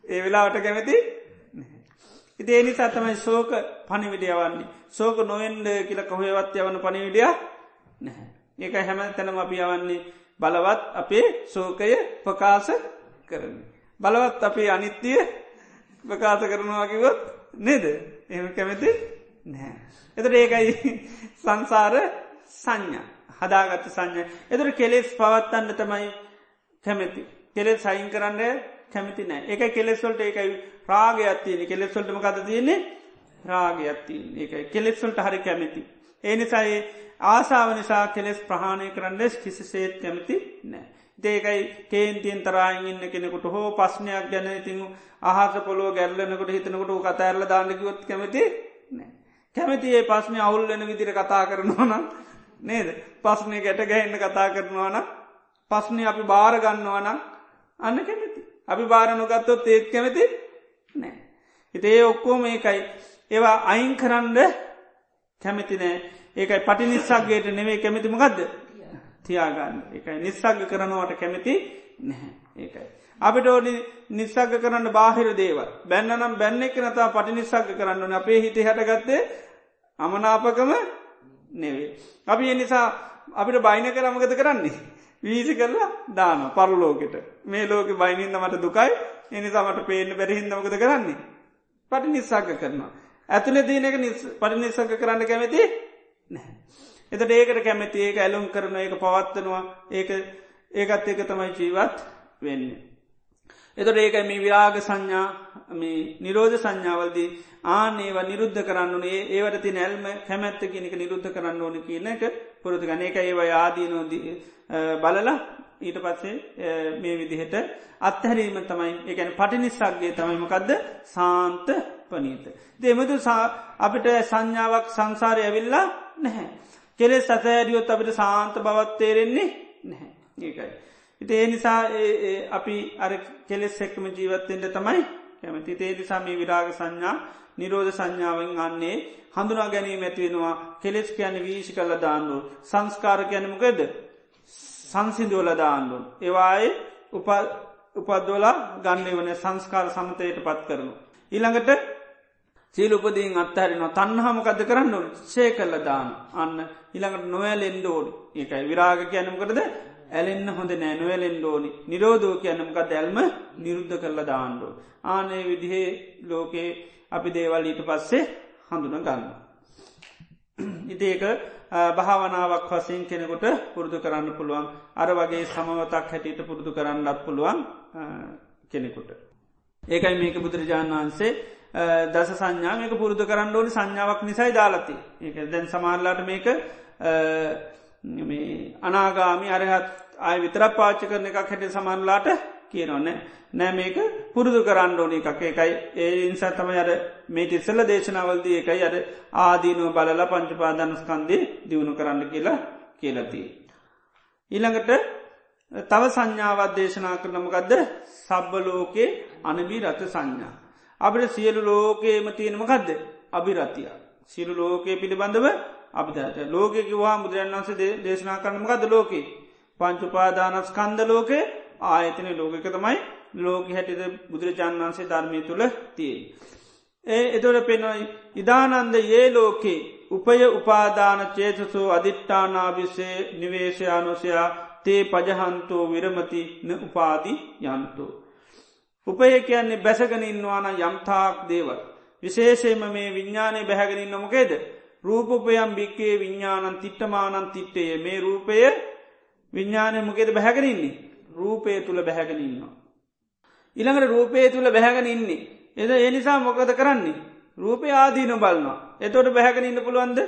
ඒ වෙලාවට කැමති ඉති එනි සතමයි සෝක පනිවිඩියවන්නේ සෝක නොවෙන්ඩ කියල කොහේවත් යවන පනිවිඩිය නැහැ. ඒක හැම තැනම අපි යවන්නේ බලවත් අපේ සෝකය ප්‍රකාශ කරන. බලවත් අපේ අනිත්‍යය ප්‍රකාශ කරනවාකිවොත් නේද? එම කැමති නෑ. එතට ඒකයි සංසාර සංඥා හදාගත්ත සංඥ. එතර කෙලෙස් පවත්තන්න තමයි කැමැති. කෙලෙස් සයින් කරන්න කැමති නෑ එක කෙලෙස්වල්ට ඒකයි රාගයත්තියන කෙලෙස්වල්ටම කත තියන්නේ රාගයත්තිය ඒකයි කෙලෙස්වල්ට හරි කැමැති. ඒ නිසායි ආසාාව නිසා කෙලෙස් ප්‍රහණය කරන්නෙස් කිසිසේත් කැමති නෑ. දේකයි කේන්තියෙන් තරායින් ඉන්න කෙනෙකුට හෝ පස්්නයක් ගැන ඉතින් අහස පොලෝ ගැල්ලනකට හිතනකොට කතඇරල දාන්නකිවොත් කැමති නෑ. කැමති ඒ පස්්නය අවුල්ලන විදිර කතා කරනවන නේද පස්්නය ගැට ගැහෙන්න කතා කරනවාන පස්්නය අපි භාරගන්නවාන අන්න කැමති. අපි භාරනුගත්තොත් ඒත් කැමති නෑ. හිතේ ඔක්කෝ මේකයි ඒවා අයින් කරන්න කැමති නෑ ඒකයි පටි නිස්සක්ගේට නෙවේ කැමතිමගදද තියාගන්න එකයි නිස්සක්ග කරනවට කැමති නැහැ ඒකයි. අපිට ඕනි නිස්සක්ග කරන්න බාහිර දේව බැන්නනම් බැන්න එක නතා පටි නිස්සක්ග කරන්න අපේ හිත හටගත්තේ අමනාපකම නෙවේ. අපි නිසා අපිට බයින කරමගත කරන්නේ. වීසි කරලා දාන පරලෝකෙට මේ ලෝක බයිනින්ද මට දුකයි එනි තමට පේන බැරිහින්දමකද කරන්නේ. පටි නිස්සක්ග කරනවා. ඇතුළ දීනක පටි නිසංක කරන්න කැමති නැහැ. එතට ඒකට කැමැති ඒක ඇලුම් කරන ඒක පවත්වනවා ඒක ඒකත් ඒක තමයි ජීවත් වෙන්න. එතට ඒක මේ විරාග සංඥා නිරෝධ සංඥාවල්දී ආනේව නිරුද්ධ කරන්නුනේ ඒවට ති නැල්ම කැමැත්ත කෙනෙක නිරුද්ධ කරන්න ඕන කියන එක පුරුදු ගන එක ඒව ආදීනෝද බලලා ඊට පස්සේ මේ විදිහට අත්හැරීම තමයි එකැන පටිනිස්සක්ගේ තමයිමකක්ද සාන්ත පනීත. දෙමතු අපිට සංඥාවක් සංසාරය ඇවිල්ලා නැහැ. කෙලෙස් සතෑඩියොත් අපිට සාන්ත බවත් තේරෙන්නේ නැහැ. ඒකයි. ඉති ඒ නිසා අපි අර කෙලෙස් එක්කම ජීවත්තෙන්ට තමයි කැමති තේ නිසා මේ විරාග සංඥා නිරෝධ සංඥාවෙන් අන්නේ හඳුනා ගැනීම ඇතිවෙනවා කෙලෙස් කියන වීශි කල්ල දාන්නු සංස්කාර කියනමකද සංසිදුවල දාන්නුන්. ඒවායේ උපද්දෝලා ගන්න වන සංස්කාර සමතයට පත් කරනු. ඊළඟට සීලුපදීන් අත්හරිනවා තන්නහමකද කරන්න ෂේ කල්ල දාන අන්න ඉළඟට නොවැලෙන්ඩ ඕඩි ඒකයි විරාග කියනමකටද ඇලෙන්න්න හොඳ නෑ නොවැලෙන්ඩ ඕනි නිරෝධෝ කියනමක දැල්ම නිරුද්ධ කරල දාන්නඩෝ. ආනේ විදිහේ ලෝකේ අපි දේවල් ඊට පස්සේ හඳුන ගන්න. ඉතිඒක භාවනාවක් වසයෙන් කෙනෙකුට පුරුදු කරන්න පුළුවන් අර වගේ සමවතක් හැටියට පුරුදු කරන්නත් පුළුවන් කෙනෙකුට. ඒකයි මේක බුදුරජාණන් වහන්සේ දස සංඥා මේක පුරුදු කරන්න ඕනි සංඥාවක් නිසයි දාලති ඒක දැන් සමාරලාට මේක අනාගාමි අරහත් අය විතර පාච්ච කරන එකක් හැට සමන්ලාට කියනොන්න නෑ මේක පුරුදු කරන්න ඕනි එකක් එකයි ඒ ඉන්සා තමයි අර මේට ඉස්සල්ල දේශනාවල්දී එකයි අර ආදීනුව බලලා පංචපාදනස්කන්දේ දියුණු කරන්න කියලා කියලති. ඊළඟට තව සංඥාවත් දේශනා කරනමකදද සබ්බලෝකේ අනබී රත සංඥා. අපට සියලු ලෝකේම තියෙනමකදද අභිරතිය. සිරු ලෝකයේ පිළිබඳව අපිට ලෝකෙකිවා බුදුරන් වන්සේ දේශනා කරනමකද ලෝකේ පංචුපාදානස් කන්ද ලෝකේ ආයතන ලෝකක තමයි ලෝක හැටිද බුදුරජාන් වන්සේ ධර්මය තුළ තිය. ඒ එතොට පෙනොයි ඉදානන්ද ඒ ලෝකේ උපය උපාදාන චේතසෝ අධිට්ඨානාභිසේ නිවේශයානුසයා තේ පජහන්තෝ විරමති න උපාදි යන්තෝ. උපය කියන්නේ බැසගනින්වාන යම්තාක් දේවල්. විශේෂයම මේ විඤ්ඥානය බැහැගෙනින් නොමකේද. රූපපයම් භික්කේ විඤ්ඥානන් තිට්ටමානන් තිට්ටය මේ රූපය විඤ්ඥානය මොකේද බැහැගෙනන්නේ. රූපය තුළ බැහැගෙනන්නවා. ඉළඟට රූපය තුළ බැහැගෙන ඉන්නේ. එද එනිසා මොකද කරන්නේ. රූපය ආදීන බලන්නවා. එතොට බැහැගෙන ඉන්න පුළුවන්ද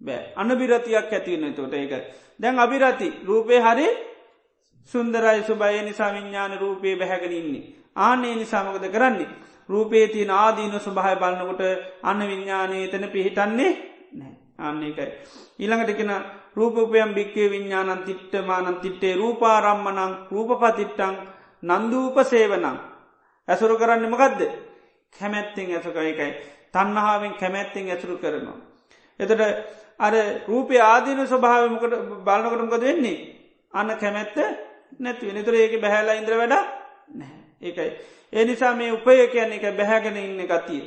බෑ අනබිරතියක් ඇතිවන්න තොට ඒක. දැන් අභිරති රූපය හරි සුන්දරයි සුභය නිසා විඤ්ඥාන රූපය බැහැගෙන ඉන්නේ. ආනේ නිසාමකද කරන්නේ. රූපේ තියන ආදීන සුභහය බලන්නකොට අන්න විඤ්ඥානය එතන පිහිටන්නේ නෑ අන්න එකයි. ඊළඟට කෙන රූපපයම් භික්කේ විඤ්ඥානන් තිට්ටමානන් තිට්ටේ රූපාරම්මනං රූපපතිට්ටං නන්දූප සේවනං. ඇසුරු කරන්න මකදද කැමැත්තිෙන් ඇසුකර එකයි තන්නහාාවෙන් කැමැත්තිෙන් ඇසුරු කරනවා. එතට අර රූපය ආදීන ස්වභාවමකට බලනකටමකද වෙන්නේ අන්න කැමැත්ත නැතිව නිතුර ඒක බැහැලා ඉන්ද්‍ර වැඩ නැහැ ඒකයි. ඒ නිසා මේ උපය කියන එක බැහැගෙන ඉන්න ගතිය.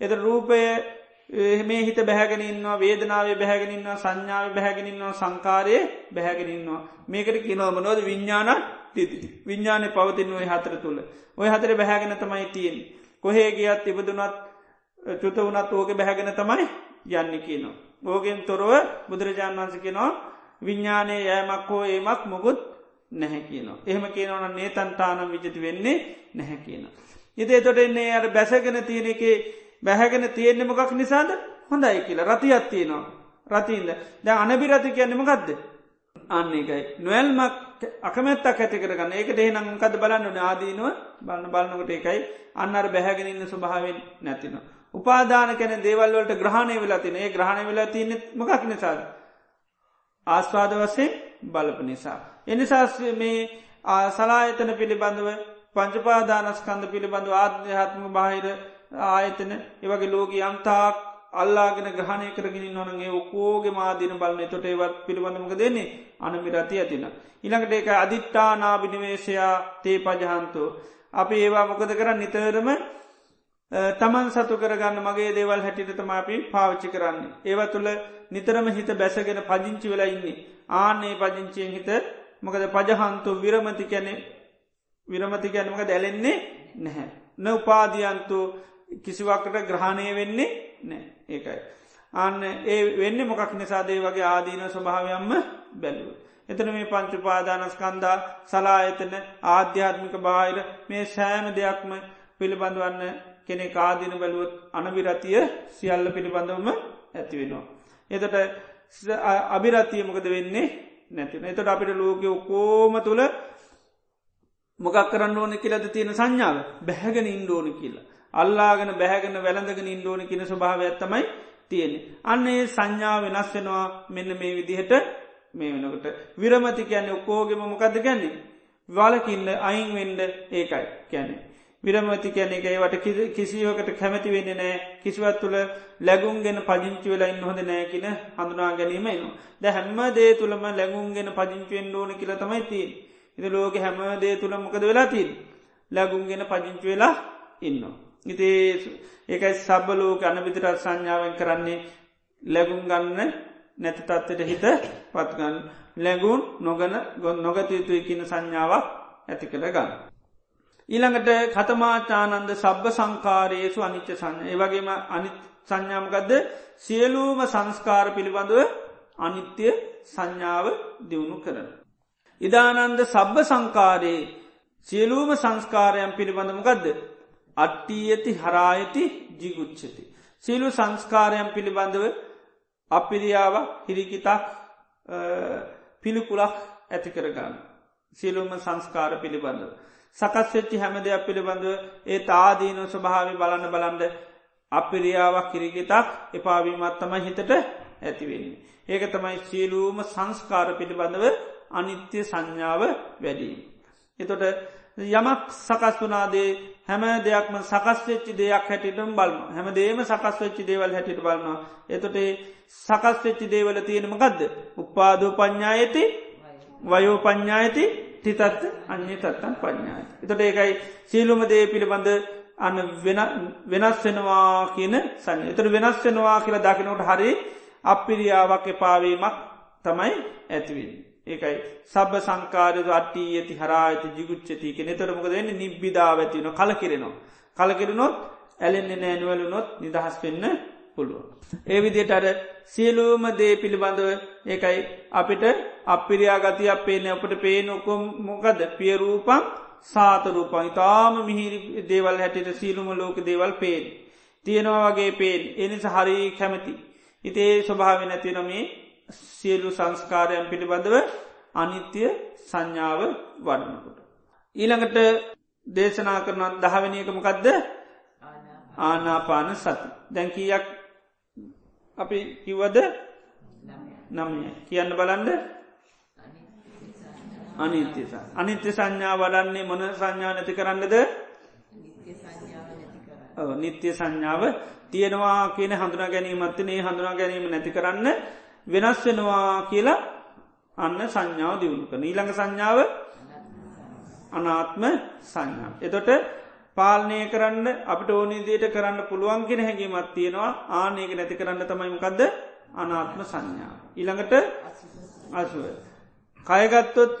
එත රූපය මේ හිත බැහැගෙනන්නවා වේදනාවේ බැහැගෙනන්නවා සංඥාව බැහැගෙනන්නවා සංකාරයේ බැහැගෙනන්නවා මේකට කිනවම නොද විඤ්ඥාන විඤ්ඥානය පවතින් ඔය හතර තුළ ඔය හතර බැහැගෙන තමයි තියෙන් කොහේ ගියත් ඉබදුනත් චුත වනත් ඕක බැහැගෙන තමයි යන්න කියනවා. ඕගෙන් තොරව බුදුරජාණන් වන්සකෙනවා විඤ්ඥානය යෑමක් හෝ ඒමක් මොකුත් නැහැ කියනවා. එහෙම කියනවන නේතන්තානම් විජති වෙන්නේ නැහැ කියන. ඉතේ තොට එන්නේ අයට බැසගෙන තියෙන එක බැහැගෙන තියෙන්නේ මොකක් නිසාද හොඳයි කියලා රතියක් තියෙනවා. රතින්ද දැ අනබිරති කියන්නම ගත්ද. අන්න එකයි. නොවල්මක් අකමැත්තක් ඇති කරගන්න ඒකට එහෙනම් කද බලන්න ආදීනුව බලන්න බලන්නකොට එකයි අන්නර බැහැගෙන ඉන්න ස්වභාවෙන් නැතිනවා. උපාදාන කැන දේවල්වලට ග්‍රහණය වෙලා තින ඒ ග්‍රහණය වෙලා තියනෙ මකක් නිසාද. ආස්වාද වසේ බලප නිසා. එනිසාස් මේ සලායතන පිළිබඳව පංචපාදානස්කන්ද පිළිබඳව ආධ්‍යාත්ම බාහිර ආයතන ඒවගේ ලෝක යම්තාක් අල්ලාගෙන ග්‍රහණය කරගෙන නොනගේ ඔකෝගේ මාදීන බලන තොට ඒවත් පිළිබඳමක දෙන්නේ අනමිරති ඇතින. ඉළඟට ඒක අධිට්ඨානාභිනිවේශයා තේ පජහන්තු. අපි ඒවා මොකද කරන්න නිතරම තමන් සතු කරගන්න මගේ දේවල් හැටිට තමාපි පාවිච්චි කරන්න. ඒව තුළ නිතරම හිත බැසගෙන පජිංචි වෙලා ඉන්නේ. ආනේ පජංචියෙන් හිත මොකද පජහන්තු විරමති කැනෙ විරමති ගැනමක දැලෙන්නේ නැහැ. න උපාදියන්තු කිසිවක්කට ග්‍රහණය වෙන්නේ නෑ ඒකයි. අන්න ඒ වෙන්න මොකක් නිසාදේ වගේ ආදීන ස්වභාවයම්ම බැලුව. එතන මේ පංචුපාදානස්කන්දා සලායතන ආධ්‍යාත්මික බාහිර මේ සෑම දෙයක්ම පිළිබඳවන්න කෙනෙ කාදින බැලුවත් අනවිරතිය සියල්ල පිළිබඳවම ඇතිවෙනවා. එතට අභිරතිය මොකද වෙන්නේ නැතින එතට අපිට ලෝක කෝම තුළ මොකක් කරන්න ඕන කියලද තියෙන සංඥාව බැහැගෙන ඉන්ඩෝන කියලා. අල්ලාගෙන බැහැගෙන වැළඳගෙන ඉන්ඩෝන කියන ස්වභාව ඇත්තමයි තියෙන්නේ. අන්නේ සංඥාව වෙනස් වෙනවා මෙන්න මේ විදිහට මේ වෙනකට විරමති කියන්නේ ඔක්කෝගෙම මොකක්ද ගැන්නේ. වලකින්න අයින් වෙන්ඩ ඒකයි කැනෙ. විරමති කියන එක ඒවට කිසියෝකට කැමති වෙන්න නෑ කිසිවත් තුළ ලැගුන්ගෙන පජංචි වෙලා ඉන්න හොඳ නෑ කියන හඳුනා ගැනීම එනවා. ද හැම්ම දේ තුළම ලැගුන්ගෙන පජංචුවෙන් ඕන කියල තමයි තිී. ඉති ලෝක හැම දේ තුළ මොකද වෙලා තින්. ලැගුන්ගෙන පජංචි වෙලා ඉන්න. ඉති ඒකයි සබලෝක අනවිතරත් සංඥාවෙන් කරන්නේ. ලැගුම් ගන්න නැති තත්වට හිත පත්ගන්න ලැගුන් නොගන ගොන් නොගතයුතුයි කියන සංඥාවක් ඇති කළ ගන්න. ඊළඟට කතමාචානන්ද සබ්බ සංකාරයේසු අනිච්ච සංඥ. ඒවගේම අනි සංඥාමකදද සියලූම සංස්කාර පිළිබඳව අනිත්‍ය සංඥාව දියුණු කරන. ඉදානන්ද සබ්බ සංකාරයේ සියලූම සංස්කාරයන් පිළිබඳමකදද අට්ටී ඇති හරායති ජිගුච්චති. සියලු සංස්කාරයන් පිළිබඳව අපිරියාව හිරිකිතක් පිළිකුලක් ඇති කරගන්න. සියලුම සංස්කාර පිළිබඳව. සකස්වෙච්චි හැම දෙයක් පිළිබඳව ඒ තාදීනු ස්වභාවි බලන්න බලන්ඩ අපිරියාවක් කිරිගෙතක් එපාවීමත් තමයි හිතට ඇතිවෙන්නේ. ඒක තමයි සියලූම සංස්කාර පිළිබඳව අනිත්‍ය සංඥාව වැඩීම. එතොට යමක් සකස් වනාදේ හැම දෙයක්ම සකස් වෙච්චි දෙයක් හැටිටම බලම හැම දේම සකස් වෙච්චි දේවල් හැටිට බලන්නවා. එතොටේ සකස් වෙච්චි දේවල තියෙනම ගදද. උපාදෝ පඥ්ඥායති වයෝ පඥ්ඥායති තිතත් අන්නේ තත්තන් පඥ්ඥාය. එතොට ඒකයි සීලුම දේ පිළිබඳ අන්න වෙනස් වෙනවා කියන සන්න. එතර වෙනස් වෙනවා කියලා දකිනට හරි අපිරියාවක් එපාවීමක් තමයි ඇතිවී. ඒකයි සබ සංකාරය අට්ටී ඇති හරා ඇති ජිගුච්චති කෙනෙ තොරමක දෙන්න නිබ්බිධාව ඇතිවන කල කිරෙනවා. කලකිරනොත් ඇලෙන්නේ නෑනුවලුනොත් නිදහස් වෙන්න පුළුව. ඒ විදියට අර සියලූම දේ පිළිබඳව ඒකයි අපිට අපිරියා ගති අපේ අපට පේන ඔකොම් මොකද පියරූපන් සාතරූපන් ඉතාම මිහිරි දේවල් හැටිට සීලුම ලෝක දේවල් පේෙන්. තියෙනවා වගේ පේෙන් එනිස හරි කැමති. ඉතේ ස්වභාව නැතිනොමේ සියලු සංස්කාරයන් පිළිබඳව අනිත්‍ය සංඥාව වඩනකොට. ඊළඟට දේශනා කරන දහවනියකමකක්ද ආනාපාන සති. දැන්කීයක් අපි කිව්වද? නම්ය කියන්න බලන්ඩ අනිත්‍ය අනිත්‍ය සංඥා වඩන්නේ මොන සංඥා නැති කරන්නද? නිත්‍ය සංඥාව තියෙනවා කියන හඳුනා ගැනීමත්තිනේ හඳුනා ගැනීම නැති කරන්න වෙනස් වෙනවා කියලා අන්න සංඥාව දියුණු කන ඊළඟ සංඥාව අනාත්ම සංඥා. එතොට පාලනය කරන්න අපට ඕනිදයට කරන්න පුළුවන්ගෙන හැඟීමත් තියෙනවා ආනයක නැති කරන්න තමයිමකක්ද අනාත්ම සංඥා. ඉළඟට අසුව. කයගත්තොත්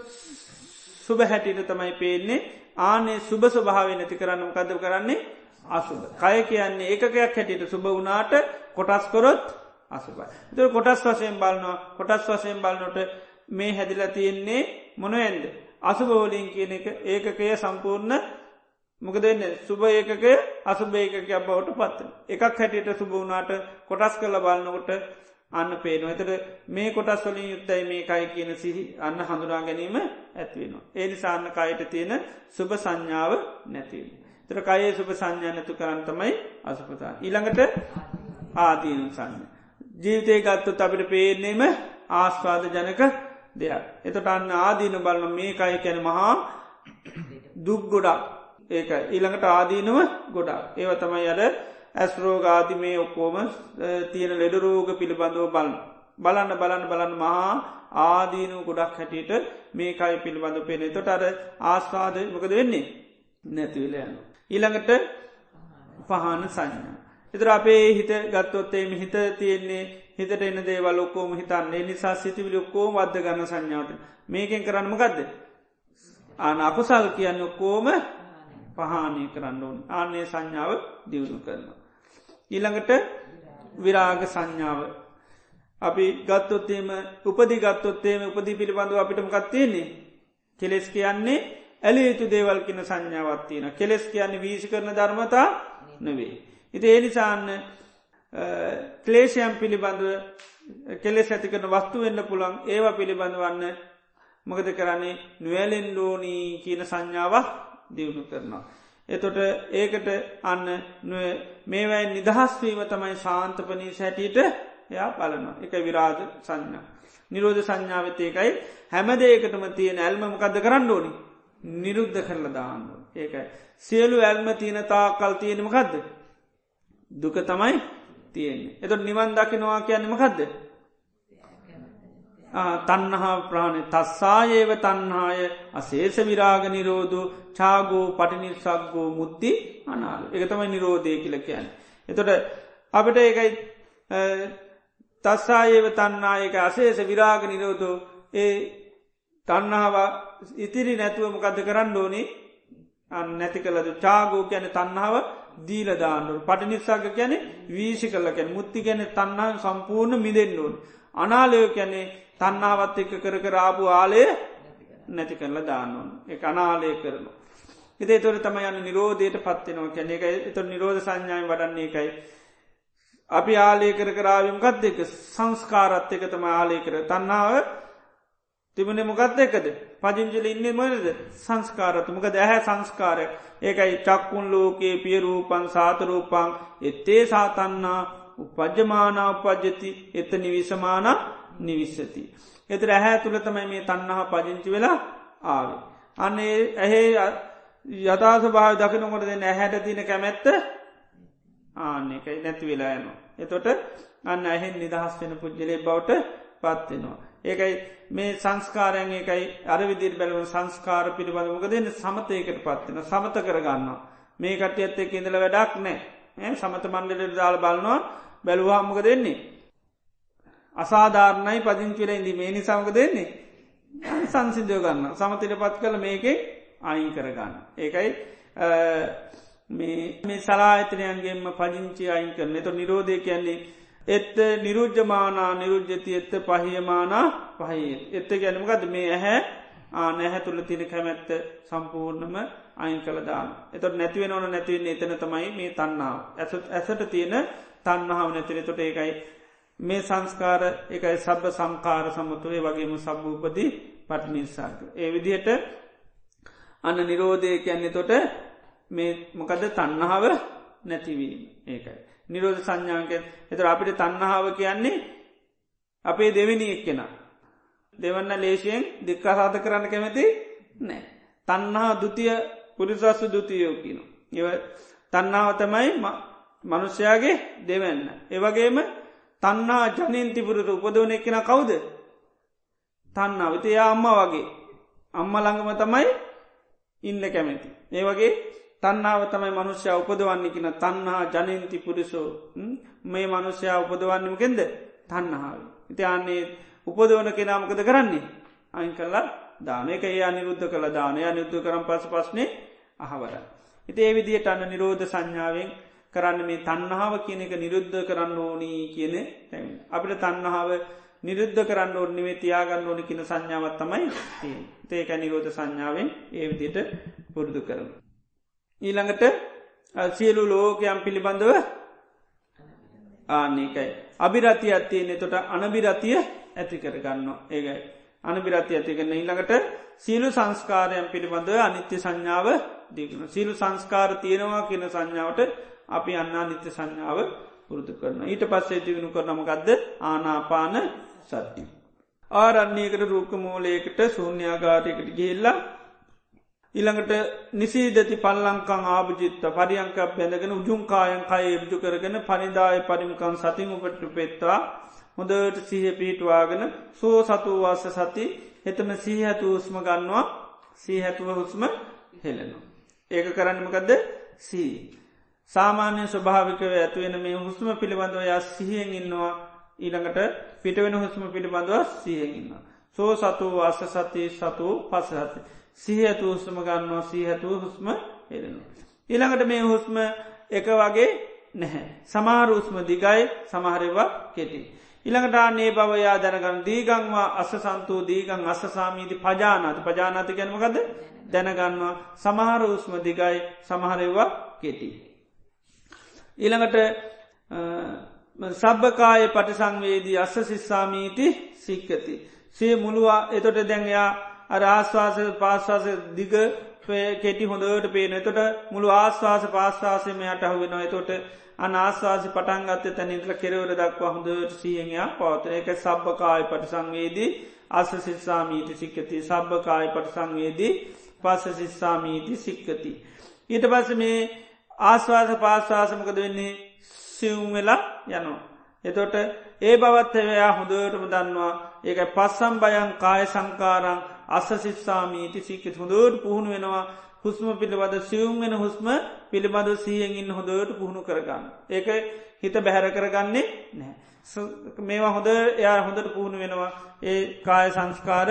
සුබ හැටිට තමයි පේන්නේ ආනේ සුබ ස්වභාව නැති කරන්න කදව කරන්නේ අසුබ. කය කියන්නේ ඒකකයක් හැටියට සුබ වනාට කොටස් කොරොත් අසුබයි. ද කොටස් වසයෙන් බලනවා කොටස් වසයෙන් බලනොට මේ හැදිල තියෙන්නේ මොනවෙන්ද. අසුබෝලින් කියන එක ඒකකය සම්පූර්ණ මොක දෙන්න සුභ ඒකක අසුභේකක බවට පත්ත. එකක් හැටියට සුභ වනාට කොටස් කළ බලන්නකොට අන්න පේනවා එතට මේ කොටස් වලින් යුත්තයි මේ කයි කියන සිහි අන්න හඳුනා ගැනීම ඇත්වෙනවා. ඒනි සාන්න කයට තියෙන සුභ සංඥාව නැතිව. තර කයේ සුභ සංඥා නැතු කරන්තමයි අසුපතා. ඊළඟට ආදීනු සන්න. ජීවිතය ගත්තුත් අපිට පේන්නේම ආස්වාද ජනක දෙයක්. එතට අන්න ආදීන බලන මේ කයි කැන මහා දුක් ගොඩක් ඒක ඊළඟට ආදීනව ගොඩක්. ඒව තමයි අද ඇස්රෝගාති මේ ඔක්කෝම තියෙන ලෙඩරෝග පිළිබඳව බලන්න. බලන්න බලන්න බලන්න මහා ආදීනු ගොඩක් හැටියට මේ කයි පිළිබඳ පෙනෙ තොට අර ආස්වාද මොකද වෙන්නේ නැතිවල යන. ඊළඟට පහන සංඥා. එතර අපේ හිත ගත්තොත්තේම හිත තියෙන්නේ හිතට එන්න දේවල් ඔක්කෝම හිතන්නේ නිසා සිතිවිලි ඔක්කෝ වද්ද ගන්න සංඥාවට මේකෙන් කරන්නම ගදද. ආන අපසල් කියන්න ඔක්කෝම පහානය කරන්න ඕන් ආනේ සංඥාව දියුණු කරනවා. ඊළඟට විරාග සංඥාව අපි ගත්තොත්තේම උපදි ගත්තොත්තේම උපදි පිළිබඳව අපිටම ගත්තයන්නේ කෙලෙස් කියන්නේ ඇලි යුතු දේවල් කියන සංඥාවත්තියන කෙලෙස් කියන්නේ වීශ කරන ධර්මතා නොවේ. ඉති ඒනිසාන්න ක්ලේෂයම් පිළිබඳව කෙලෙස් ඇති කරන වස්තු වෙන්න පුළන් ඒවා පිළිබඳ වන්න මොකද කරන්නේ නුවලෙන් ලෝනී කියන සංඥාවක් දියුණු කරනවා. එතොට ඒකට අන්න මේවැයි නිදහස්වීම තමයි ශාන්තපනී සැටියට එයා බලනවා එක විරාජ සංඥා. නිරෝධ සංඥාවතයකයි හැමදේකටම තියෙන ඇල්මමකක්ද කරන්න ඕනි නිරුද්ධ කරල දාන්න ඒකයි. සියලු ඇල්ම තියෙන තා කල් තියෙනමකක්ද. දුක තමයි තියෙන්නේ. එතොට නිවන් දකිනවා කියන්නමකක්ද. තන්නහා ප්‍රාණය තස්සායේව තන්හාය අසේෂ විරාග නිරෝධ චාගෝ පටිනිසක්ගෝ මුද්දි අනාල එක තමයි නිරෝධය කියල කියන්න. එතොට අපට ඒකයි තස්සායේව තන්නායක අසේෂ විරාග නිරෝධෝ ඒ තන්නාව ඉතිරි නැතුව මොකද කරන්න ඕනේ නැති කලද චාගෝ කියන තන්නාව දීලදාන්නු පටිනිස්සාග ගැන වීශි කල ගැන මුත්ති ගැන තන්නාව සම්පූර්ණ මිදෙන්න්න ඕන්. අනාලයෝ කැනෙ තන්නාවත් එක කර කරාපු ආලය නැති කරලා දාන්නවන් එක අනාලය කරනවා. ඉදේ තොර තම යන නිරෝධයට පත්වෙනවා කැනෙ එක එතු නිරෝධ සංඥාය වඩන්නේ එකයි. අපි ආලය කර කරාවම් ගත් දෙක සංස්කාරත් එක තම ආලය කර තන්නාව තිබුණේ මොකත් එකද පජිංජල ඉන්නේ මොනද සංස්කාරත මොක දැහැ සංස්කාරය ඒකයි චක්කුන් ලෝකයේ පියරූපන් සාතරූපං එත්තේ සාතන්නා උපජ්ජමානා උපජ්ජති එත නිවිසමානා නිවිස්සති. එතර ඇහැ තුළ තමයි මේ තන්නහා පජංචි වෙලා ආවේ. අන්නේ ඇහේ යථාස භාව දකිනකොට දෙන්න ඇහැට තින කැමැත්ත ආන්න එකයි නැති වෙලා යනවා. එතොට අන්න ඇහෙන් නිදහස් වෙන පුද්ජලේ බවට පත්වෙනවා. ඒකයි මේ සංස්කාරයන් එකයි අරවිදිර බැලව සංස්කාර පිළිබඳමක දෙන්න සමතයකට පත්වෙන සමත කරගන්නවා. මේ කට්ටිය ඇත්තේ ඉඳල වැඩක් නෑ සමත මණ්ඩලට දාල බලනවා බැලුවාමක දෙන්නේ. අසාධාරණයි පදිංචිල ඉදි මේ නිසාමක දෙන්නේ. සංසිදයෝ ගන්න සමතිට පත් කළ මේකේ අයින් කරගන්න. ඒකයි මේ සලාහිතනයන්ගේම පජංචි අයින් කරන එතු නිරෝධය කියන්නේ එත්ත නිරුජ්ජමානා නිරුජ්ජති එත්ත පහියමානා පහහි එත්ත ගැනමගද මේ ඇහැ ආනැහැ තුළ තින කැමැත්ත සම්පූර්ණම අයින් කළදාන එතොට නැතිවෙන ඕන නැතිවන්නේ එතන තමයි මේ තන්නාව ඇසත් ඇසට තියෙන තන්නහාව නැතින තොට ඒකයි මේ සංස්කාර එකයි සබ්බ සංකාර සමතුවේ වගේම සබ්භූපදී පටනිසාක. ඒ විදිහට අන්න නිරෝධය කියන්නේ තොට මේ මොකද තන්නහාව නැතිවීම. ඒකයි. නිරෝධ සංඥාක එතර අපිට තන්නහාව කියන්නේ අපේ දෙවිනි එක්කෙන. දෙවන්න ලේශයෙන් දෙක්කාසාත කරන්න කැමති නෑ. තන්නහා දුතිය පුරිසස්ස දුතියෝ කියන. එව තන්නාව තමයි මනුෂ්‍යයාගේ දෙවන්න. ඒවගේම තන්නා ජනීන්තිපුරට උපදවන එක්කෙන කවුද. තන්නාව විත යා අම්ම වගේ. අම්ම ළඟම තමයි ඉන්න කැමැති. ඒ වගේ තන්නාව තමයි මනුෂ්‍ය උපදවන්නේ කියන තන්හා ජනන්ති පුරිසෝ මේ මනුෂ්‍යයා උපදවන්නමකෙන්ද තන්නහාාව. ඉති අන්නේ උපදවන කෙනාමකද කරන්නේ. අයින් කල්ලා දානක ඒ අනිරුද්ධ කළ දානය අනිුද්ධ කරම් පස පස්නේ අහවර. ඉති ඒ විදියට අන්න නිරෝධ සංඥාවෙන් කරන්න මේ තන්නහාාව කියන එක නිරුද්ධ කරන්න ඕනී කියන තැන්. අපිට තන්නහාාව නිරුද්ධ කරන්න ඕනිවේ තියාගන්න ඕනි කියන සංඥාවත් තමයි ඒක නිරෝධ සංඥාවෙන් ඒ විදියට පුරුදු කරන. ඊළඟට සියලු ලෝකයම් පිළිබඳව ආන්නේකයි. අභිරතිය අත්තියන්නේ තොට අනබිරතිය ඇති කරගන්න ඒගයි. අනබිරති ඇති කරන්න ඊළඟට සීලු සංස්කාරයන් පිළිබඳව අනිත්‍ය සංඥාව දීකන සීලු සංස්කාර තියෙනවා කියන සංඥාවට අපි අන්නා නිත්‍ය සංඥාව පුරුදු කරන. ඊට පස්සේ තිවිණු කරනමකක්ද ආනාපාන සත්ති. ආරන්නේකට රූක මූලයකට සූන්‍යාගාරයකට ගිහිල්ලා ඉළඟට නිසීදති පල්ලංකං ආභජිත්ත පරියංක බැඳගෙන උජුන්කායන් කය එබ්ජු කරගෙන පනිදාය පරිමිකන් සතින් උපට පෙත්වා හොඳට සීහ පිහිටවාගෙන සෝ සතුවාස සති එතන සීහැතු උස්ම ගන්නවා සීහැතුව හුස්ම හෙලෙනවා. ඒක කරන්නමකදද සී. සාමාන්‍ය ස්වභාවිකව ඇතුවෙන මේ හුස්ම පිළිබඳව ය සිහියෙන් ඉන්නවා ඊළඟට පිටවෙන හුස්ම පිළිබඳව සිහියෙන් ඉන්නවා. සෝ සතු වාස සති සතු පසහති. සිහඇතු හුස්ම ගන්නවා සීහැතුව හුස්ම හෙදෙනවා. ඊළඟට මේ හුස්ම එක වගේ නැහැ. සමාරූස්ම දිගයි සමහරවා කෙටි. ඉළඟට අන්නේ බවයා දැනගන්න දීගංවා අස සන්තූ දීගං අස සාමීති පජානාති පජානාති ගැනමකද දැනගන්නවා සමහර උස්ම දිගයි සමහරවා කෙටි. ඊළඟට සබ්භකාය පටිසංවේදී අස්ස සිස්සාමීති සික්කති. සේ මුළුවා එතොට දැන්යා අර ආශ්වාස පාශ්වාස දිග කෙටි හොඳට පේන එතොට මුළු ආශ්වාස පාශ්වාසයම යට අහුවෙනවා. එතොට අනාස්වාසි පටන්ගත්ත තැනින්ටල කෙරවර දක්වා හොඳට සියහයා පවතන එක සබ්භකාය පට සංවේදී අස සිස්සාමීති සික්කති. සබ්භකාය පට සංවේදී පස සිස්සාමීති සික්කති. ඊට පස මේ ආස්වාස පාශ්වාසමකද වෙන්නේ? සිවුම් වෙලා යනවා. එතොට ඒ බවත්හවයා හොඳටම දන්නවා. ඒක පස්සම් බයන් කාය සංකාරං අස්ස සිස්සාමීති සික්කෙත් හොඳට පුහුණු වෙනවා හුස්ම පිළිබඳ සියුම් වෙන හුස්ම පිළිබඳ සියෙන් ඉන්න හොඳට පුහුණු කරගන්න. ඒක හිත බැහැර කරගන්නේ නෑ. මේවා හොඳ එයා හොඳට පුහුණු වෙනවා ඒ කාය සංස්කාර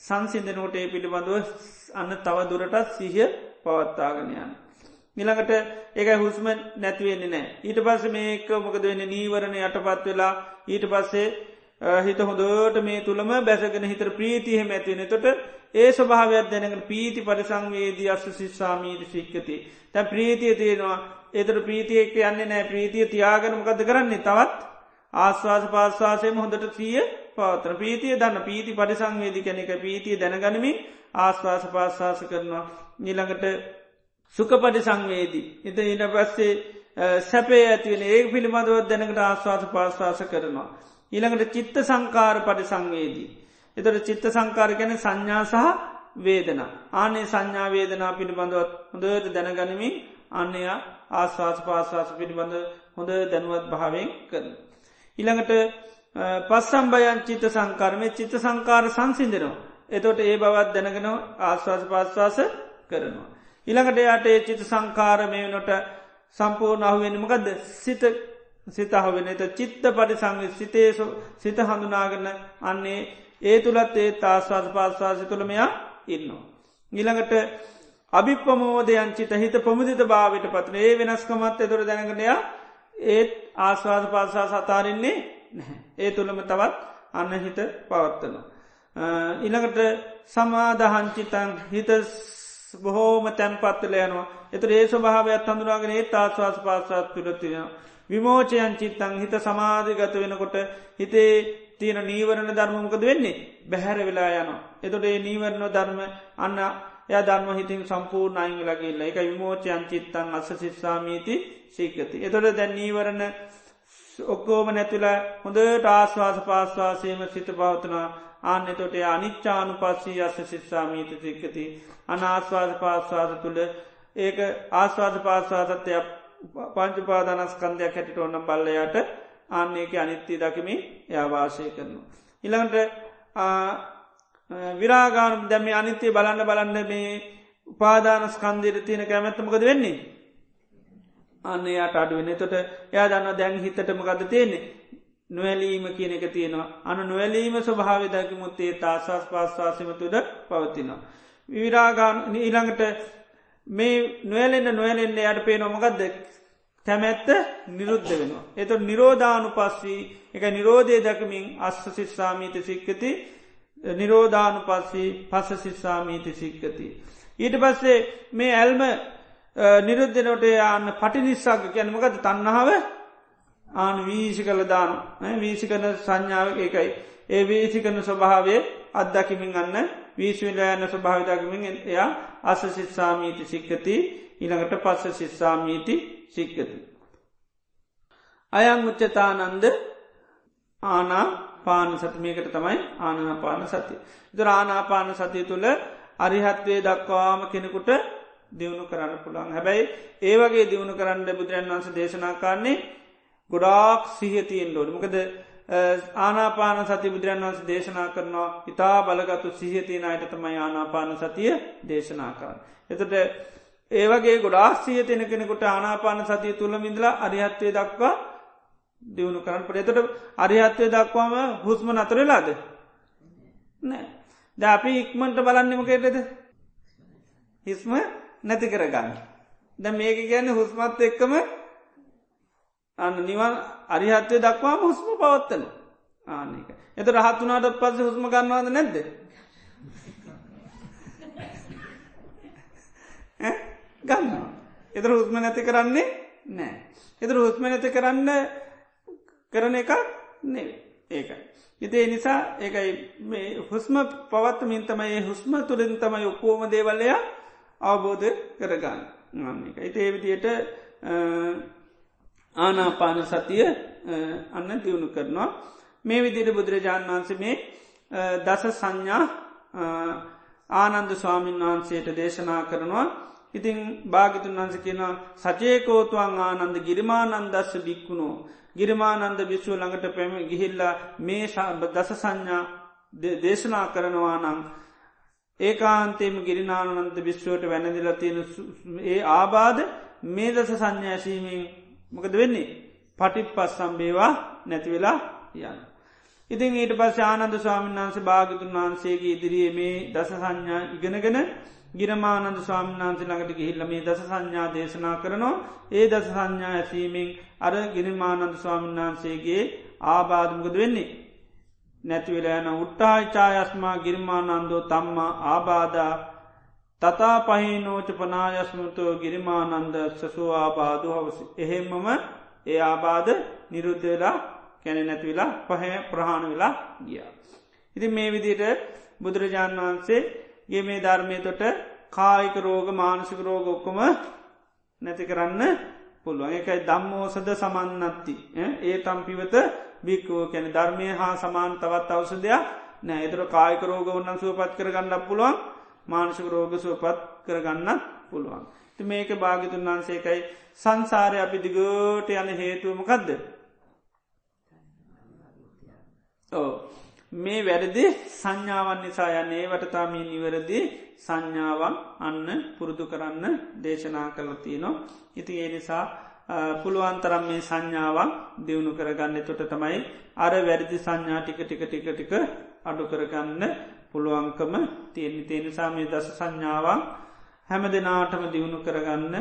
සංසිින්දනෝට ඒ පිළිබඳව අන්න තව දුරටත් සිහිය පවත්තාගෙනයන්. මිළඟට ඒක හුස්ම නැතිවෙන්නේ නෑ. ඊට පස්ස මේක මොකද වෙන්න නීවරණ යටපත් වෙලා ඊට පස්සේ හිත හොඳට මේ තුළම බැසගෙන හිතර ප්‍රීතිහෙම ඇතිවෙන තොට ඒ ස්වභාවයක් දැනකට පීති පරිසංවේදී අස්ස සිස්සාමීට සික්කති. තැ ප්‍රීතිය තියෙනවා. එතර ප්‍රීතියෙක් යන්නේ නෑ ප්‍රීතිය තියාගනමකද කරන්නේ? තවත් ආස්වාස පාස්වාසයම හොඳට සිය පවතන ප්‍රීතිය දන්න. පීති පරිසංවේදි කැනෙක පීතිය දැනගනමින් ආස්වාස පාස්වාස කරනවා. නිළඟට සුක පරිසංවේදී. එත ඉට පස්සේ සැපේ ඇතිවෙන ඒ පිළිබඳව දැනකට ආස්වාස පාස්වාස කරනවා. ඊළඟට චිත්ත සංකාර පටි සංවේදී. එතොට චිත්ත සංකාර ගැන සංඥා සහ වේදන. ආනේ සංඥා වේදනා පිළිබඳවත් හොඳට දැනගනිමින් අන්නය ආස්වාස පාස්වාස පිළිබඳ හොඳ දැනුවත් භාවෙන් කරන. ඉළඟට පස්සම්බයන් චිත සංකාරමය චිත්ත සංකාර සංසිින්දනවා. එතොට ඒ බවත් දැනගෙනව ආස්වාස පාස්වාස කරනවා. ඉළඟට යාට ඒ චිත සංකාරමය නොට සම්පූර්ණ අහුවෙනමකද සිත සිත අහුවෙන එත චිත්ත පටි සංග සිතේසු සිත හඳුනාගන්න අන්නේ ඒ තුළත් ඒ තාස්වාද පාස්වාසි තුළමයා ඉන්නවා. ඊළඟට අභිපමෝදයන් චිත හිත පමුදිත භාවට පත්න ඒ වෙනස්කමත් එතුර දැනගනයා ඒත් ආස්වාද පාසා සතාරන්නේ ඒ තුළම තවත් අන්න හිත පවත්වනවා. ඉළඟට සමාදහන්චිතන් හිත බොහෝම තැන්පත්වල යනවා එත ඒ ස්වභාවයක් හඳුනාගෙන ඒ ආස්වාස පාසාත් තුරතියෙන. විමෝචයන් චිත්තං හිත සමාධගත වෙනකොට හිතේ තියෙන නීවරණ ධර්මමකද වෙන්නේ බැහැර වෙලා යනවා. එතොට ඒ නීවරණ ධර්ම අන්න ය ධර්ම හිතින් සම්පූර් අයිං ලගේල්ල එක විමෝචයන් චිත්තං අස සිස්සාමීති සීකති. එතොට දැන් නීවරණ ඔක්කෝම නැතිලා හොඳට ආස්වාස පාස්වාසයම සිත පවතනා ආන්න තොට අනිච්චානු පස්සී අස සිස්සාමීත සික්කති අනාස්වාද පාස්වාද තුළ ඒක ආස්වාද පාස්වාදත්වය පංචුපාදානස්කන්දයක් හැටිට ඔන්න බල්ලයට ආන්නේක අනිත්‍යය දකිමින් යාවාශය කරනවා. ඉළඟට විරාගාන දැම අනිත්‍යය බලන්න බලන්න මේ උපාදානස්කන්දයට තියෙන කැමැත්තමකද වෙන්නේ. අන්න යාට අඩුවෙන තොට යා දන්න දැන් හිතටමකද තියෙන්නේ නොවැලීම කියන එක තියෙනවා අන නොවැලීම ස්වභාව දකිමුත්තේ තාසස් පාස්වාසම තුද පවතිනවා. විරාගාන ඊළඟට මේ නොවැලෙන්න්න නොවැලෙන්න්න යට පේ නොමගත්ද කැමැත්ත නිරුද්ධ වෙනවා. එත නිරෝධානු පස්සී එක නිරෝධය දැකමින් අස්ස සිස්සාමීත සික්කති නිරෝධානු පස්සී පස සිස්සාමීති සික්කති. ඊට පස්සේ මේ ඇල්ම නිරුද්ධනොට යන්න පටි නිස්සාක කැනමකද තන්නහාව ආන වීසි කළ දාන වීසි කන සංඥාව එකයි. ඒ වීසි කන ස්වභාවය අත්දකිමින් ගන්න වීශවිලයන්න ස්වභාවිදකිමින් එයා අස සිස්සාමීති සික්කති ඉළඟට පස්ස සිස්සාමීති සික්කති. අයං උච්චතානන්ද ආනා පාන සති මේකට තමයි ආනපාන සති. දුර ආනාපාන සතිය තුළ අරිහත්වේ දක්වාම කෙනෙකුට දියුණු කරන්න පුළන් හැබැයි ඒවගේ දියුණු කරන්න බුදුරන් වන්ස දේශනා කාන්නේ ගොඩාක් සිහතියෙන් ඩෝඩ මොකද ආනාපාන සති බුදුරන් වන්ස දේශනා කරනවා. ඉතා බලගතු සිහතියන අයට තමයි ආනාපාන සතිය දේශනා කරන්න. එතට ඒවගේ ගොඩා සියතියෙන කෙනෙකුට ආනාපාන සතිය තුළ මිඳලා අරිහත්වය දක්වා දියුණු කරන්න පට එතට අරිහත්වය දක්වාම හුස්ම නතරලාද නෑ. ද අපි ඉක්මට බලන්නම කෙටද හිස්ම නැති කරගන්න. ද මේක ගැන්න හුස්මත් එක්කම අන්න නිවන් අරිහත්වය දක්වාම හුස්ම පවත්තන. ආනක එත රහත්තුනාට පස්ස හුස්ම ගන්නවාද නැද්ද? ගන්නවා. එතර හුස්ම නැති කරන්නේ නෑ එතර හුස්ම නැති කරන්න කරන එක නෙවේ ඒකයි. ඉතිේ නිසා ඒකයි මේ හුස්ම පවත්වමින් තමයි හුස්ම තුළින් තමයි ඔක්කෝම දේවල්ලය අවබෝධ කරගන්න. එක. ඉතිේ විදියට ආනාපාන සතිය අන්න දියුණු කරනවා. මේ විදියට බුදුරජාණන් වහන්සේ මේ දස සංඥා ආනන්ද ස්වාමීන් වහන්සේට දේශනා කරනවා ඉතිං භාගිතුන් වන්ස කියෙනවා සචයකෝතුවන් ආනන්ද ගිරිමානන්දස්ස බික්කුණෝ ගිරිමානන්ද විශ්ව ළඟට පැම ගිහිල්ලා මේ දස සංඥා දේශනා කරනවා නං ඒකාන්තේම ගිරිනානන්ද විශ්වයට වැනදිලා තියෙන ඒ ආබාධ මේ දස සංඥාශීමෙන් මොකද වෙන්නේ පටිප් පස් සම්බේවා නැතිවෙලා යන්න. ඉතින් ඊට පස් ආනන්ද ස්වාමීන් වන්සේ භාගතුන් වහන්සේගේ ඉදිරියේ මේ දස සංඥා ඉගෙනගෙන ගිරමානන්ද ස්වාමිනාන්සේ ළඟට ගිහිල්ල මේ දස සංඥා දේශනා කරනවා ඒ දස සංඥා ඇසීමෙන් අර ගිරිමානන්ද ස්වාමින්වහන්සේගේ ආබාධමකද වෙන්නේ. නැතිවෙලා යන උට්ටායිචායස්මා ගිරිමානන්දෝ තම්මා ආබාධා තතා පහිනෝච පනායස්මතෝ ගිරිමානන්ද සසෝ ආබාධ හවසි. එහෙම්මම ඒ ආබාධ නිරුද්ධවෙලා කැනෙ නැතිවෙලා පහ ප්‍රහාණ වෙලා ගිය. ඉති මේ විදිට බුදුරජාණන් වහන්සේ ගේ මේ ධර්මය තොට කායික රෝග මානසික රෝග ඔක්කොම නැති කරන්න පුළුවන්. එකයි දම්මෝසද සමන්නත්ති. ඒ තම්පිවත බික්කෝ කැන ධර්මය හා සමාන් තවත් අවසදයක් නෑ. එතර කායික රෝග වන්නන් සුවපත් කරගන්නක් පුළුවන්. මානසික රෝග සුවපත් කරගන්නත් පුළුවන්. ති මේක භාගිතුන් වන්සේකයි සංසාරය අපි දිගෝට යන හේතුවමකක්ද. ඕ මේ වැරදි සංඥාවන් නිසා යන්නේ වටතාමී නිවැරදි සංඥාවන් අන්න පුරුදු කරන්න දේශනා කරලතිය නො ඉති ඒ නිසා පුළුවන්තරම් මේ සංඥාවක් දියුණු කරගන්න තොට තමයි අර වැරදි සංඥා ටික ටික ටික ටික අඩු කරගන්න පුළුවන්කම තියෙන තියෙන සාමය දස සංඥාවක් හැම දෙනාටම දියුණු කරගන්න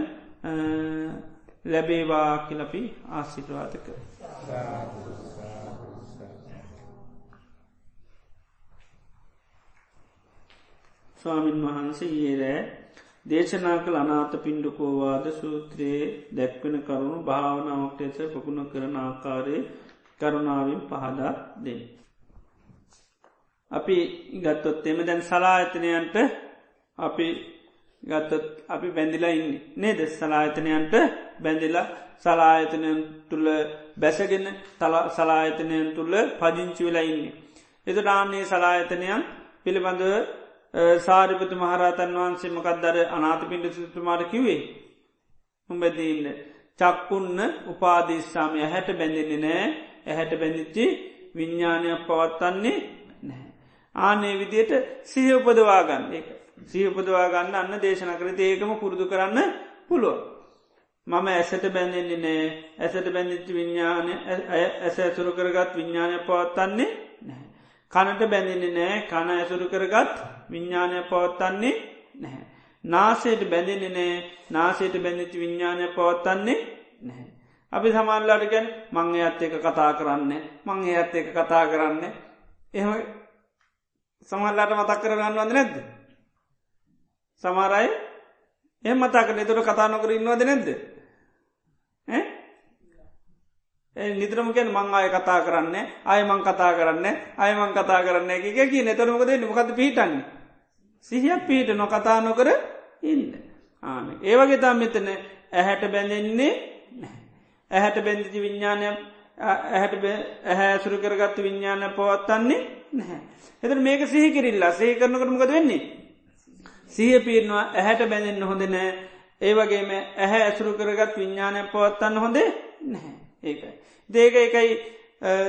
ලැබේවා කියලපි ආසිටවාතක. ස්වාමින් වහන්සේ ඒරෑ දේශනා කළ අනාත පින්ඩුකෝවාද සූත්‍රයේ දැක්වෙන කරුණු භාවනාවක්ටේස පකුණ කරන ආකාරය කරුණාවෙන් පහදා දෙන්න. අපි ගත්තොත් එම දැන් සලායතනයන්ට අපි ගත්තොත් අපි බැඳිලා ඉන්න නේද සලායතනයන්ට බැඳිලා සලායතනයන් තුළ බැසගෙන තල සලායතනයන් තුළ පජිංචි වෙලා ඉන්නේ. එතු ඩාන්නේ සලායතනයන් පිළිබඳව සාරිපතු මහරතන් වහන්සේ මකක්දර අනාත පින්ඩ සිතුමාට කිවේ. උඹැදඉන්න. චක්කුන්න උපාදේශාමය හැට බැඳෙන්නේ නෑ ඇහැට බැඳිච්චි විඤ්ඥානයක් පවත්වන්නේ නැහැ. ආනේ විදියට සිහ උපදවාගන්න එක සිහ උපදවාගන්න අන්න දේශන කර ඒකම පුරුදු කරන්න පුළුව. මම ඇසට බැඳෙන්නේ නෑ ඇසට බැඳිච්චි විඤ්ඥානය ඇස ඇසුරු කරගත් විඤ්ඥානය පවත්තන්නේ නැහැ. කනට බැඳෙන්නේ නෑ කන ඇසුරු කරගත් විඤ්ඥානය පවත්තන්නේ නැහැ. නාසයට බැඳෙන්නේ නෑ නාසයට බැඳිච්චි විඤ්ඥානය පවත්තන්නේ නැහැ. අපි සමල්ලාට ගැන මංගේ ඇත් එක කතා කරන්න මංගේ ඇත් එක කතා කරන්න එහම සමල්ලාට මතක් කරගන්නවද නැද්ද. සමාරයි එ මතාකට එතුර කතා නොකර ඉන්නවද නැද්ද. නිතරමකෙන් මං අය කතා කරන්න අයමං කතා කරන්න අයමං කතා කරන්න එක කිය නතරමකද මොකද පිහිටන්නේ. සිහියක් පිහිට නො කතා නොකර ඉන්න. ආන ඒවගේ තම් මෙතන ඇහැට බැඳෙන්නේ ඇහැට බැඳිචි විඤ්ඥානය ඇහැට ඇහැ සුරු කරගත්තු විඤ්ඥාන පවත්තන්නේ නැහැ. එතර මේක සිහි කිරල්ලා. සේ කරනකටමකද වෙන්නේ. සිය පීරනවා. ඇහැට බැඳෙන්න්න හොඳ නෑ ඒවගේම ඇහැ ඇසුරු කරගත් විඤ්ඥානය පවත්තන්න හොඳේ නැහැ. ඒකයි. දේක එකයි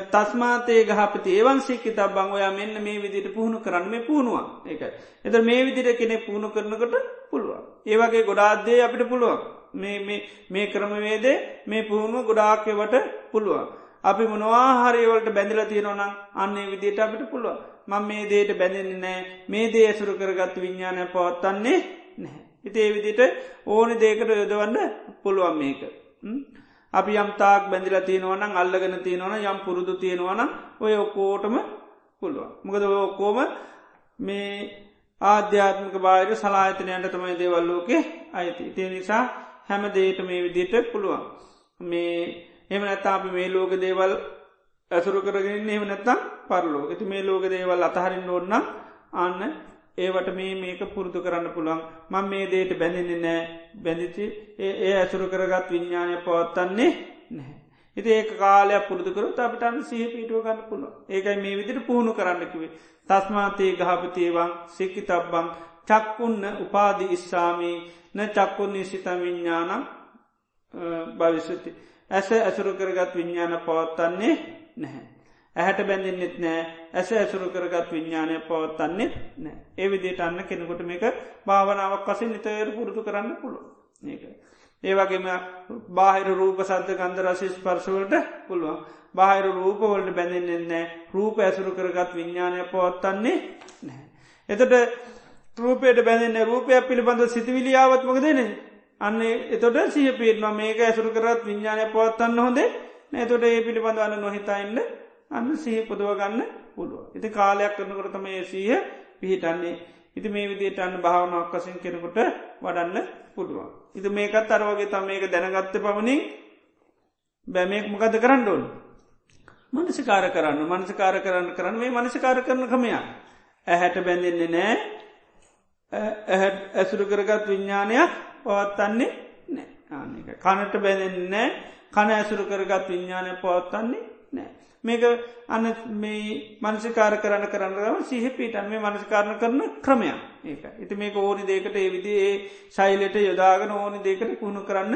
තස්මාතේ ගහපති. ඒවන්සිකි තබං ඔයා මෙන්න මේ විදිට පුහුණු කරන්න මේ පුුණුවන් එක එත මේ විදිට කෙනෙ පුහුණු කරනකට පුළුවන්. ඒවගේ ගොඩාත්දේ අපිට පුළුවන්. මේ ක්‍රමවේදේ මේ පුහුණුව ගොඩාක්‍යවට පුළුවන්. අපි මොනවාහරයවලට බැඳල තියෙනවනම් අන්නේ විදිට අපිට පුළුව මං මේ දේට බැඳෙන්නේ නෑ මේ දේ ඇසුරු කරගත්තු විඤ්ඥානය පවත්තන්නේ නැහැ. ඉතේ විදිට ඕන දේකට යොදවන්න පුළුවන් මේක. අපි යම් තාක් බැඳිල තියෙනවනම් අල්ලගෙන තියෙනවන යම් පුරුදු තියෙනවන ඔය ඔක්කෝටම පුළුවන්. මොකද ඔක්කෝම මේ ආධ්‍යාත්මක බාහිර සලාහිතනයන්ට තමයි දේවල්ලෝකේ අයිති. ඉතිය නිසා හැම දේට මේ විදිට පුළුවන්. මේ එම නැත්තා අපි මේ ලෝක දේවල් ඇසුරු කරගෙන එම නැත්තම් පරලෝ ඇති මේ ලෝක දේවල් අතහරින් ඕන්න අන්න ඒවට මේ මේක පුරුදු කරන්න පුළුවන්. මං මේ දේට බැඳෙන්නේ නෑ බැඳිචි ඒ ඇසුරු කරගත් විඤ්ඥානය පවත්තන්නේ නැහැ. ඉති ඒ කාලයක් පුරදුකරු අපිටන් සහ පිටුව ගන්න පුළුව ඒකයි මේ විදිට පුහුණු කරන්නකිවේ තස්මාතයේ ගහපතියවන් සිකි තබ්බං චක්කුන්න උපාදි ඉස්සාමී න චක්කුන් නිසිත විඤ්ඥානම් භවිසති. ඇස ඇසුරු කරගත් විඤ්ඥාන පවත්තන්නේ නැහැ. ඇහැට බැඳින්නෙත් නෑ ඇස ඇසුරු කරගත් විඤ්ඥානය පවත්තන්නෙත් නෑ ඒවිදිට අන්න කෙනෙකුට මේක භාවනාවක් වසින් නිතයට පුරුදු කරන්න පුළුව ඒක. ඒවගේම බාහිර රූප සද්ධ ගන්ධ රසිස් පර්ශවලට පුළුවන් බාහිර රූපවලට බැඳෙන්න්නේ රූප ඇසුරු කරගත් විඤ්ඥානය පවත්තන්නේ නැහැ. එතට රූපයට බැඳන්න රූපයක් පිළිබඳ සිතිවිලියාවත්මක දෙන අන්න එතොට සිය පිටම මේක ඇසුරු කරත් විඤ්ඥානය පවත්තන්න හොඳේ නැතොට ඒ පිළිබඳවන්න නොහිතයින්න අන්න සහ පුදුවගන්න පුළුව. ඉති කාලයක් කරනකොටතම ඒ සීහ පිහිටන්නේ ඉති මේ විදියට අන්න භාවනාවක් වසින් කෙනෙකුට වඩන්න පුළුවන්. ඉති මේකත් අරවගේ තම මේක දැනගත්ත පමණින් බැමෙක් මොකද කරන්න ඕන්. මනසිකාර කරන්න මනසිකාර කරන්න කරන්න මේ මනසිකාර කරන කමයා ඇහැට බැඳෙන්නේ නෑ ඇසුරු කරගත් විඤ්ඥානයක් පවත්තන්නේ ආනක කනට බැඳෙන්නේ කන ඇසුරු කරගත් විඤ්ඥානය පවත්තන්නේ නෑ මේක අන්න මේ මනසිකාර කරන්න කරන්නම සිහිපීටන් මේ මනස්කාරණ කරන ක්‍රමයක්. ඒක. ඉති මේක ඕනි දේකට ඒ විදි ඒ ශෛලයට යොදාගෙන ඕනි දේකට කුණු කරන්න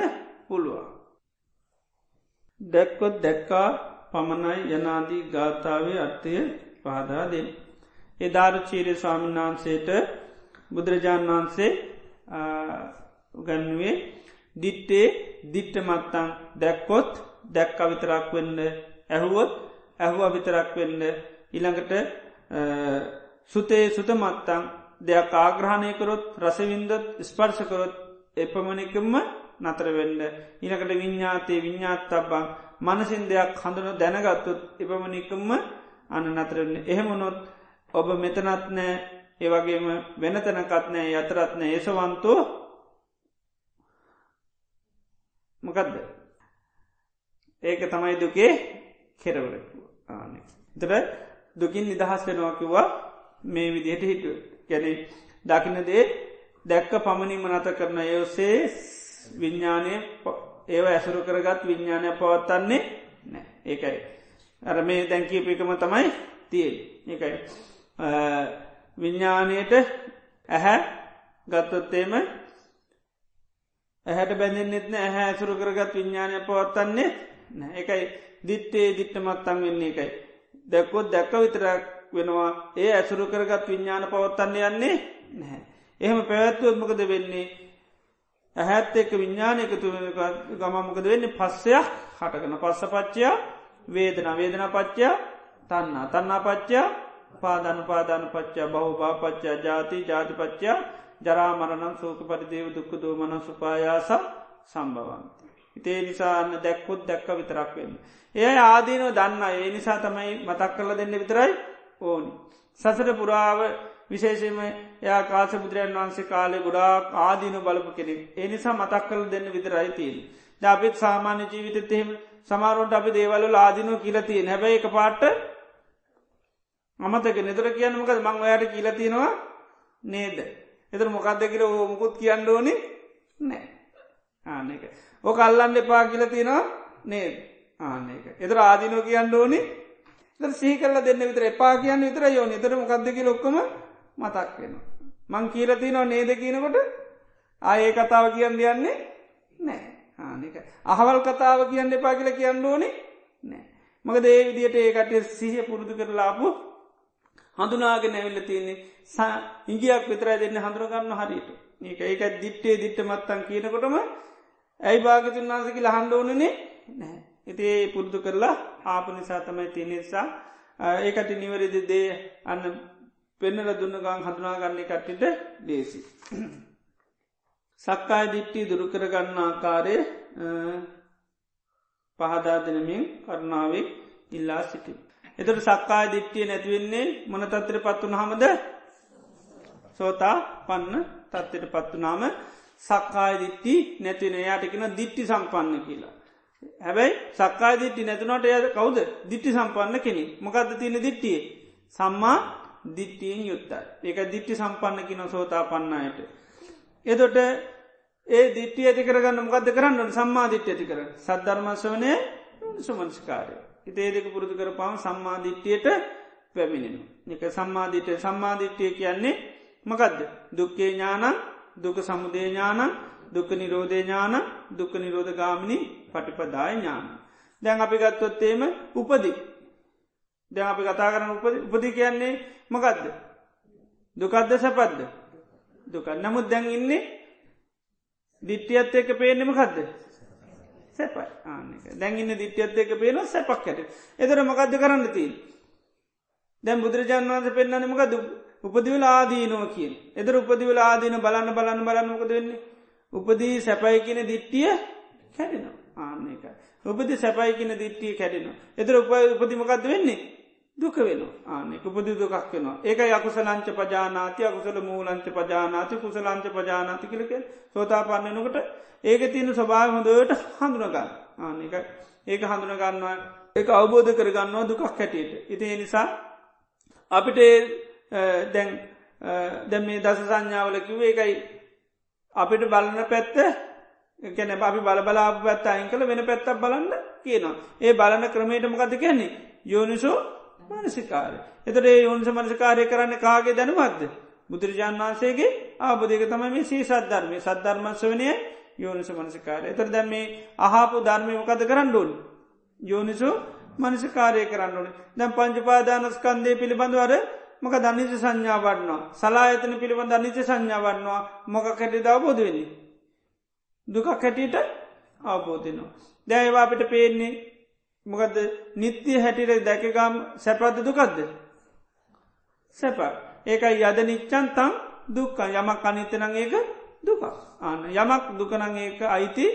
පුළුවන්. දැක්කොත් දැක්කා පමණයි යනාදී ගාථාවේ අර්ථය පහදා දෙන්න. එදාරු චීරය ස්වාමීන් වහන්සේට බුදුරජාණන් වහන්සේ ගන්නුවේ දිට්ටේ දිට්ට මත්තං දැක්කොත් දැක්ක විතරක් වෙන්න ඇහුවොත් ඇහුව විතරක් වෙන්න. ඉළඟට සුතේ සුත මත්තං දෙයක් ආග්‍රහණයකරොත් රසවින්දත් ස්පර්ශකරොත් එපමණිකම්ම නතර වෙන්න. ඉනකට විඤ්ඥාතයේ විඤ්ඥාත්තබ්බං මනසින් දෙයක් හඳුන දැනගත්තුත් එපමණිකම්ම අන්න නතරන්න එහෙමනොත් ඔබ මෙතනත් නෑ ඒවගේම වෙන තැනකත්නෑ යතරත්නෑ ඒසවන්තෝ මොකදද? ඒක තමයි දුකේ කෙරවරකු ආන තර දුකින් නිදහස් වෙනවාකිවා මේ විදිහට හිටුව ගැන දකිනදේ දැක්ක පමණිම නත කරන යෝසේ විඤ්ඥානය ඒව ඇසුරු කරගත් විඤ්ඥානය පවත්තන්නේ නෑ ඒකයි. අර මේ දැන්කීපිකම තමයි තියෙන් එකයි විඤ්ඥානයට ඇහැ ගත්තොත්තේම ඇහැට බැඳෙන්න්නෙත්න ඇහැ ඇසුරු කරගත් විඤ්ඥානය පවත්තන්නේ නෑ. එකයි දිට්ටේ දිට්ටමත්තන් වෙන්නේ එකයි දැක්කොත් දැක්ක විතරක් වෙනවා. ඒ ඇසුරු කරගත් විඤ්ඥාන පවත්තන්න යන්නේ නැහැ එහෙම පැවැත්තුවත්මකද වෙන්නේ? ඇහැත් එක්ක විඤ්ඥානයක තුළ ගමමකද වෙන්නේ? පස්සයක් හටකන පස්ස පච්චයා වේදන. වේදන පච්චා තන්නා තන්නා පච්චා පාදන පාදාන පච්චා බහු පාපච්චා ජාති ජාතිපච්චා ජරාමරණම් සෝක පරිදේව දුක්ක දෝමන සුපායාස සම්බවන්ති. හිතේ නිසාන්න දැක්කොත් දැක්ක විතරක් වෙන්න. ඒ ආදීනෝ දන්න ඒ නිසා තමයි මතක් කරල දෙන්න විතරයි ඕනි. සසර පුරාව විශේෂම යා කාස බුදුරන් වන්සේ කාලෙ ගොඩාක් ආදීන බලපු කෙනෙක් ඒ නිසා මතක් කල දෙන්න විතරයි තිීන්. ද අපිත් සාමාන්‍ය ජීවිතත් එහෙම සමාරුන්ට අපි දේවල්ල ආදිනෝ කියලතිය හැබැයි එක පාට්ට අමතක නිතර කියන්නමකද මං ඔයායට කියලතිනවා නේද. එතර මොකක්ද කියල ඕමුකුත් කියන්න ඕනි නෑ ආනක ඕක අල්ලන්න එපා කියලතිනවා නේද? ආනක එතර ආදිනෝ කියන්න ඕනි. සීකල දෙන්න විතර එපා කියන්න විතර යෝ නිතර මොකක්දක ලොක්කම මතක් වෙන. මං කියලතිනවා නේද කියනකොට? ආඒ කතාව කියන්න යන්නේ නෑ ආනක අහවල් කතාව කියන්න එපා කියල කියන්න ඕනේ නෑ මක දේ විදියට ඒකට සිහ පුරුදු කරලාපු හඳුනාගෙන ඇවිල්ල තියන්නේ ඉංගියක් විතර දෙන්න හඳුරගන්න හරියට ඒක ඒක දිට්ටේ දිට්ට මත්තන් කියනකොටම ඇයි භාගතුන් වන්සකි ලහන්ඩ ඕනනේ නෑ ඉතිේ පුරුදු කරලා ආප නිසා තමයි තිය නිසා ඒකට නිවැරදි දේ අන්න පෙන්නල දුන්නගං හඳුනාගන්නේ කට්ටිට දේසි. සක්කාය දිට්ටි දුරුකරගන්න ආකාරය පහදා දෙනමින් කරුණාවෙක් ඉල්ලා සිටි. එතට සක්කාය දිට්ටිය නැතිවෙන්නේ මොන තත්තර පත්වන හමද සෝතා පන්න තත්වට පත්වනාම සක්කාය දිට්ටි නැතින යාටකෙන දිට්ටි සම්පන්න කියලා. හැබැයි සක්කාය දිට්ටි නැතුනට ය කවුද දිට්ටි සම්පන්න කෙනෙ මොකක්ද තියෙන දිට්ටිය සම්මා දිට්ටියෙන් යුත්තයි ඒක දිට්ටි සම්පන්න කින සෝතා පන්නයට. එදොට ඒ දිට්ටිය ඇති කරගන්න මොකද කරන්න සම්මා දිට්්‍ය ඇති කර සද්ධර්මශවනය සුමංස්කාරය. ඉතේ දෙක පුරුදු කර පවම් සම්මාධිට්්‍යයට පැමිණෙන. එක සම්මාධිට්‍ය සම්මාධිට්්‍යය කියන්නේ මකදද දුක්කේ ඥානන් දුක සමුදේ ඥානන් දුක නිරෝධය ඥාන දුක නිරෝධ ගාමිණි පටිපදාය ඥාන. දැන් අපි ගත්තොත්තේම උපදි. දැන් අපි කතා කරන උපදි කියන්නේ මකදද. දුකද්ද සැපද්ද. දුක නමුත් දැන් ඉන්නේ දිට්ටියත් එක පේනෙම කදද සැපයි ආනක දැන්ඉන්න දිට්ටියත් එක පේන සැපක් ඇට එතර මකක්ද කරන්න තිී දැන් බුදුරජාන් වන්ස පෙන්න්න මකද උපදිවල ආදීනුව කියෙන්. එදර උපදිවල ආදීන බලන්න බලන්න බලන්න මොකද වෙන්නේ? උපදී සැපයි කියන දිට්ටිය කැඩෙනවා. ආන්නේක උපදි සැපයි කියන දිට්ටිය කැඩෙනවා. එතර උප උපදිමකක්ද වෙන්නේ? දුක වෙන ආනෙක උපදි දුකක් වෙනවා. ඒක යකුසලංච පජානාති අකුසල මූලංච පජානාති කුසලංච පජානාති කලක සෝතා පන්නනකට ඒක තියෙන ස්වභාව හොඳට හඳුනගන්න. ආනක ඒක හඳුනගන්නවා. ඒක අවබෝධ කරගන්නවා දුකක් හැටියට. ඉති නිසා අපිට දැන් දැම් මේ දස සංඥාවල කිවේ එකයි අපිට බලන පැත්ත කැන අපි බල බලා පැත්ත අයින් කළ වෙන පැත්තක් බලන්න කියනවා. ඒ බලන ක්‍රමයට මොකද කියන්නේ යෝනිසෝ මනසිකාරය. එතට ඒ යෝනිස මනසිකාරය කරන්න කාගේ දැනුවත්ද. බුදුරජාන් වන්සේගේ ආබදක තමයි මේ සී සද්ධර්මය සද්ධර්මස්ස වනය යෝනිස මනසිකාරය. එතර දැම් මේ අහාපු ධර්මය මොකද කරන්න ඩුන්. යෝනිසු මනසිකාරය කරන්න ඕන දැම් පංචපාදානස්කන්දය පිළිබඳවර මොක දනිච සංඥාවන්නවා සලායතන පිළිබඳ අනිච සංඥාවන්නවා මොක කැටි දවබෝධවෙනි. දුකක් හැටියට අවබෝධනවා. දැයවා අපිට පේන්නේ මොකද නිත්‍යය හැටියට දැකගම් සැපරද්ද දුකක්ද. සැප. ඒකයි යද නිච්චන්තම් දුක්ක යමක් අනිතනං ඒක දුක ආන යමක් දුකනං ඒක අයිති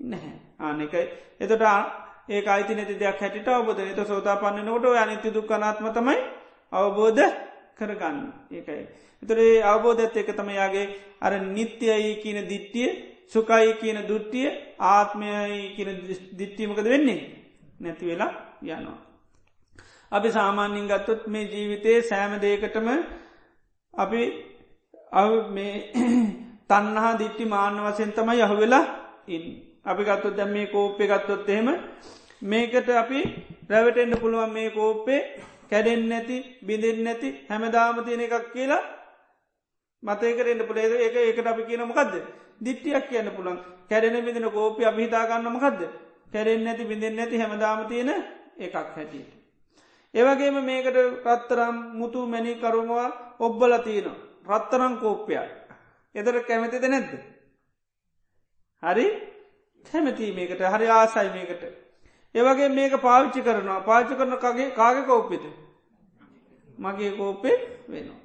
නැහැ. ආන එකයි එතට ඒ අයිති නැති දෙයක් හැටිට අවබෝධ එත සෝතා පන්නනකොට අනිත්‍ය දුක්කනාත්ම තමයි අවබෝධ කරගන්න ඒකයි. එතරේ අවබෝධත් එක තමයාගේ අර නිත්‍යයි කියන දිට්ටිය සුකයි කියන දුට්ටිය ආත්මයයි කියන දිට්ටියමකද වෙන්නේ නැති වෙලා යනවා. අපි සාමාන්‍යින් ගත්තොත් මේ ජීවිතයේ සෑම දේකටම අපි මේ තන්නහා දිට්ටි මාන්න වසයෙන් තමයි යහු වෙලා ඉන් අපි ගත්තොත් දැම් මේ කෝප්පය ගත්තොත් එහෙම මේකට අපි රැවටෙන්න්න පුළුවන් මේ කෝප්පේ කැඩෙන් නැති බිඳෙන් නැති හැමදාම තියෙන එකක් කියලා මතයකරෙන්ට පුළේද ඒක ඒකට අපි කියන මොකක්ද දිට්ටියක් කියන්න පුළන් කැඩෙන බිඳෙන කෝපි අභිහිතාගන්න මොකක්ද කැරෙන් නැති බිඳෙන් නැති හැමදාම තියෙන එකක් හැටියට. ඒවගේම මේකට රත්තරම් මුතු මැනි කරුමවා ඔබ්බල තියෙන රත්තරං කෝප්පයක් එදර කැමතිද නැද්ද. හරි? කැමති මේකට. හරි ආසයි මේකට. ඒවගේ මේක පාවිච්චි කරනවා. පාච්චි කරන කගේ කාග කෝප්පිත මගේ කෝපේ වෙනවා.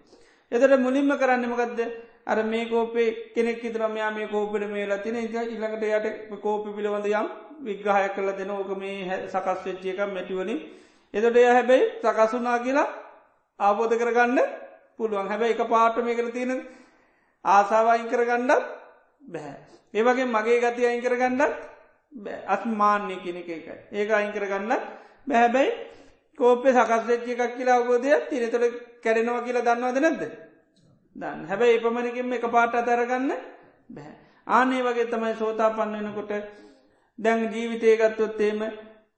එතට මුලින්ම කරන්නමකක්ද අර මේ කෝපේ කෙනෙක් ඉතරමයා මේ කෝපට මේ ලතින ඉළඟට යට කෝපි පිළිබඳ යම් විග්‍රහය කල දෙන ඕක මේ සකස් වෙච්චියක මැටිවලින් එතට එය හැබැයි සකසුනා කියලා ආබෝධ කරගන්න පුළුවන්. හැබැයි එක පාට මේ කර තියෙන ආසාාවයින් කරගණ්ඩත් බැහැ. ඒවගේ මගේ ගති අයින් කරගණ්ඩත් අත්මාන්‍ය කෙනෙක එක ඒක අයින් කරගන්නත් බැහැබැයි කෝපේ සකස්වෙච්චි එකක් කියලා අවබෝධයක් තිනතොට කැරෙනවා කියලා දන්නවද නැද්ද. දන්න හැබැයි එපමණකින්ම එක පාට අතරගන්න බැහැ. ආනේ වගේ තමයි සෝතා පන්නවෙනකොට දැන් ජීවිතය ගත්තොත් ඒම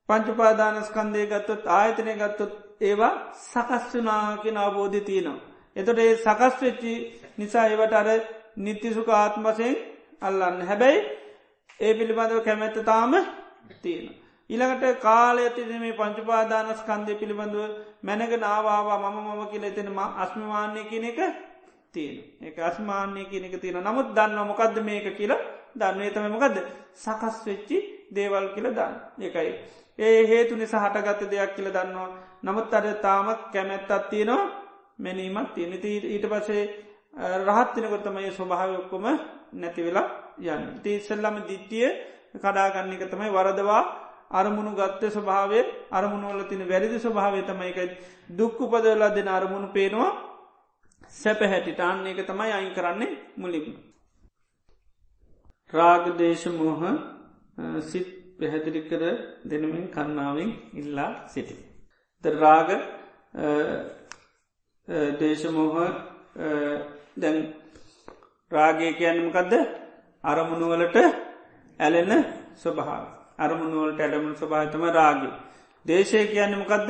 පංචුපාදානස්කන්දය ගත්තොත් ආයතනය ගත්තොත් ඒවා සකස්වනාගෙන අවබෝධය තියනවා. එතොට ඒ සකස් වෙච්චි නිසා ඒවට අර නිත්‍යසුක ආත්මසයෙන් අල්ලන්න හැබැයි ඒ පිළිබඳව කැමැත්ත තාම තියෙන. ඉළඟට කාලය තින මේ පංචුපාදානස්කන්දය පිළිබඳව මැනග නාවාවා මම මම කියල එතෙනම අස්මිමාන්‍ය කියන එක තියෙන එක අස්මාන්‍ය කියන එක තියෙන නමුත් දන්න මොකක්ද මේක කියලා? දන්නේ තම මොකක්ද සකස් වෙච්චි දේවල් කියල දන්න. එකයි. ඒ හේතු නිසා හටගත්ත දෙයක් කියල දන්නවා. නමුත් අර තාමත් කැමැත්තත් තියෙනවා මැනීමත් තියෙනති ඊට පසේ රහත්තිනකොත්තමයි ස්වභාවයොක්කොම නැතිවෙලා යන්න. තිස්සල්ලම දිට්ටිය කඩාගන්න එක තමයි වරදවා අරමුණු ගත්ත ස්වභාවය අරමුණුවල තින වැරදි ස්වභාවය තමයිකයි දුක්කු පදවලා දෙන අරමුණු පේනවා සැප හැටිට අන්න එක තමයි අයින් කරන්නේ මුලින්ම. රාගදේශමෝහ සිත් පැහැදිලි කර දෙනමින් කන්නාවෙන් ඉල්ලා සිටි. ද රාග දේශමෝහ දැන් රාගය කියන්නමකදද අරමුණුවලට ඇලෙන ස්වභාව අරමුණුවලට ඇඩමුණු ස්වභාතම රාගි. දේශය කියන්නමකදද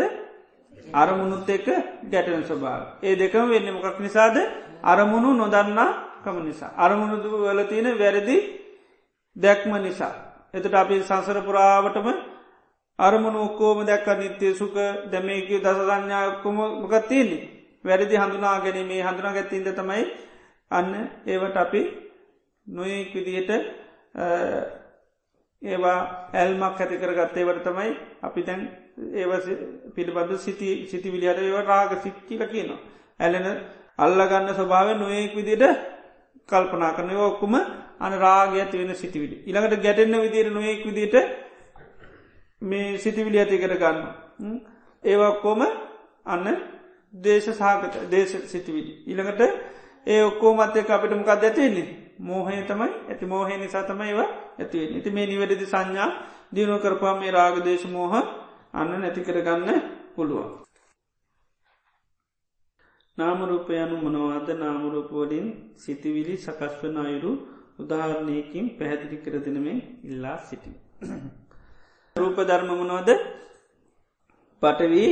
අරමුණුත් එක ගැටන ස්වභාව. ඒ දෙකම වෙන්න මොකක් නිසාද අරමුණු නොදන්නා කම නිසා. අරමුණුදු වල තියෙන වැරදි දැක්ම නිසා. එතට අපි සංසර පුරාවටම අරමුණු ඔක්කෝම දැක්ක නිත්‍යය සුක දැමේකව දස සංඥායක්කොම මොකත් තියන්නේ. වැරදි හඳුනා ගැනීමේ හඳුනා ගැත්තින්ද තමයි අන්න ඒවට අපි නොයෙක් විදියට ඒවා ඇල්මක් ඇති කරගත්තේවට තමයි අපි දැන් ඒව පිළිබඳ සිති සිතිවිලියට ඒව රාග සික්කිල කියනවා. ඇලෙන අල්ලගන්න ස්වභාව නොයෙක් විදිට කල්පනා කරන ඔක්කුම අන රාග ඇති වෙන සිතිවිලි. ඉළඟට ගැටෙන්න්න විදිර නොයෙක් විදිට මේ සිතිවිලි ඇති කර ගන්න. ඒවක්කෝම අන්න දේශ සාගත දේශ සිතිවිලි. ඉළඟට ඒ ඔක්කෝමත් එක අපිට මොකක් ඇතින්නේ මෝහය තමයි ඇති මෝහය නිසා තමයිව ඇතිවෙන් ඉති මේ නිවැරදි සංඥා දියුණු කරපා මේ රාගදේශ මෝහ අන්න නැති කරගන්න පුළුවන්. නාමරූපයනු මනවාද නාමරූපවලින් සිතිවිලි සකස්වන අයුරු උදාහරණයකින් පැහැදිලි කරදිනමෙන් ඉල්ලා සිටි. රූප ධර්මමනෝද පටවී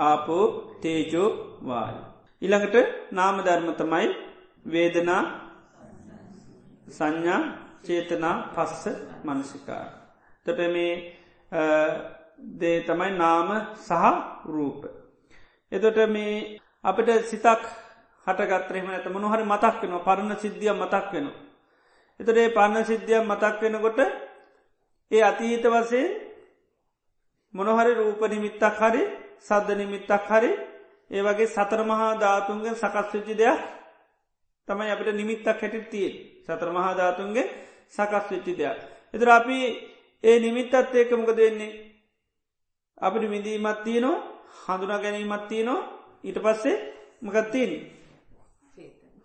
ආපෝ තේජෝ වාය. ඉළඟට නාම ධර්මතමයි වේදනා සංඥා චේතනා පස්ස මනසිකාර. තොට මේ දේ තමයි නාම සහ රූප. එතොට මේ අපට සිතක් හටගත්‍රෙම ඇත මොනහරි මතක් වෙනවා පරණ සිද්ධිය මතක් වෙනවා. එතොටේ පන්න සිද්ධිය මතක් වෙනකොට ඒ අතීත වසේ මොනොහරි රූප නිමිත්තක් හරි සද්ධ නිමිත්තක් හරි ඒ වගේ සතර මහා ධාතුන්ගෙන් සකස් වෙච්චි දෙයක් තමයි අපිට නිමිත්තක් හැටිත් තිය සතර මහා ධාතුන්ගේ සකස් වෙච්චි දෙයක්. එතර අපි ඒ නිමිත්තත් ඒකමක දෙන්නේ අපිට විඳීමත් තියනවා හඳුනා ගැනීමත් තියනවා. ඊට පස්සේ මකත්තියන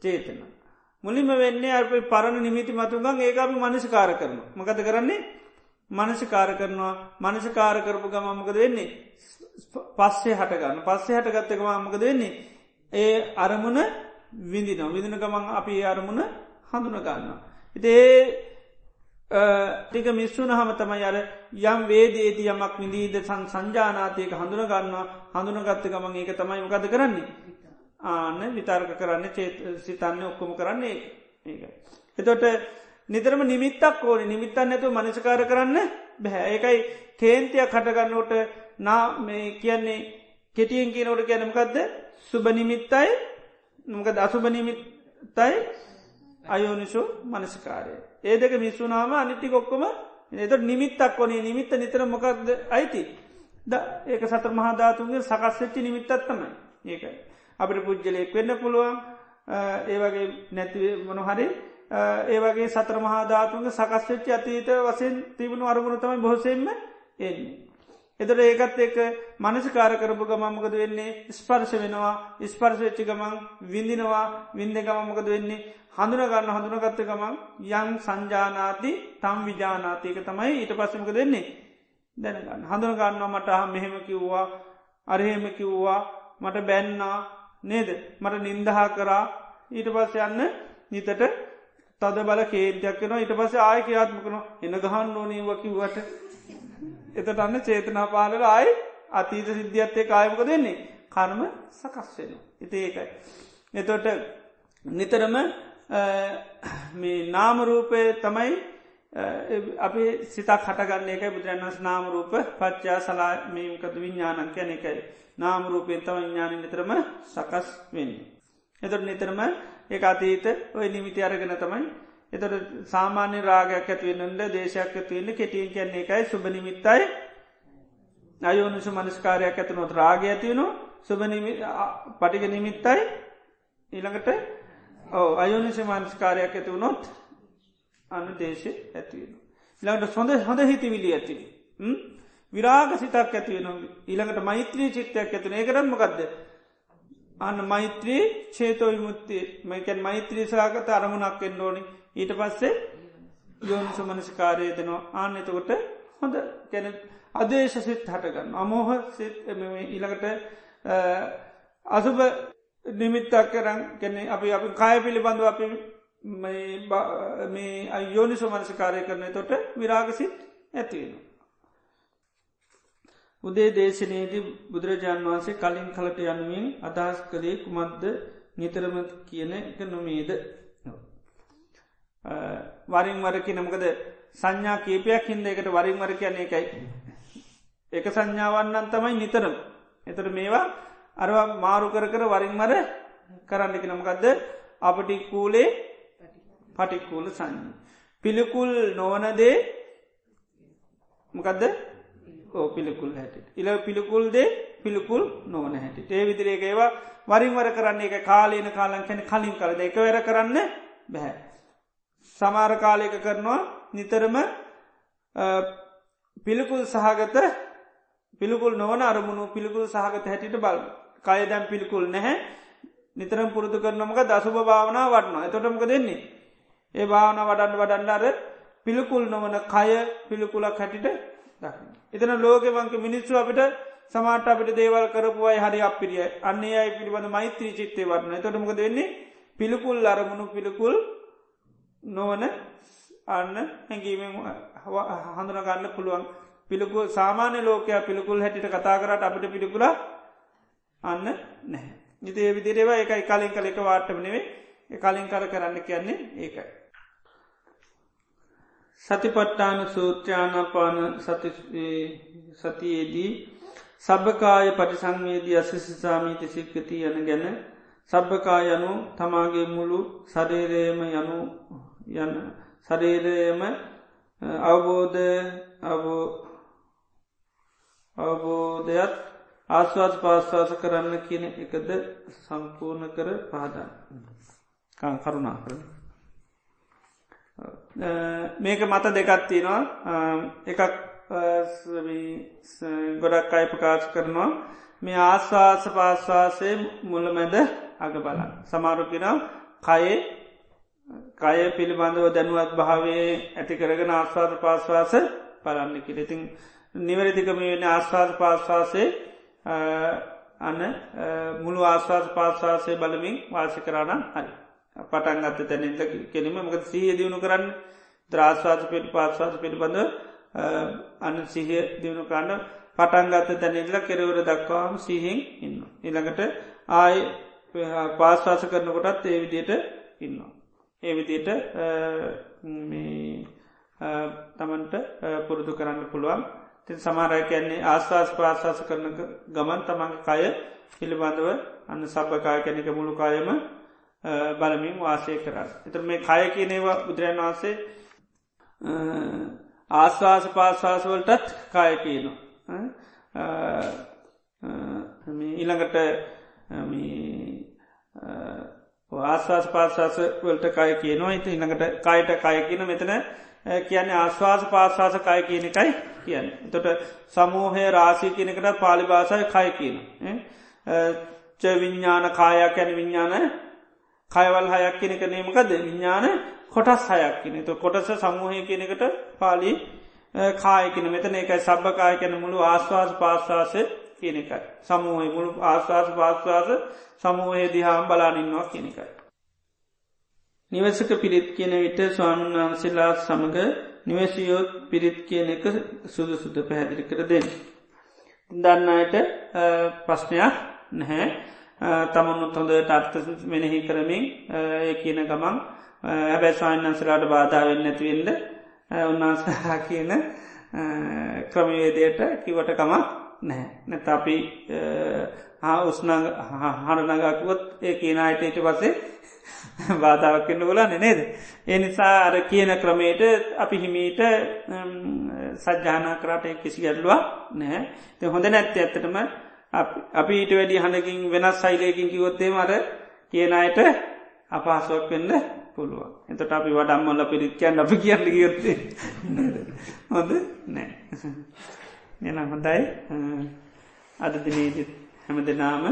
චේතන. මුලිම වෙන්නේ අප පරණ නිමිති මතුගන් ඒක අපි මනසිකාර කරන මකත කරන්නේ? මනසිකාර කරනවා. මනසිකාර කරපු ගමමකද වෙන්නේ? පස්සේ හටගන්න පස්සේ හටගත්තකම අමකද වෙන්නේ? ඒ අරමුණ විඳින විදින ගමන් අපි අරමුණ හඳුනගන්න. ඉතේ ටික මිස්සුන හම තමයි අර යම් වේදේති යමක් විඳීද සන් සංජානාතයක හඳුනගන්නවා හඳුනගත්ත ගමන් ඒක තමයි මකද කරන්නේ. ආන්න විතර්ක කරන්න චේත සිතන්න ඔක්කොම කරන්නේ ඒකයි. එතොට නිතරම නිමිත්තක් ඕන නිමිත්තන්න ඇතු මනසකාර කරන්න බැහැ ඒකයි කේන්තියක් කටගන්නවට නා මේ කියන්නේ කෙටියෙන් කියනවට කියනමකක්ද සුභනිමිත්තයි නොකද අසුභනිමිත්තයි අයෝනිසු මනස්කාරය. ඒ දෙක මිස්සුනාම අනිති කොක්කොම එත නිමිත්තක් වනේ නිමිත්ත නිතර මොකක්ද අයිති. ද ඒක සතර මහධාතුන්ගේ සකස්වෙච්චි නිමිත්තත්තමයි ඒකයි. අපට පුද්ජලයෙක් වෙන්න පුළුවන් ඒවගේ නැතිව මොනහරි ඒවගේ සත්‍ර මහාධාතුන්ගේ සකස්වෙච්චි අතීත වසෙන් තිබුණු අරමුණ තමයි බොහසෙන්ම එන්නේ. එතට ඒකත් එක මනසිකාර කරපු ගමම්මකද වෙන්නේ? ස්පර්ශ වෙනවා. ස්පර්ශ වෙච්චි ගමන් විඳිනවා. වින්ද ගමමකද වෙන්නේ? හඳුනගන්න හඳුනගත්ත ගමන් යං සංජානාති තම් විජානාතික තමයි ඊට පස්සමක දෙන්නේ දැනගන්න. හඳුනගන්නවා මට හම් මෙහෙම කිව්වා අරහෙම කිව්වා මට බැන්නා නේද? මට නින්දහා කරා. ඊට පස්ස යන්න නිතට තද බල කේන්තියක් වෙනවා ඊට පස්ස ආය ක්‍රියාත්මකන එන ගහන්න ඕනීව කිව්වට. එතට අන්න චේතනා පාලල ආයි අතීත සිද්ධියත්තේ කායමක දෙන්නේ කර්ම සකස් වෙන. ඉති ඒකයි. එතොට නිතරම මේ නාමරූපය තමයි අපි සිතක් හටගන්න එක බුදුරන්වස් නාමරූප පච්චා සලා මේකතු විඤ්ඥානන් කැන එකයි. නාමරූපයෙන් තම විඤ්ඥාන නිතරම සකස් වෙන්නේ. එතොට නිතරම ඒ අතීත ඔය නිමිති අරගෙන තමයි එතට සාමාන්‍ය රාගයක් ඇතිවෙන්නට දේශයක් ඇතිවෙන්න කෙටියෙන් කියන්නේ එකයි සුභනිමිත්තයි අයෝනිසු මනස්කාරයක් ඇතනොත් රාග ඇතිවුණු සුභ පටික නිමිත්තයි. ඊළඟට ඕ අයෝනිසි මනස්කාරයක් ඇතිවුණොත් අනු දේශය ඇතිවෙන. ඊළඟට සොඳ හොඳ හිතිවිලි ඇතිව. විරාග සිතක් ඇතිවෙන ඊළඟට මෛත්‍රී චිත්තයක් ඇතින ඒකරම්මකක්ද අන්න මෛත්‍රී චේතෝ විමුත්තිය මයිකැන් මෛත්‍රී සාගත අරමුණක් එෙන් ඕනි. ඊට පස්සේ යෝනිසු මනසිකාරය දෙනවා ආන්න එතකොට හොඳ කැන අදේශ සිත් හටගන්න අමෝහ සිත් ඊළඟට අසුභ නිමිත්තක් කරන් කෙනෙ අපි අපි කාය පිළිබඳව අපි මේ අයෝනිසු මනසිකාරය කරන තොට විරාගසිත් ඇතිවෙනවා. උදේ දේශනයේදී බුදුරජාණන් වහන්සේ කලින් කලට යනුවෙන් අදහස් කළේ කුමද්ද නිතරම කියන එක නොමේද. වරින් වරකි නමකද සංඥා කීපයක් හින්ද එකට වරින් වර කියන්නේ එකයි. එක සංඥාවන්නන් තමයි නිතරම. එතට මේවා අරවා මාරු කර කර වරින් මර කරන්නකි නමකක්ද අපටි කූලේ පටික්කූල සංඥ. පිළිකුල් නොවනදේ මොකදද ඕ පිළිකුල් හැට. ඉල පිළිකුල් දේ පිළිකුල් නොවන හැටි. ඒ විදිරේක ඒවා වරින්වර කරන්නේ එක කාලයන කාලන් කැන කලින් කලද එක වැර කරන්න බැහැ. සමාර කාලයක කරනවා. නිතරම පිළිකුල් සහගත පිළිකුල් නොවන අරමුණු පිළිකුල් සහගත හැටිට බල කයදැම් පිළිකුල් නැහැ. නිතරම් පුරුදු කරනමක දසුභ භාවනා වටනවා එතොටමක දෙන්නේ. ඒ භාවන වඩන්න වඩන්න අර පිළිකුල් නොවන කය පිළිකුලක් හැටිට දකින්න. එතන ලෝකවංක මිනිස්සු අපිට සමාට අපිට දේවල් කරපුවයි හරි අපිරිය අන්නේ අයි පිළිබඳ මෛත්‍රී චිත්තේ වරන තොටමක දෙන්නේ පිළිකුල් අරමුණු පිළිකුල් නොවන අන්න හැඟීමෙන් හඳුනගන්න පුළුවන් පිළිකු සාමාන්‍ය ලෝකයා පිළිකුල් හැටිට කතා කරට අපට පිළිකුල අන්න නැහැ. නිතේ විදිරේවා එකයි කලින් කලෙක වාට්ටමනෙවේ කලින් කර කරන්න කියන්නේ ඒකයි. සතිපට්ටාන සූත්‍රයානපාන සතියේදී සබභකාය පටිසංවේදී අසසිසාමීති සික්කති යන ගැන සබභකා යනු තමාගේ මුළු සරේරයම යනු යන සරේරයම අවබෝධ අවබෝධයත් ආස්වාස් පාස්වාස කරන්න කියන එකද සම්පූර්ණ කර පහදන්න කරුණා කරන. මේක මත දෙකත්තිනවා එකක් ගොඩක් අයි ප්‍රකාශ කරනවා. මේ ආස්වාස පාස්වාසය මුලමැද අග බලන්න. සමාරුකිනම් කයේ කය පිළිබඳව දැනුවත් භාවේ ඇති කරගෙන ආස්වාද පාස්වාස බලන්න කිරඉතින් නිවැරදිකම වෙන ආස්වාද පාස්වාසේ අන්න මුළු ආස්වාද පාස්වාසය බලමින් වාසි කරන්න හරි පටන් ගත්ත තැනෙල්ල කෙනීම මක සීහ දියුණු කරන්න ද්‍රාස්වාද පිට පාස්වාද පිළිබඳ අන්න සිහිය දියුණු කරන්න පටන්ගත්ත තැනෙල්ල කෙරවර දක්වාම සිහින් ඉන්න. ඉළඟට ආය පාස්වාස කරනකොටත් ඒ විදියට ඉන්නවා. ඒ විදියට තමන්ට පුරුදු කරන්න පුළුවන් ති සමාරය කියන්නේ ආස්වාස් පාශවාස කරන ගමන් තමන්ගේ කය පිළිබඳව අන්න සබභකාය කැනෙක මුළු කායම බලමින් වාසය කරන්න. එතර මේ කය කියනේවා බුදුරන් වහන්සේ ආස්වාස පාශවාසවලටත් කාය කියනවා. ඊළඟට ආස්වාස පාශවාස වලට කය කියනවා. ඉති ඉළඟට කයට කය කියන මෙතන කියන්නේ ආශ්වාස පාශවාස කය කියන එකයි කියන්න. තොට සමූහය රාසී කියනකට පාලි භාසය කය කියන. ච විඤ්ඥාන කායක් යැන විඤ්ඥාන කයවල් හයක් කියනක නේමකද විඤ්ඥාන කොටස් හයක් කියන තු කොටස සමූහය කියනකට පාලි කායකින මෙතන එකයි සබ්භකාය කැන මුළු ආශ්වාස පාශ්වාසය කියන එකයි. සමූහය මුළු ආශ්වාස පාශ්වාස සමූහය දිහාම් බලානින්නවා කියනකයි. නිවසක පිරිත් කියන විට ස්වාමන් වහන්සේලා සමඟ නිවසියෝත් පිරිත් කියන එක සුදු සුද පැහැදිලි කර දෙන්න. දන්නයට ප්‍රශ්නයක් නැහැ තමනුත් හොඳට අර්ථ මෙනෙහි කරමින් ඒ කියන ගමන් හැබැ ස්වාන්න්සලාට බාධාවෙන් නැතිවෙන්න උන්වහන්සහා කියන ක්‍රමවේදයට කිවට කමක් නැහැ. නැත අපි උස්න හඬනගකුවොත් ඒ කියනයට ඊට පසේ බාධාවක් කන්න ගොලන්න නේද. ඒ නිසා අර කියන ක්‍රමයට අපි හිමීට සජ්‍යානා කරට කිසි ගැල්ලවා නැහැ. ත හොඳ නැත්ත ඇත්තටම අපි ඊට වැඩි හඬකින් වෙනස් සයිලයකින් කිවොත්තේ මර කියනයට අපහසුවක් වෙන්න පුළුවන්. එතට අපි වඩම්මල්ල පිරිත්කයන් අපි කියන්න ගියොත්තේ හොඳ නෑ එන හොඳයි. අද දිනේජිත් හැම දෙනාම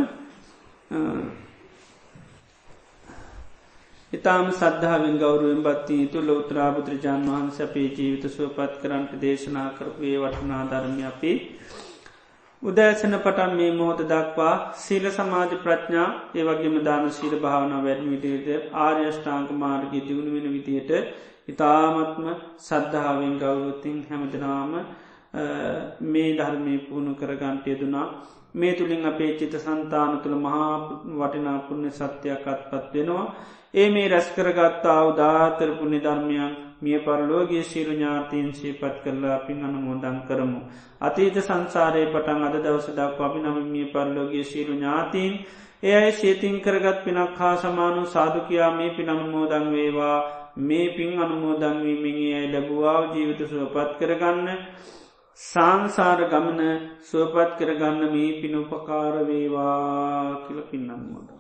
ඉතාම සද්ධාවෙන් ගෞරුවෙන් බත්තිී තු ලෝත්‍රාබුදුරජාන් වහන්ස අපේ ජීවිත සුවපත් කරන්ට දේශනා කරපුේ වටනා ධර්මය අපි උදෑසන පටන් මේ මොහොත දක්වා සීල සමාධි ප්‍රඥා ඒවගේම දාන ශීල භාවනා වැඩමිටේට ආර්යෂ්ඨාංක මාර්ගී දියුණු වෙන විදියට ඉතාමත්ම සද්ධාවෙන් ගෞරුවතින් හැමදනාම මේ ධර්මය පුුණු කරගන්ටය දුනා මේ තුළින් අපේ චිත සන්තාන තුළ මහා වටිනා පුුණ්‍ය සත්‍යයක් අත්පත් වෙනවා. ඒ මේ රැස්කරගත්තා උදාතර පුුණි ධර්මයන් මිය පරලෝගේ ශීරු ඥාතීන් ශීපත් කරලා අපින් අනුමෝදන් කරමු. අතීත සංසාරය පටන් අද දවසදක් අපි නම මිය පරලෝගේ ශීරු ඥාතීන් ඒ අයි ශේතින් කරගත් පිනක් හා සමානු සාධකයා මේ පින් අනුමෝදන් වේවා. මේ පින් අනුමෝදන්වීමගේ ඇයි ලැබවාව ජීවිත සුවපත් කරගන්න. සංසාර ගමන සුවපත් කරගන්න මේ පිනුපකාර වේවා කියල පින්නම්මෝද.